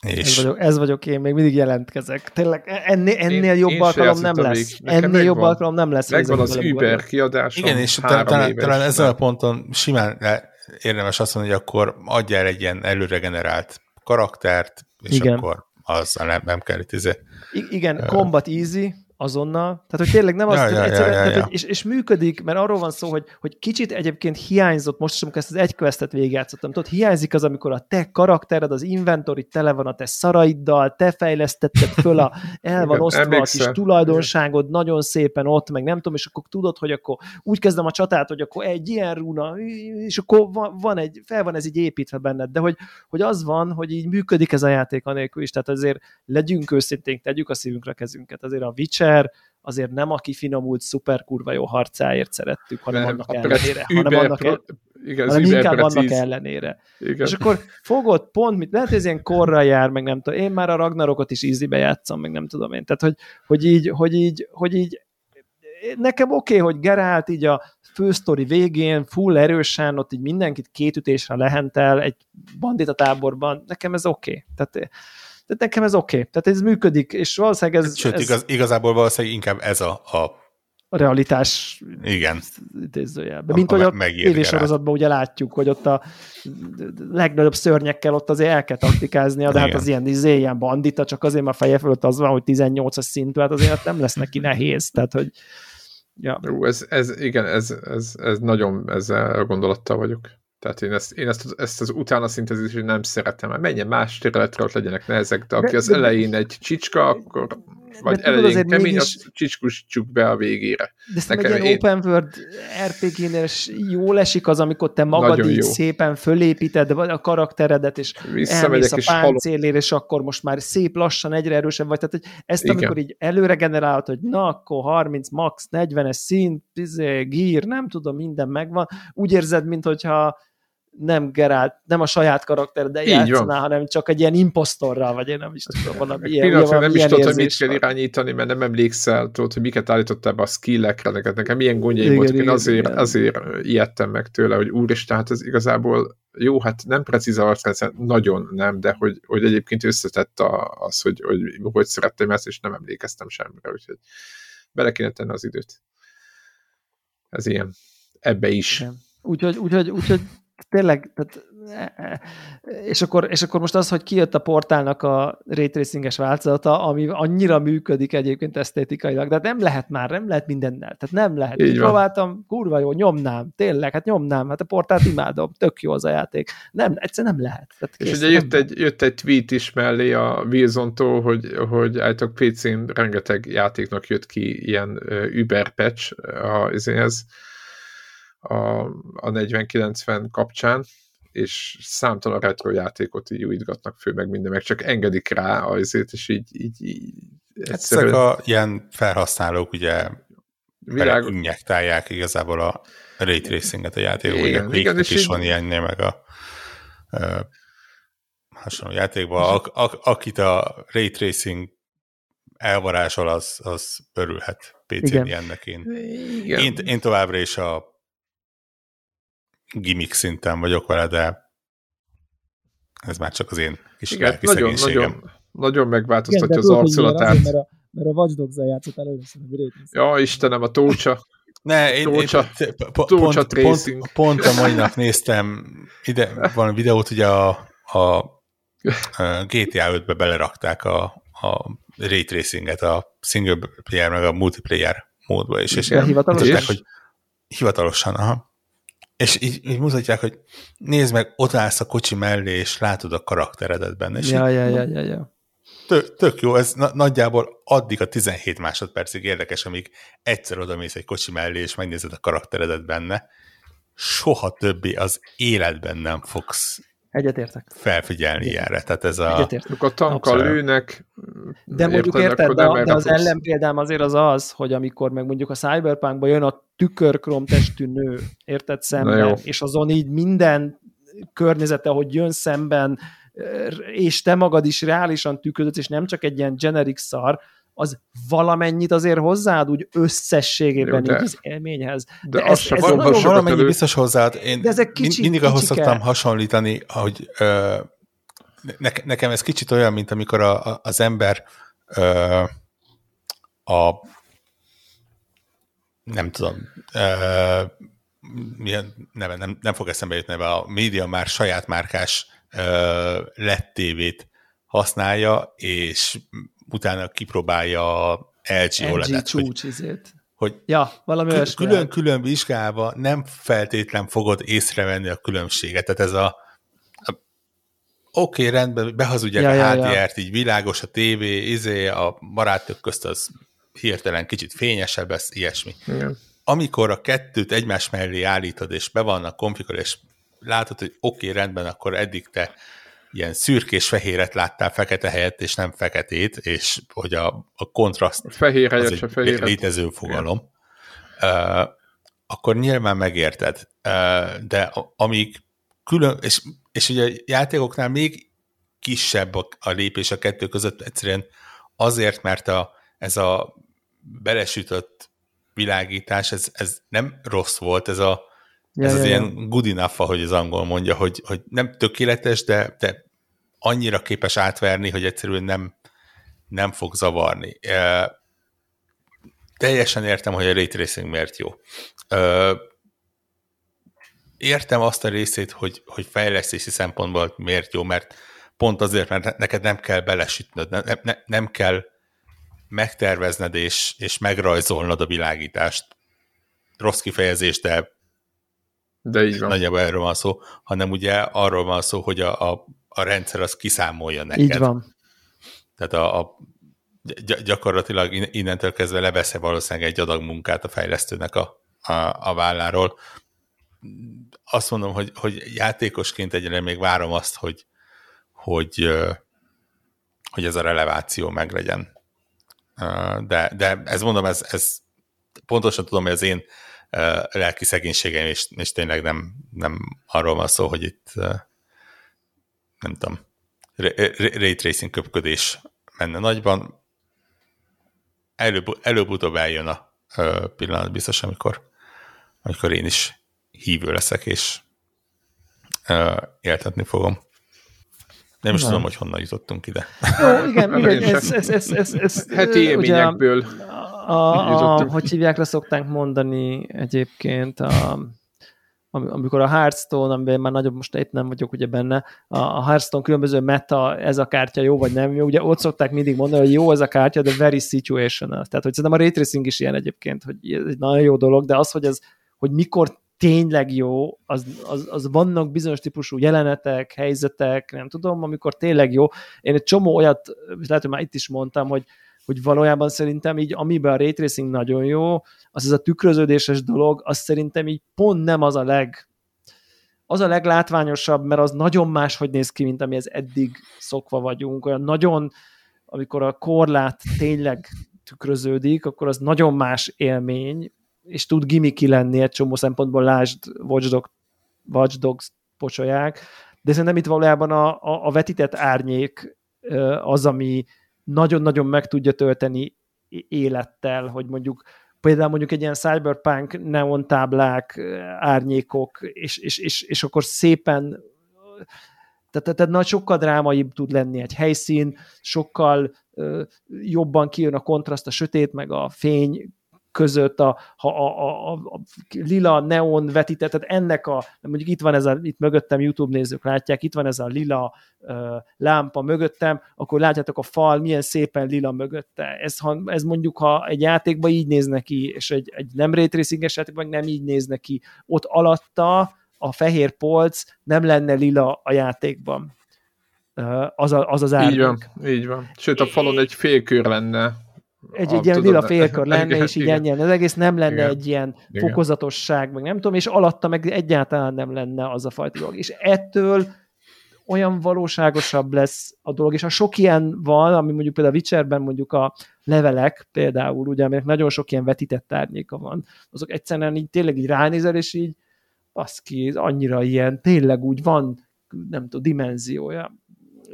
És... Ez, vagyok, ez vagyok én, még mindig jelentkezek. Tényleg ennél, ennél én, jobb én alkalom nem lesz. Ennél jobb alkalom nem lesz. Megvan az Uber kiadás. Igen, és talán, talán ezen a ponton simán érdemes azt mondani, hogy akkor adjál egy ilyen előre generált karaktert, és Igen. akkor azzal nem, nem kell itt izé. I- igen, uh, combat easy, azonnal. Tehát, hogy tényleg nem az, ja, ja, egyszerűen, ja, ja, ja. Tehát, hogy, és, és működik, mert arról van szó, hogy, hogy kicsit egyébként hiányzott, most amikor ezt az egy questet végigjátszottam, tudod, hiányzik az, amikor a te karaktered, az inventory tele van a te szaraiddal, te fejlesztetted föl, a, el van osztva a kis tulajdonságod, Igen. nagyon szépen ott, meg nem tudom, és akkor tudod, hogy akkor úgy kezdem a csatát, hogy akkor egy ilyen runa, és akkor van, van egy, fel van ez így építve benned, de hogy, hogy az van, hogy így működik ez a játék anélkül is, tehát azért legyünk őszintén, tegyük a szívünkre a kezünket, azért a Witcher Witcher azért nem a kifinomult, szuper kurva jó harcáért szerettük, hanem nem, annak ellenére, hanem, annak el, igen, hanem inkább precíz. annak ellenére. Igen. És akkor fogod pont, mit, lehet, hogy ez ilyen korra jár, meg nem tudom, én már a Ragnarokot is easy játszom, meg nem tudom én. Tehát, hogy, hogy így, hogy így, hogy így nekem oké, okay, hogy Gerált így a fősztori végén full erősen, ott így mindenkit két ütésre lehentel egy bandita táborban, nekem ez oké. Okay. Tehát de nekem ez oké. Okay. Tehát ez működik, és valószínűleg ez... Sőt, ez, igaz, igazából valószínűleg inkább ez a, a a realitás Igen. idézőjelben. Mint a, hogy a tévésorozatban ugye látjuk, hogy ott a legnagyobb szörnyekkel ott azért el kell taktikázni, de hát Igen. hát az ilyen, izé, ilyen bandita, csak azért már feje fölött az van, hogy 18-as szintű, hát azért nem lesz neki nehéz. Tehát, hogy ja. Ú, ez, ez, igen, ez, ez, ez nagyon ezzel gondolattal vagyok. Tehát én ezt, én ezt, ezt az utána szintezést nem szeretem. Mert menjen más területre, ott legyenek nehezek, de aki de, az elején egy csicska, akkor vagy de elején kemény, mégis... azt csicskustsuk be a végére. De Nekem egy én... open world RPG-nél jól esik az, amikor te magad Nagyon így jó. szépen fölépíted a karakteredet, és elmész a páncélért, és akkor most már szép lassan egyre erősebb vagy. Tehát hogy ezt Igen. amikor így előre generálod, hogy na, akkor 30, max 40-es szint, izé, gír, nem tudom, minden megvan, úgy érzed, mintha nem Gerált, nem a saját karakter, de játszaná, hanem csak egy ilyen impostorral, vagy én nem is tudom, valami ilyen, Pillanatra nem is tudod, hogy mit kell irányítani, mert nem emlékszel, tudod, hogy miket állítottál be a skillekre, neked nekem milyen gondjaim voltak, én azért, igen. azért ijedtem meg tőle, hogy úristen, hát ez igazából jó, hát nem precíz a arcrendszer, nagyon nem, de hogy, hogy egyébként összetett az, hogy, hogy, hogy szerettem ezt, és nem emlékeztem semmire, úgyhogy bele kéne tenni az időt. Ez ilyen. Ebbe is. Úgyhogy, úgyhogy, úgyhogy tényleg, tehát, e, e, és akkor, és akkor most az, hogy kijött a portálnak a raytracinges változata, ami annyira működik egyébként esztétikailag, de hát nem lehet már, nem lehet mindennel, tehát nem lehet. Így próbáltam, kurva jó, nyomnám, tényleg, hát nyomnám, hát a portált imádom, tök jó az a játék. Nem, egyszer nem lehet. Tehát és ugye jött egy, jött egy tweet is mellé a Wilson-tól, hogy, hogy állítok PC-n rengeteg játéknak jött ki ilyen Uber patch a, ez a, a 4090 kapcsán, és számtalan retro játékot így újítgatnak fő, meg minden, meg csak engedik rá azért, és így, így, így egyszerűen... Ezek a ilyen felhasználók ugye Világ... injektálják igazából a ray tracinget a játékokba, igen, igen, és is így... van ilyennél, meg a uh, hasonló játékban, a, a, akit a ray tracing elvarázsol, az, az örülhet PC-n ilyennek én. Igen. Én, én továbbra is a gimmick szinten vagyok vele, de ez már csak az én kis Igen, nagyon, nagyon, nagyon megváltoztatja az arculatát. Mert a, mert a Watch Dogs-el játszottál először, Ja, Istenem, a tócsa. Ne, én, Tócsa, én, pont, pont, pont, pont a mai nap néztem ide van videót, ugye a, a, a GTA 5-be belerakták a, a ray tracinget a single player meg a multiplayer módba is. És ja, hivatalosan? hogy hivatalosan, aha. És így, így mutatják, hogy nézd meg, ott állsz a kocsi mellé, és látod a karakteredet benne. És ja, ja, ja, ja, ja. Tök, tök jó, ez na, nagyjából addig a 17 másodpercig érdekes, amíg egyszer odamész egy kocsi mellé, és megnézed a karakteredet benne. Soha többi az életben nem fogsz Egyetértek. felfigyelni Egyetértek. erre. Tehát ez a... Egyetértek. A tankkal lőnek. De mondjuk érted, de, de az ellenpéldám azért az az, hogy amikor meg mondjuk a Cyberpunkban jön a tükörkrom testű nő, érted szemben, és azon így minden környezete, hogy jön szemben, és te magad is reálisan tükrözöd, és nem csak egy ilyen generic szar, az valamennyit azért hozzáad úgy összességében Jó, de, így az élményhez. De, de ez, ez, ez val- valamennyi elő... biztos hozzáad. Én de ezek kicsi, mindig ahhoz kicsike. szoktam hasonlítani, hogy ö, ne, nekem ez kicsit olyan, mint amikor a, a, az ember ö, a nem tudom, ö, milyen neve, nem, nem fog eszembe jutni neve, a média már saját márkás lett tévét használja, és utána kipróbálja a LG OLED-et. csúcs hogy, hogy ja, valami kül- külön-külön vizsgálva nem feltétlen fogod észrevenni a különbséget. Tehát ez a, a oké, okay, rendben, behazudják ja, a HDR-t, ja, ja. így világos a tévé, izé, a barátok közt az hirtelen kicsit fényesebb, ez ilyesmi. Igen. Amikor a kettőt egymás mellé állítod, és be vannak konfigurál, és látod, hogy oké, okay, rendben, akkor eddig te ilyen szürkés-fehéret láttál fekete helyett, és nem feketét, és hogy a, a kontraszt a fehér az egy fehéret. létező fogalom, uh, akkor nyilván megérted. Uh, de amíg külön, és, és ugye a játékoknál még kisebb a, a lépés a kettő között, egyszerűen azért, mert a, ez a belesütött világítás, ez, ez nem rossz volt, ez a Ja, ez ja, az ja. ilyen good enough, ahogy az angol mondja, hogy, hogy nem tökéletes, de, de annyira képes átverni, hogy egyszerűen nem, nem fog zavarni. E, teljesen értem, hogy a ray tracing miért jó. E, értem azt a részét, hogy, hogy fejlesztési szempontból miért jó, mert pont azért, mert neked nem kell belesütnöd, nem, nem, nem kell megtervezned és, és megrajzolnod a világítást. Rossz kifejezés, de de így van. Nagyjából erről van szó, hanem ugye arról van szó, hogy a, a, a rendszer az kiszámolja neked. Így van. Tehát a, a gyakorlatilag innentől kezdve levesz valószínűleg egy adag munkát a fejlesztőnek a, a, a válláról. Azt mondom, hogy, hogy játékosként egyre még várom azt, hogy, hogy, hogy ez a releváció meglegyen. De, de ez mondom, ez, ez pontosan tudom, hogy az én lelki szegénységem, és, és tényleg nem, nem arról van szó, hogy itt nem tudom, ray tracing köpködés menne nagyban. Előbb, előbb-utóbb eljön a pillanat biztos, amikor, amikor én is hívő leszek, és éltetni fogom. Nem is tudom, hogy honnan jutottunk ide. Jó, igen, [LAUGHS] igen ez, ez, ez, ez, ez, Heti élményekből. Ugye, a, a, hogy hívják, szokták mondani egyébként a, amikor a Hearthstone, amiben már nagyobb, most épp nem vagyok ugye benne, a Hearthstone különböző meta, ez a kártya jó vagy nem jó, ugye ott szokták mindig mondani, hogy jó ez a kártya, de very situational. Tehát, hogy szerintem a ray tracing is ilyen egyébként, hogy ez egy nagyon jó dolog, de az, hogy ez, hogy mikor tényleg jó, az, az, az vannak bizonyos típusú jelenetek, helyzetek, nem tudom, amikor tényleg jó. Én egy csomó olyat, lehet, hogy már itt is mondtam, hogy hogy valójában szerintem így, amiben a ray tracing nagyon jó, az ez a tükröződéses dolog, az szerintem így pont nem az a leg az a leglátványosabb, mert az nagyon más, hogy néz ki, mint amihez eddig szokva vagyunk. Olyan nagyon, amikor a korlát tényleg tükröződik, akkor az nagyon más élmény, és tud gimiki lenni egy csomó szempontból, lásd Watch, Dog, Watch Dogs pocsolyák, de szerintem itt valójában a, a, a vetített árnyék az, ami, nagyon-nagyon meg tudja tölteni élettel, hogy mondjuk például mondjuk egy ilyen cyberpunk neon táblák, árnyékok, és, és, és, és akkor szépen Tehát, tehát nagy sokkal drámaibb tud lenni egy helyszín, sokkal ö, jobban kijön a kontraszt, a sötét, meg a fény között a, a, a, a, a lila neon vetített, tehát ennek a, mondjuk itt van ez a, itt mögöttem YouTube nézők látják, itt van ez a lila uh, lámpa mögöttem, akkor látjátok a fal, milyen szépen lila mögötte. Ez, ha, ez mondjuk, ha egy játékban így néz neki, és egy, egy nem raytracinges játékban nem így néz neki, ott alatta a fehér polc nem lenne lila a játékban. Uh, az, a, az az árnyék. Így van, így van. Sőt, a falon egy félkör lenne egy, egy ilyen lila félkör [LAUGHS] lenne, igen, és így igen. ennyi. Az egész nem lenne igen. egy ilyen igen. fokozatosság, meg nem tudom, és alatta meg egyáltalán nem lenne az a fajta dolog. És ettől olyan valóságosabb lesz a dolog, és a sok ilyen van, ami mondjuk például a Witcherben mondjuk a levelek például, ugye, aminek nagyon sok ilyen vetített árnyéka van, azok egyszerűen így tényleg így ránézel, és így baszki, annyira ilyen, tényleg úgy van, nem tudom, dimenziója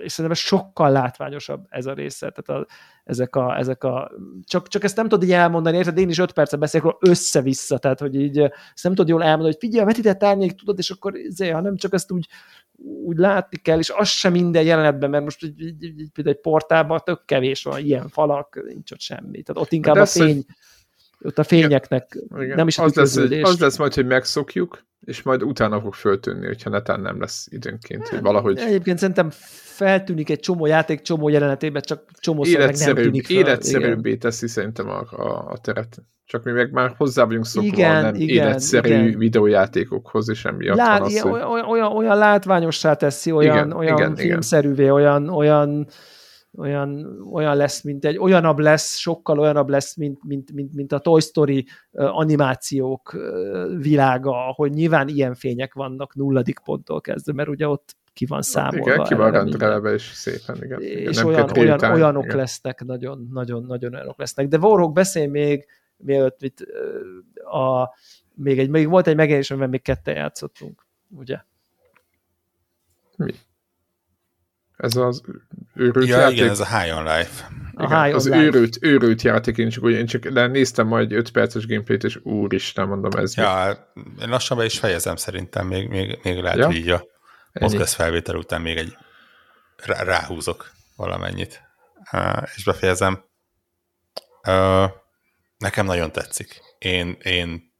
és szerintem sokkal látványosabb ez a része, tehát a, ezek a, ezek a csak, csak ezt nem tudod így elmondani, érted? Én is öt percet beszélek róla össze-vissza, tehát hogy így ezt nem tudod jól elmondani, hogy figyelj, a vetített árnyék, tudod, és akkor izé, hanem csak ezt úgy, úgy látni kell, és az sem minden jelenetben, mert most így, így, így, például egy portálban tök kevés van, ilyen falak, nincs ott semmi. Tehát ott inkább a fény, ott a fényeknek igen, nem is az lesz, az lesz majd, hogy megszokjuk, és majd utána fog föltűnni, hogyha netán nem lesz időnként, hogy valahogy... Egyébként szerintem feltűnik egy csomó játék, csomó jelenetében, csak csomó meg nem tűnik fel. Életszerűbbé igen. teszi szerintem a, a, a teret. Csak mi meg már hozzá vagyunk szokva igen, nem igen, életszerű igen. videójátékokhoz, és emiatt Lát, van az, hogy... olyan, olyan, olyan látványossá teszi, olyan, igen, olyan igen, filmszerűvé, igen. olyan, olyan olyan, olyan lesz, mint egy, olyanabb lesz, sokkal olyanabb lesz, mint, mint, mint, mint a Toy Story animációk világa, hogy nyilván ilyen fények vannak nulladik ponttól kezdve, mert ugye ott ki van számolva. Igen, ki van rendelve, és szépen, igen. És igen, olyan, olyan, olyanok igen. lesznek, nagyon, nagyon, nagyon olyanok lesznek. De Warhawk beszél még, mielőtt itt, a, még, egy, még volt egy megjelenés, amiben még ketten játszottunk, ugye? Mi? Ez az őrült ja, játék? igen, ez a High on Life. A igen, high az on őrült, life. őrült játék, én csak, úgy, én csak néztem majd 5 perces gameplayt, és úristen, mondom, ez... Ja, mi? én lassan be is fejezem szerintem, még, még, még lehet, ja? hogy így a felvétel után még egy rá, ráhúzok valamennyit, és befejezem. Nekem nagyon tetszik. Én, én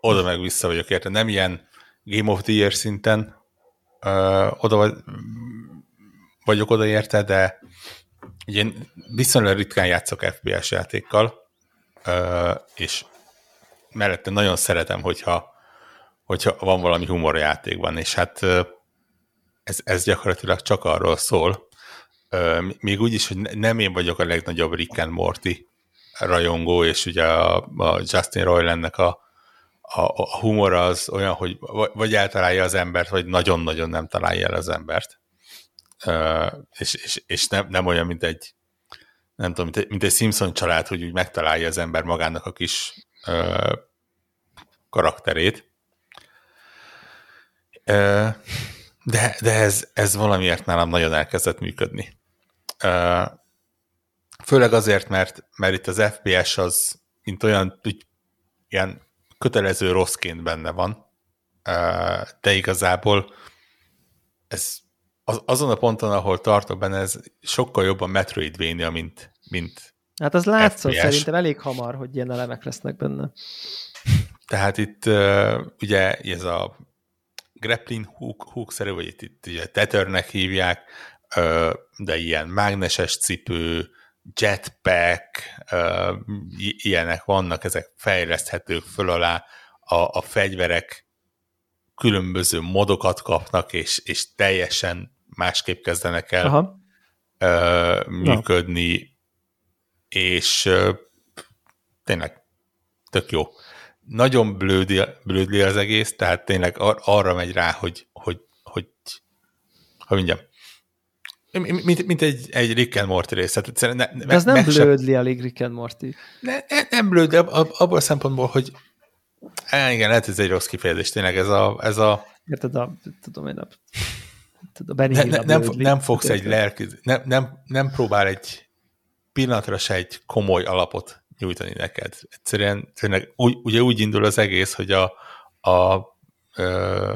oda meg vissza vagyok érte. Nem ilyen Game of the Year szinten oda vagyok oda érte, de ugye én viszonylag ritkán játszok FPS játékkal, és mellette nagyon szeretem, hogyha, hogyha van valami humor játékban, és hát ez, ez gyakorlatilag csak arról szól, még úgy is, hogy nem én vagyok a legnagyobb Rick and Morty rajongó, és ugye a, a Justin Roilandnek a, a, a humor az olyan, hogy vagy eltalálja az embert, vagy nagyon-nagyon nem találja el az embert és, és, és nem, nem olyan, mint egy nem tudom, mint egy, mint egy Simpson család, hogy úgy megtalálja az ember magának a kis ö, karakterét. Ö, de de ez, ez valamiért nálam nagyon elkezdett működni. Ö, főleg azért, mert, mert itt az FPS az, mint olyan, úgy, ilyen kötelező rosszként benne van, ö, de igazából ez az, azon a ponton, ahol tartok benne, ez sokkal jobban Metroidvania, mint, mint Hát az látszott FPS. szerintem elég hamar, hogy ilyen elemek lesznek benne. Tehát itt ugye ez a grappling hook, hook-szerű, vagy itt, itt ugye tethernek hívják, de ilyen mágneses cipő, jetpack, ilyenek vannak, ezek fejleszthetők föl alá, a, a fegyverek különböző modokat kapnak, és, és teljesen másképp kezdenek el Aha. Ö, működni, Na. és ö, tényleg tök jó. Nagyon blödi, blödli az egész, tehát tényleg ar- arra megy rá, hogy, hogy, hogy hogy mondjam, mint, mint egy, egy Rick and Morty rész. Tehát ne, de ez nem blödli sem... elég Rick and Morty. Ne, ne, nem blöd, de abból a szempontból, hogy á, igen, lehet ez egy rossz kifejezés, tényleg ez a... Ez a... Érted, a, tudom én, a a Benny ne, ne, nem, nem fogsz egy lelki, nem, nem, nem próbál egy pillanatra se egy komoly alapot nyújtani neked. Egyszerűen tényleg úgy, ugye úgy indul az egész, hogy a, a ö,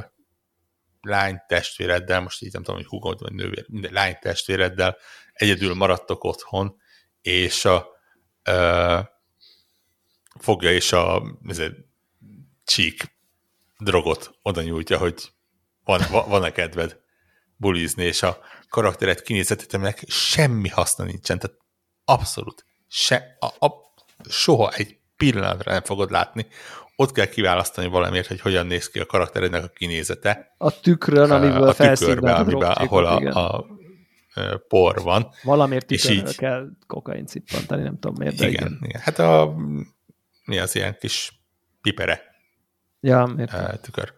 lány testvéreddel, most így nem tudom, hogy húgod vagy nővér, minden lány testvéreddel egyedül maradtok otthon, és a ö, fogja és a ezért, csík drogot oda nyújtja, hogy van, van-e kedved bulizni, és a karakteret kinézetetemnek semmi haszna nincsen, tehát abszolút se, a, a, soha egy pillanatra nem fogod látni. Ott kell kiválasztani valamiért, hogy hogyan néz ki a karakterednek a kinézete. A tükrön, amiből a tükörbe, amiben, ahol a, a, a, por van. Valamiért tükörről így, kell kokain cippantani, nem tudom miért, igen. igen. igen. Hát a, mi az ilyen kis pipere. Ja, miért? Tükör.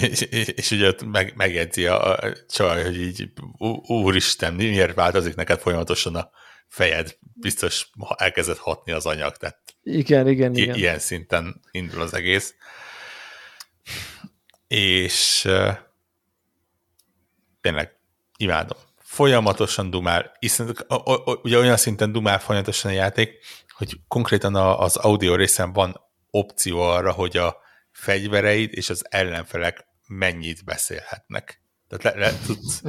És, és, és ugye meg, megjegyzi a, a csaj, hogy így úristen, miért változik neked folyamatosan a fejed, biztos elkezdett hatni az anyag, tehát igen, igen, igen. ilyen szinten indul az egész. És uh, tényleg imádom. Folyamatosan dumál, hiszen ugye olyan szinten dumál folyamatosan a játék, hogy konkrétan a, az audio részen van opció arra, hogy a fegyvereid és az ellenfelek mennyit beszélhetnek. Tehát le, le tudsz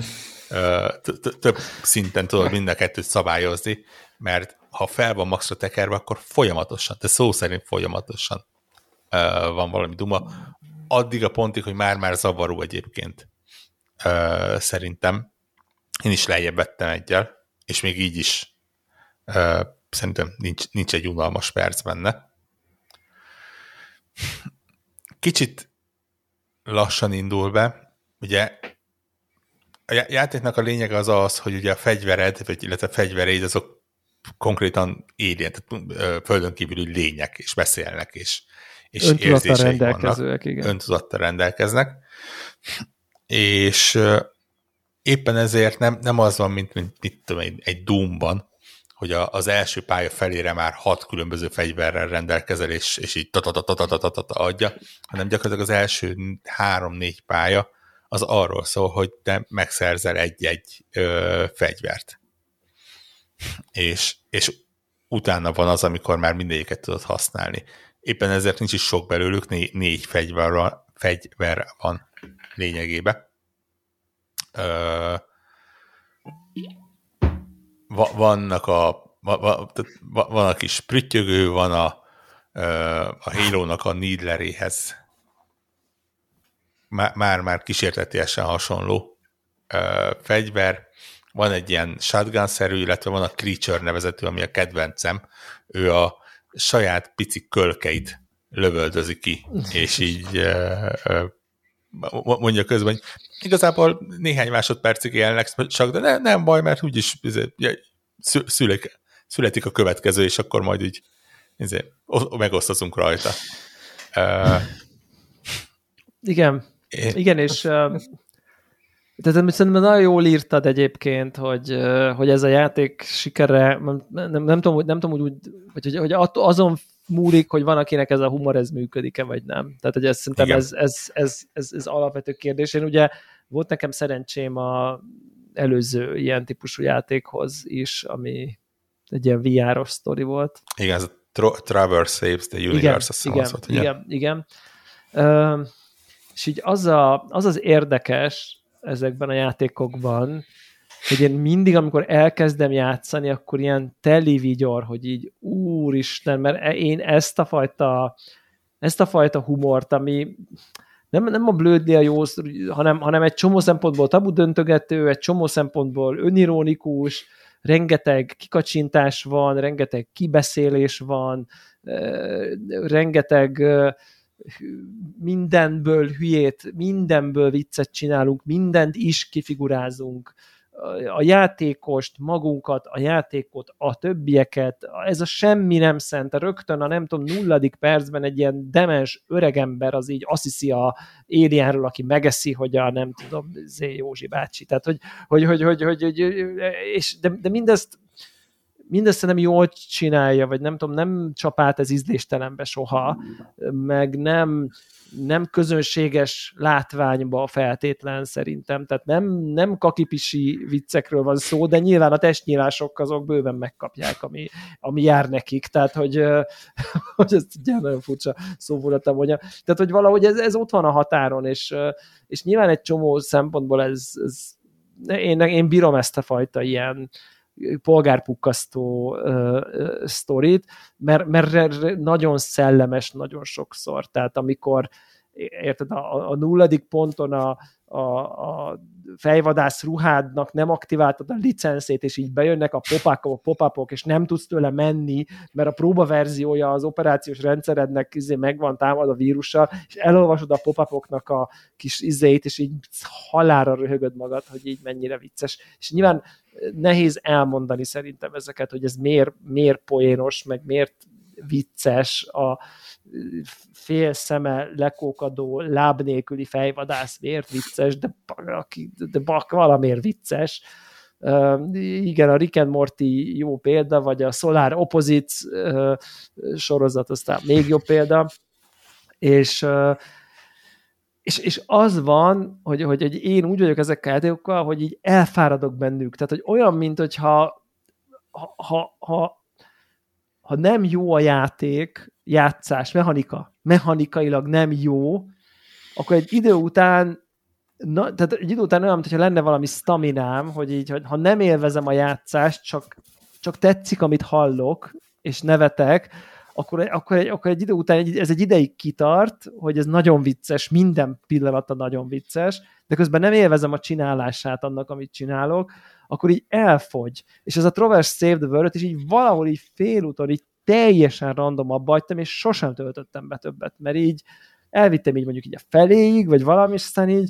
több szinten tudod mind a kettőt szabályozni, mert ha fel van maxra tekerve, akkor folyamatosan, de szó szerint folyamatosan van valami duma. Addig a pontig, hogy már-már zavaró egyébként szerintem. Én is lejjebb vettem egyel, és még így is szerintem nincs, nincs egy unalmas perc benne. Kicsit lassan indul be, ugye a játéknak a lényege az az, hogy ugye a fegyvered, vagy illetve a fegyvereid azok konkrétan érjen, tehát földön kívüli lények, és beszélnek, és, és érzéseik rendelkezőek, vannak. Igen. Öntudattal rendelkeznek. És éppen ezért nem, nem az van, mint, mint mit tudom, egy, egy Doom-ban, hogy a, az első pálya felére már hat különböző fegyverrel rendelkezel, és, és így adja, hanem gyakorlatilag az első három-négy pálya az arról szól, hogy te megszerzel egy-egy ö, fegyvert. És, és utána van az, amikor már mindegyiket tudod használni. Éppen ezért nincs is sok belőlük, né, négy fegyver, fegyver van lényegében. Ö, va, vannak a va, va, van a kis prüttyögő, van a, a Halo-nak a Needleréhez már-már kísértetiesen hasonló ö, fegyver. Van egy ilyen shotgun-szerű, illetve van a Creature nevezetű, ami a kedvencem. Ő a saját pici kölkeit lövöldözi ki, és így mondja közben, hogy igazából néhány másodpercig élnek csak, de ne, nem baj, mert úgyis izé, szülik, születik a következő, és akkor majd így izé, megosztozunk rajta. Uh, Igen, én... Igen, és tehát szerintem nagyon jól írtad egyébként, hogy, hogy ez a játék sikere, nem, nem, nem tudom, nem tudom úgy, hogy, hogy azon múlik, hogy van, akinek ez a humor, ez működik-e, vagy nem. Tehát, hogy ez, szerintem ez, ez, ez, ez, ez, alapvető kérdés. Én ugye volt nekem szerencsém a előző ilyen típusú játékhoz is, ami egy ilyen VR-os sztori volt. Igen, ez a Traverse Saves the Universe, igen, igen, igen, igen, igen. Uh, és így az, a, az az érdekes ezekben a játékokban, hogy én mindig, amikor elkezdem játszani, akkor ilyen teli vigyor, hogy így úristen, mert e, én ezt a fajta ezt a fajta humort, ami nem, nem a blödni a jó, hanem, hanem egy csomó szempontból tabu döntögető, egy csomó szempontból önironikus, rengeteg kikacsintás van, rengeteg kibeszélés van, rengeteg mindenből hülyét, mindenből viccet csinálunk, mindent is kifigurázunk, a játékost, magunkat, a játékot, a többieket, ez a semmi nem szent, rögtön a nem tudom, nulladik percben egy ilyen demens öregember az így azt hiszi a Alienről, aki megeszi, hogy a nem tudom, Zé Józsi bácsi, tehát hogy, hogy, hogy, hogy, hogy, hogy és de, de mindezt mindössze nem jól csinálja, vagy nem tudom, nem csapált ez ízléstelenbe soha, meg nem, nem közönséges látványba feltétlen szerintem, tehát nem, nem kakipisi viccekről van szó, de nyilván a testnyílások azok bőven megkapják, ami, ami jár nekik, tehát hogy, [LAUGHS] hogy ez ugye nagyon furcsa szó volt mondja. Tehát, hogy valahogy ez, ez ott van a határon, és, és nyilván egy csomó szempontból ez, ez én, én bírom ezt a fajta ilyen polgárpukkasztó uh, sztorit, mert, mert nagyon szellemes nagyon sokszor. Tehát amikor érted, a, a nulladik ponton a, a, a fejvadász ruhádnak nem aktiváltad a licenszét, és így bejönnek a popákok, popapok, és nem tudsz tőle menni, mert a próbaverziója az operációs rendszerednek izé megvan támad a vírussal, és elolvasod a popapoknak a kis izét, és így halára röhögöd magad, hogy így mennyire vicces. És nyilván nehéz elmondani szerintem ezeket, hogy ez miért, miért poénos, meg miért vicces a fél szeme lekókadó, láb nélküli fejvadász miért vicces, de, de bak valamiért vicces. Igen, a Rick and Morty jó példa, vagy a Solar Opposites uh, sorozat aztán még jobb példa, és és, és az van, hogy, hogy, hogy én úgy vagyok ezekkel a játékokkal, hogy így elfáradok bennük. Tehát, hogy olyan, mint hogyha ha, ha, ha, ha nem jó a játék, játszás, mechanika, mechanikailag nem jó, akkor egy idő után Na, tehát egy idő után olyan, mintha lenne valami staminám, hogy így, hogy ha nem élvezem a játszást, csak, csak tetszik, amit hallok, és nevetek, akkor, akkor, egy, akkor egy idő után ez egy ideig kitart, hogy ez nagyon vicces, minden pillanata nagyon vicces, de közben nem élvezem a csinálását annak, amit csinálok, akkor így elfogy. És ez a Traverse Save the World, és így valahol így félúton így teljesen random abba hagytam, és sosem töltöttem be többet, mert így elvittem így mondjuk így a feléig, vagy valami, és aztán így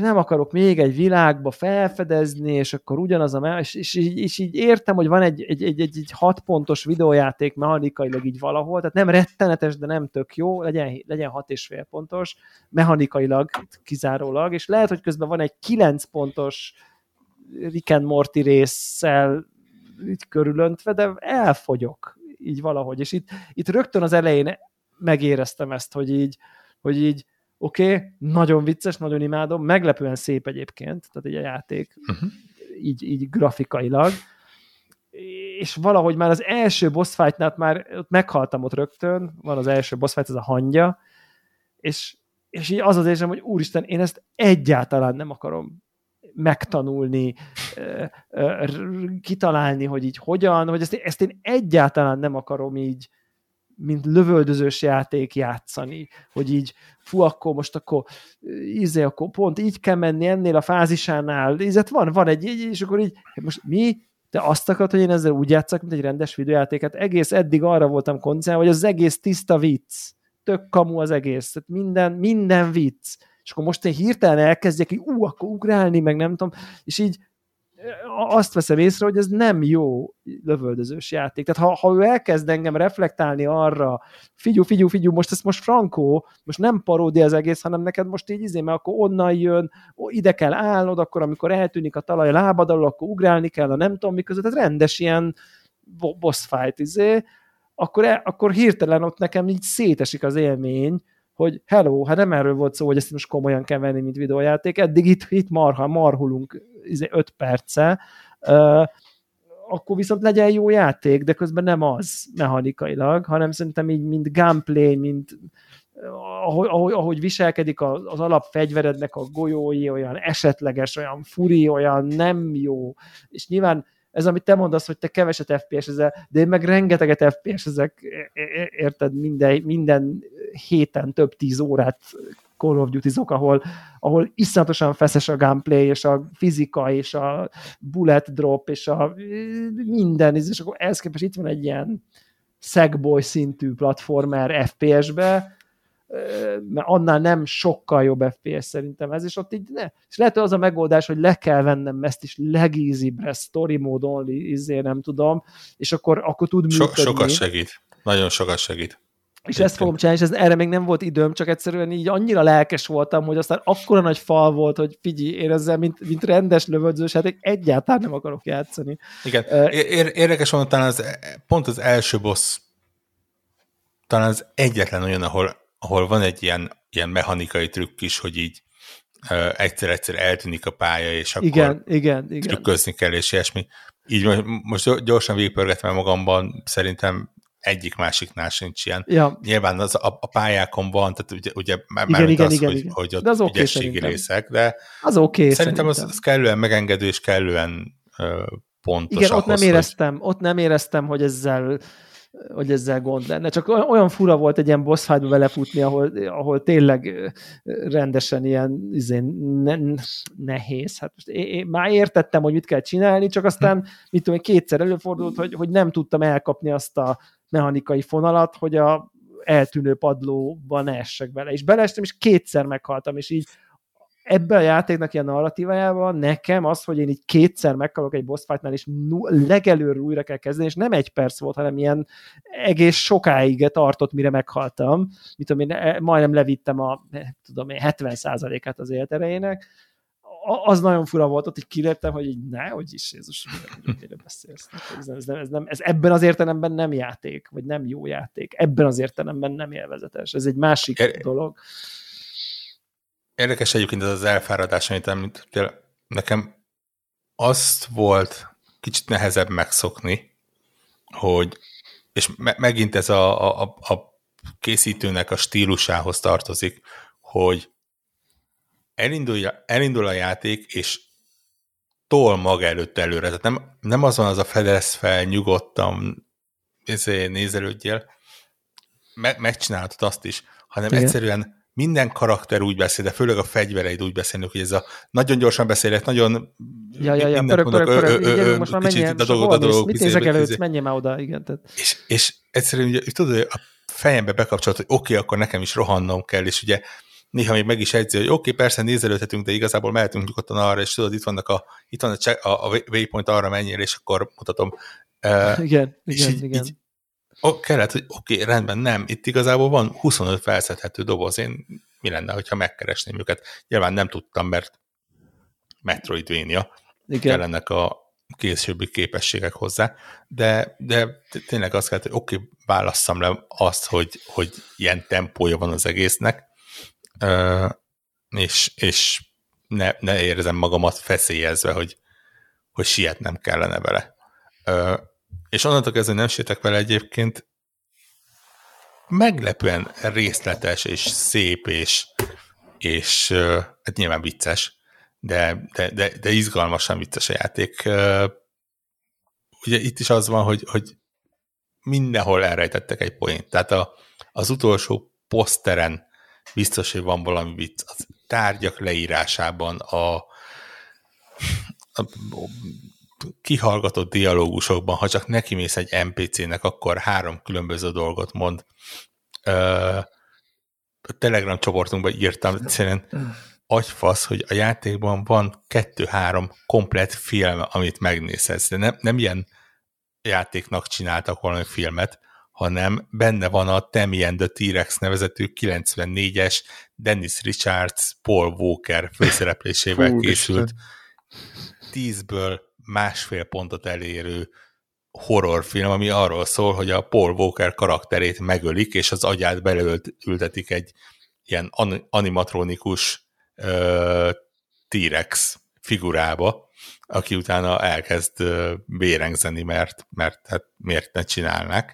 nem akarok még egy világba felfedezni, és akkor ugyanaz a, és, és, így, és így értem, hogy van egy, egy, egy, egy, egy hat pontos videójáték mechanikailag így valahol, tehát nem rettenetes, de nem tök jó, legyen, legyen hat és fél pontos, mechanikailag kizárólag, és lehet, hogy közben van egy kilenc pontos Rick and Morty résszel így körülöntve, de elfogyok így valahogy, és itt, itt rögtön az elején megéreztem ezt, hogy így, hogy így oké, okay, nagyon vicces, nagyon imádom, meglepően szép egyébként, tehát egy a játék, uh-huh. így, így grafikailag, és valahogy már az első boss fight már ott meghaltam ott rögtön, van az első boss fight, ez a hangja, és, és így az az érzem, hogy úristen, én ezt egyáltalán nem akarom megtanulni, kitalálni, hogy így hogyan, hogy ezt, ezt én egyáltalán nem akarom így, mint lövöldözős játék játszani, hogy így, fú, akkor most akkor, íze, akkor pont így kell menni ennél a fázisánál, ízet van, van egy, egy, és akkor így, most mi, te azt akarod, hogy én ezzel úgy játszak, mint egy rendes videójátéket. Egész eddig arra voltam koncentrálva, hogy az egész tiszta vicc. Tök kamu az egész. Tehát minden, minden vicc és akkor most én hirtelen elkezdjek, hogy ú, akkor ugrálni, meg nem tudom, és így azt veszem észre, hogy ez nem jó lövöldözős játék. Tehát ha, ha ő elkezd engem reflektálni arra, figyú, figyú, figyú, most ez most frankó, most nem paródia az egész, hanem neked most így izé, mert akkor onnan jön, ide kell állnod, akkor amikor eltűnik a talaj a lábad alól, akkor ugrálni kell a nem tudom mi között, tehát rendes ilyen boss fight izé, akkor, e, akkor hirtelen ott nekem így szétesik az élmény, hogy hello, hát nem erről volt szó, hogy ezt most komolyan kell venni, mint videójáték, eddig itt, itt marha, marhulunk 5 izé, perce, uh, akkor viszont legyen jó játék, de közben nem az mechanikailag, hanem szerintem így, mint gameplay, mint ahogy, ahogy, ahogy viselkedik az, az alapfegyverednek a golyói, olyan esetleges, olyan furi, olyan nem jó, és nyilván ez, amit te mondasz, hogy te keveset FPS ezel, de én meg rengeteget FPS ezek, érted, minden, minden héten több tíz órát Call of duty ahol, ahol iszonyatosan feszes a gameplay, és a fizika, és a bullet drop, és a minden, és akkor ehhez képest itt van egy ilyen Sackboy szintű platformer FPS-be, mert annál nem sokkal jobb FPS szerintem ez, és ott így ne. És lehet, hogy az a megoldás, hogy le kell vennem ezt is legízibre, story mode only, izé, nem tudom, és akkor, akkor tud működni. So, sokat segít. Nagyon sokat segít. És ezt fogom csinálni, és ez, erre még nem volt időm, csak egyszerűen így annyira lelkes voltam, hogy aztán akkora nagy fal volt, hogy figyelj, én ezzel, mint, mint rendes lövöldözős, hát egyáltalán nem akarok játszani. Igen, uh, érdekes van, talán az, pont az első boss talán az egyetlen olyan, ahol, ahol van egy ilyen, ilyen mechanikai trükk is, hogy így egyszer-egyszer eltűnik a pálya, és akkor igen, igen, igen. trükközni kell, és ilyesmi. Így most, most gyorsan végigpörgetem magamban, szerintem egyik másiknál sincs ilyen. Ja. Nyilván az a, a pályákon van, tehát ugye, ugye már igen, igen, az, igen, hogy, igen. hogy ott de az okay, ügyességi részek, de az okay, szerintem, szerintem. Az, az kellően megengedő és kellően uh, pontos Igen, ahhoz, ott nem éreztem, hogy... ott nem éreztem, hogy ezzel hogy ezzel gond lenne. Csak olyan fura volt egy ilyen boss fight belefutni, ahol, ahol tényleg rendesen ilyen izén, ne, nehéz. Hát most én, én már értettem, hogy mit kell csinálni, csak aztán, mit tudom, kétszer előfordult, hogy, hogy nem tudtam elkapni azt a mechanikai fonalat, hogy a eltűnő padlóban ne essek bele. És beleestem, és kétszer meghaltam, és így ebben a játéknak ilyen narratívájában nekem az, hogy én így kétszer meghalok egy boss fightnál, és legelőről újra kell kezdeni, és nem egy perc volt, hanem ilyen egész sokáig tartott, mire meghaltam. Mit tudom én, e, majdnem levittem a, tudom én, 70%-át az életerejének, az nagyon fura volt, ott hogy kiléptem, hogy így ne, hogy is Jézus, miről beszélsz. Ez, ez, nem, ez, nem, ez ebben az értelemben nem játék, vagy nem jó játék. Ebben az értelemben nem élvezetes. Ez egy másik er, dolog. Érdekes egyébként ez az elfáradás, amit említettél. Nekem azt volt kicsit nehezebb megszokni, hogy, és me- megint ez a, a, a készítőnek a stílusához tartozik, hogy elindul, elindul a játék, és tol maga előtt előre. Tehát nem, nem az van az a fedez fel, nyugodtan izé, nézelődjél, me, megcsinálhatod azt is, hanem Igen. egyszerűen minden karakter úgy beszél, de főleg a fegyvereid úgy beszélnek, hogy ez a nagyon gyorsan beszélek, nagyon ja, ja, ja, pörög, pörög, pörög, igen, most már menjen, mit nézek előtt, menjen már oda, igen. Tehát. És, és egyszerűen ugye, tudod, a fejembe bekapcsolt, hogy oké, okay, akkor nekem is rohannom kell, és ugye néha még meg is egyzi, hogy oké, okay, persze nézelődhetünk, de igazából mehetünk nyugodtan arra, és tudod, itt, vannak a, itt van a, check, a, a waypoint, arra menjél, és akkor mutatom. Uh, igen, és igen, így, igen. Így, ó, kellett, hogy oké, okay, rendben, nem, itt igazából van 25 felszedhető doboz, én mi lenne, hogyha megkeresném őket. Nyilván nem tudtam, mert Metroidvania Igen. kellenek a későbbi képességek hozzá, de, de tényleg azt kellett, hogy oké, okay, válasszam le azt, hogy, hogy ilyen tempója van az egésznek, és, és ne, ne érzem magamat feszélyezve, hogy, hogy sietnem kellene vele. És onnantól kezdve nem sietek vele egyébként, meglepően részletes és szép és, és hát nyilván vicces, de, de, de, de izgalmasan vicces a játék. Ugye itt is az van, hogy, hogy mindenhol elrejtettek egy poént. Tehát a, az utolsó poszteren biztos, hogy van valami vicc. A tárgyak leírásában, a, a kihallgatott dialógusokban, ha csak neki mész egy NPC-nek, akkor három különböző dolgot mond. a Telegram csoportunkban írtam, egyszerűen agyfasz, hogy a játékban van kettő-három komplet film, amit megnézhetsz, de nem, nem ilyen játéknak csináltak valami filmet, hanem benne van a Tammy and the T-Rex nevezetű 94-es Dennis Richards, Paul Walker főszereplésével készült tízből másfél pontot elérő horrorfilm, ami arról szól, hogy a Paul Walker karakterét megölik, és az agyát beleültetik egy ilyen animatronikus T-Rex figurába, aki utána elkezd uh, bérengzeni, mert, mert hát miért ne csinálnak.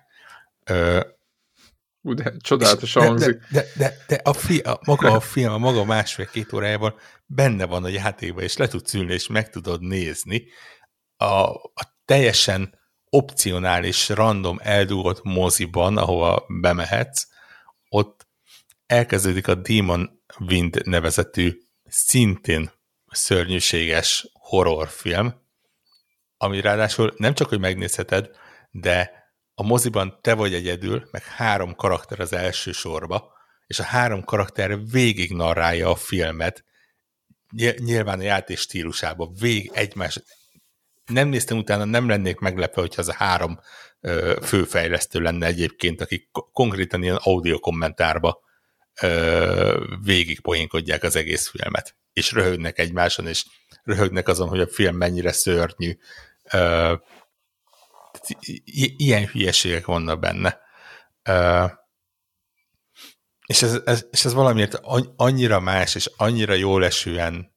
Ú, de csodálatosan hangzik. De, de, de, de a, fi, a, maga a film, a maga másfél-két órájában benne van a játékban, és le tudsz ülni, és meg tudod nézni. A, a teljesen opcionális, random eldugott moziban, ahova bemehetsz, ott elkezdődik a Demon Wind nevezetű szintén szörnyűséges horrorfilm, ami ráadásul nem csak, hogy megnézheted, de a moziban te vagy egyedül, meg három karakter az első sorba, és a három karakter végig narrálja a filmet, nyilván a játék stílusában, végig egymás, nem néztem utána, nem lennék meglepve, hogyha az a három ö, főfejlesztő lenne egyébként, akik konkrétan ilyen audio kommentárba ö, végig poénkodják az egész filmet, és röhögnek egymáson, és röhögnek azon, hogy a film mennyire szörnyű. Ilyen hülyeségek vannak benne. És ez, ez, és ez valamiért annyira más, és annyira jól esően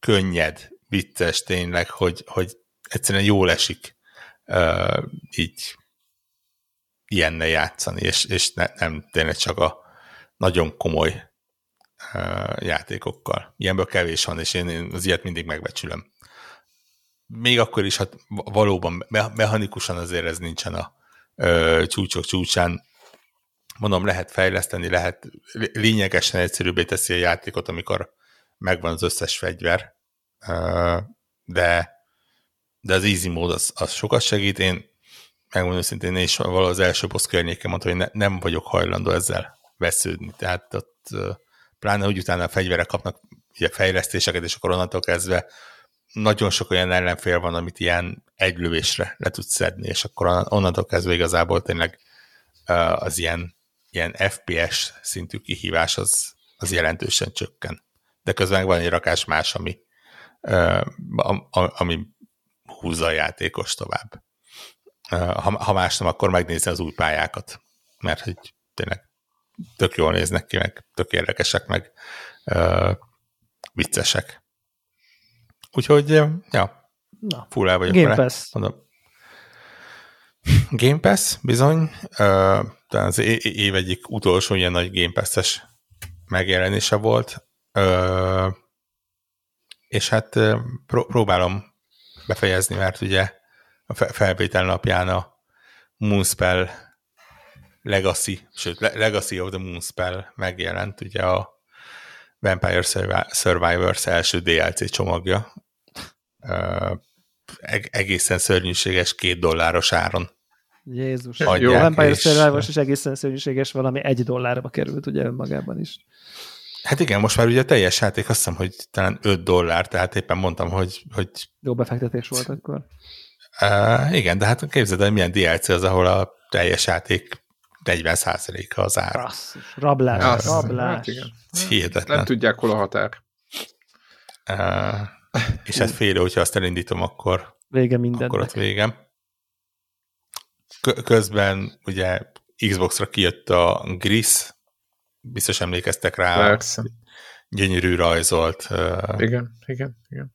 könnyed, vicces tényleg, hogy, hogy egyszerűen jól esik uh, így ilyenne játszani, és, és ne, nem tényleg csak a nagyon komoly uh, játékokkal. Ilyenből kevés van, és én, én az ilyet mindig megbecsülöm. Még akkor is, hát valóban mechanikusan azért ez nincsen a uh, csúcsok csúcsán, mondom, lehet fejleszteni, lehet lényegesen egyszerűbbé teszi a játékot, amikor megvan az összes fegyver, de, de az easy mód az, az sokat segít. Én megmondom őszintén, én is valahol az első boss környéken mondtam, hogy ne, nem vagyok hajlandó ezzel vesződni. Tehát ott pláne, hogy utána a fegyverek kapnak ugye fejlesztéseket, és akkor onnantól kezdve nagyon sok olyan ellenfél van, amit ilyen egy lövésre le tudsz szedni, és akkor onnantól kezdve igazából tényleg az ilyen ilyen FPS szintű kihívás az, az jelentősen csökken. De közben van egy rakás más, ami, ami húzza a játékos tovább. Ha, ha más nem, akkor megnézni az új pályákat, mert hogy tényleg tök jól néznek ki, meg tök érdekesek, meg uh, viccesek. Úgyhogy, ja, Na, full el vagyok Game Pass. Mondom, Game Pass, bizony. Uh, talán az év egyik utolsó ilyen nagy Game Pass-es megjelenése volt. Uh, és hát pró- próbálom befejezni, mert ugye a felvétel napján a Moonspell Legacy, sőt, Legacy of the Moonspell megjelent, ugye a Vampire Survivors első DLC csomagja. Egészen szörnyűséges két dolláros áron. Jézus. Adják, Jó, Vampire Survivors is egészen szörnyűséges, valami egy dollárba került ugye önmagában is. Hát igen, most már ugye teljes játék azt hiszem, hogy talán 5 dollár, tehát éppen mondtam, hogy... hogy... Jó befektetés volt akkor. Uh, igen, de hát képzeld el, milyen DLC az, ahol a teljes játék 40%-a az ár. Rasszus, rablás, Rassz, rablás. Hát igen. Hihetetlen. Nem tudják, hol a határ. Uh, és hát fél, hogyha azt elindítom, akkor, vége mindennek. akkor ott végem. Közben ugye Xbox-ra kijött a Gris, biztos emlékeztek rá. Persze. Gyönyörű rajzolt. Igen, igen, igen.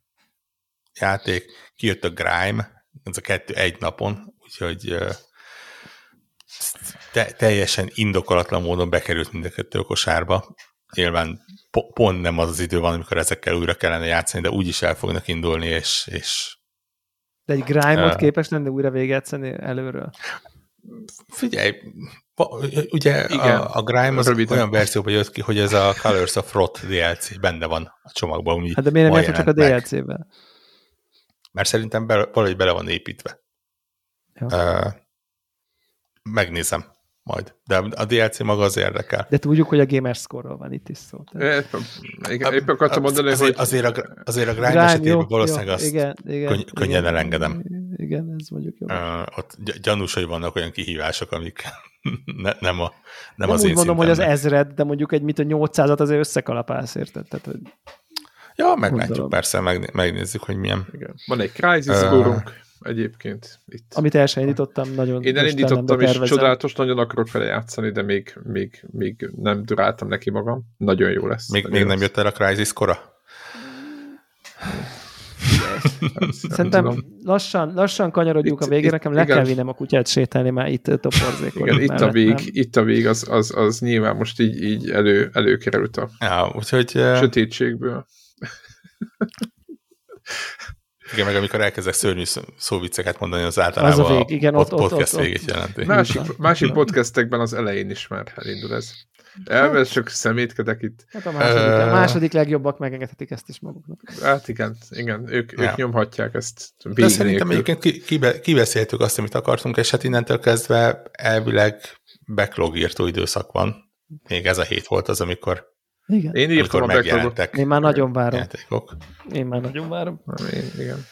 Játék. Kijött a Grime, ez a kettő egy napon, úgyhogy te, teljesen indokolatlan módon bekerült mind a kettő kosárba. Nyilván pont nem az az idő van, amikor ezekkel újra kellene játszani, de úgyis el fognak indulni, és, és de egy grime-ot uh, képes lenne újra végigjátszani előről? Figyelj, ugye Igen, a, a Grime az röviden. olyan verzióban jött ki, hogy ez a Colors of Rot DLC benne van a csomagban. Hát de miért nem csak a DLC-ben? Mert szerintem be, valahogy bele van építve. Uh, megnézem majd. De a DLC maga az érdekel. De tudjuk, hogy a gamer score van itt is szó. Éppen, éppen akartam mondani, azért, hogy... Azért a, azért a grind Grime, esetében jó, valószínűleg jó, azt igen, igen, könny- könnyen igen, elengedem. Igen, ez mondjuk jó. Uh, ott gyanús, hogy vannak olyan kihívások, amik [LAUGHS] ne, nem, a, nem, nem az úgy én mondom, hogy az ezred, de mondjuk egy mit a 800-at azért összekalapálsz, érted? Tehát, hogy... Ja, meglátjuk, persze, megnézzük, hogy milyen. Igen. Van egy Crysis uh, egyébként. Itt. Amit el sem indítottam, nagyon Én elindítottam, és csodálatos, nagyon akarok vele játszani, de még, még, még nem duráltam neki magam. Nagyon jó lesz. Még, még nem jött el a Crysis kora? Szerintem lassan, lassan kanyarodjunk itt, a végére, nekem le igen. kell vinnem a kutyát sétálni, már itt toporzékolni. Igen, itt a vég, nem. itt a vég az, az, az nyilván most így, így elő, előkerült a ja, úgyhogy, sötétségből. Igen, meg amikor elkezdek szörnyű szóvicceket mondani, az általában az a, vég, igen, a ott, podcast ott, végét jelenti. Másik, másik podcastekben az elején is már elindul ez. Elvesz, csak szemétkedek itt. Hát a második, uh, a második legjobbak megengedhetik ezt is maguknak. Hát igen, igen ők, ja. ők nyomhatják ezt. De szerintem egyébként kibe, kibeszéltük azt, amit akartunk, és hát innentől kezdve elvileg backlog írtó időszak van. Még ez a hét volt az, amikor igen. Én írtam a Én már nagyon várom. Játékok. Én már nagyon várom. Én, igen.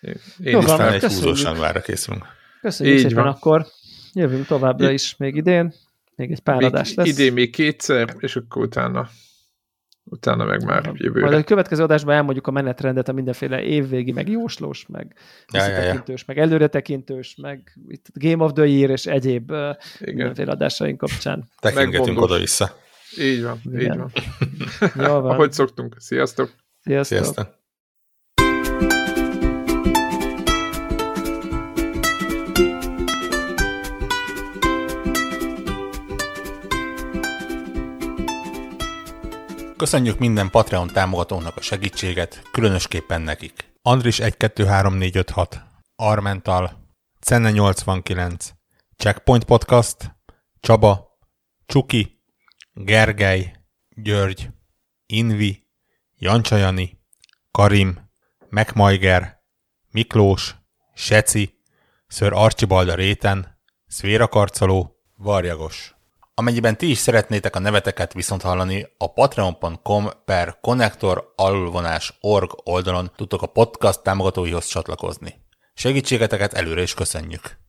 Én Jó is van, Aztán egy húzósan várra készülünk. Köszönjük Így szépen, van. akkor jövünk továbbra I- is még idén. Még egy pár adás még lesz. idén még kétszer, és akkor utána, utána meg már Majd jövőre. a következő adásban elmondjuk a menetrendet a mindenféle évvégi, meg jóslós, meg Ja, ja, ja. visszatekintős, meg előretekintős, meg itt Game of the Year és egyéb Igen, mindenféle adásaink kapcsán. Tekingetünk oda-vissza. így van, így Igen. van. Jól van. Ahogy szoktunk. Sziasztok! Sziasztok. Sziasztok! Köszönjük minden Patreon támogatónak a segítséget, különösképpen nekik. Andris 123456, Armental, Cenne 89, Checkpoint Podcast, Csaba, Csuki, Gergely, György, Invi, Jancsajani, Karim, Megmajger, Miklós, Seci, Ször Archibald réten, Szvéra Karcoló, Varjagos. Amennyiben ti is szeretnétek a neveteket viszont hallani, a patreon.com per connector org oldalon tudtok a podcast támogatóihoz csatlakozni. Segítségeteket előre is köszönjük!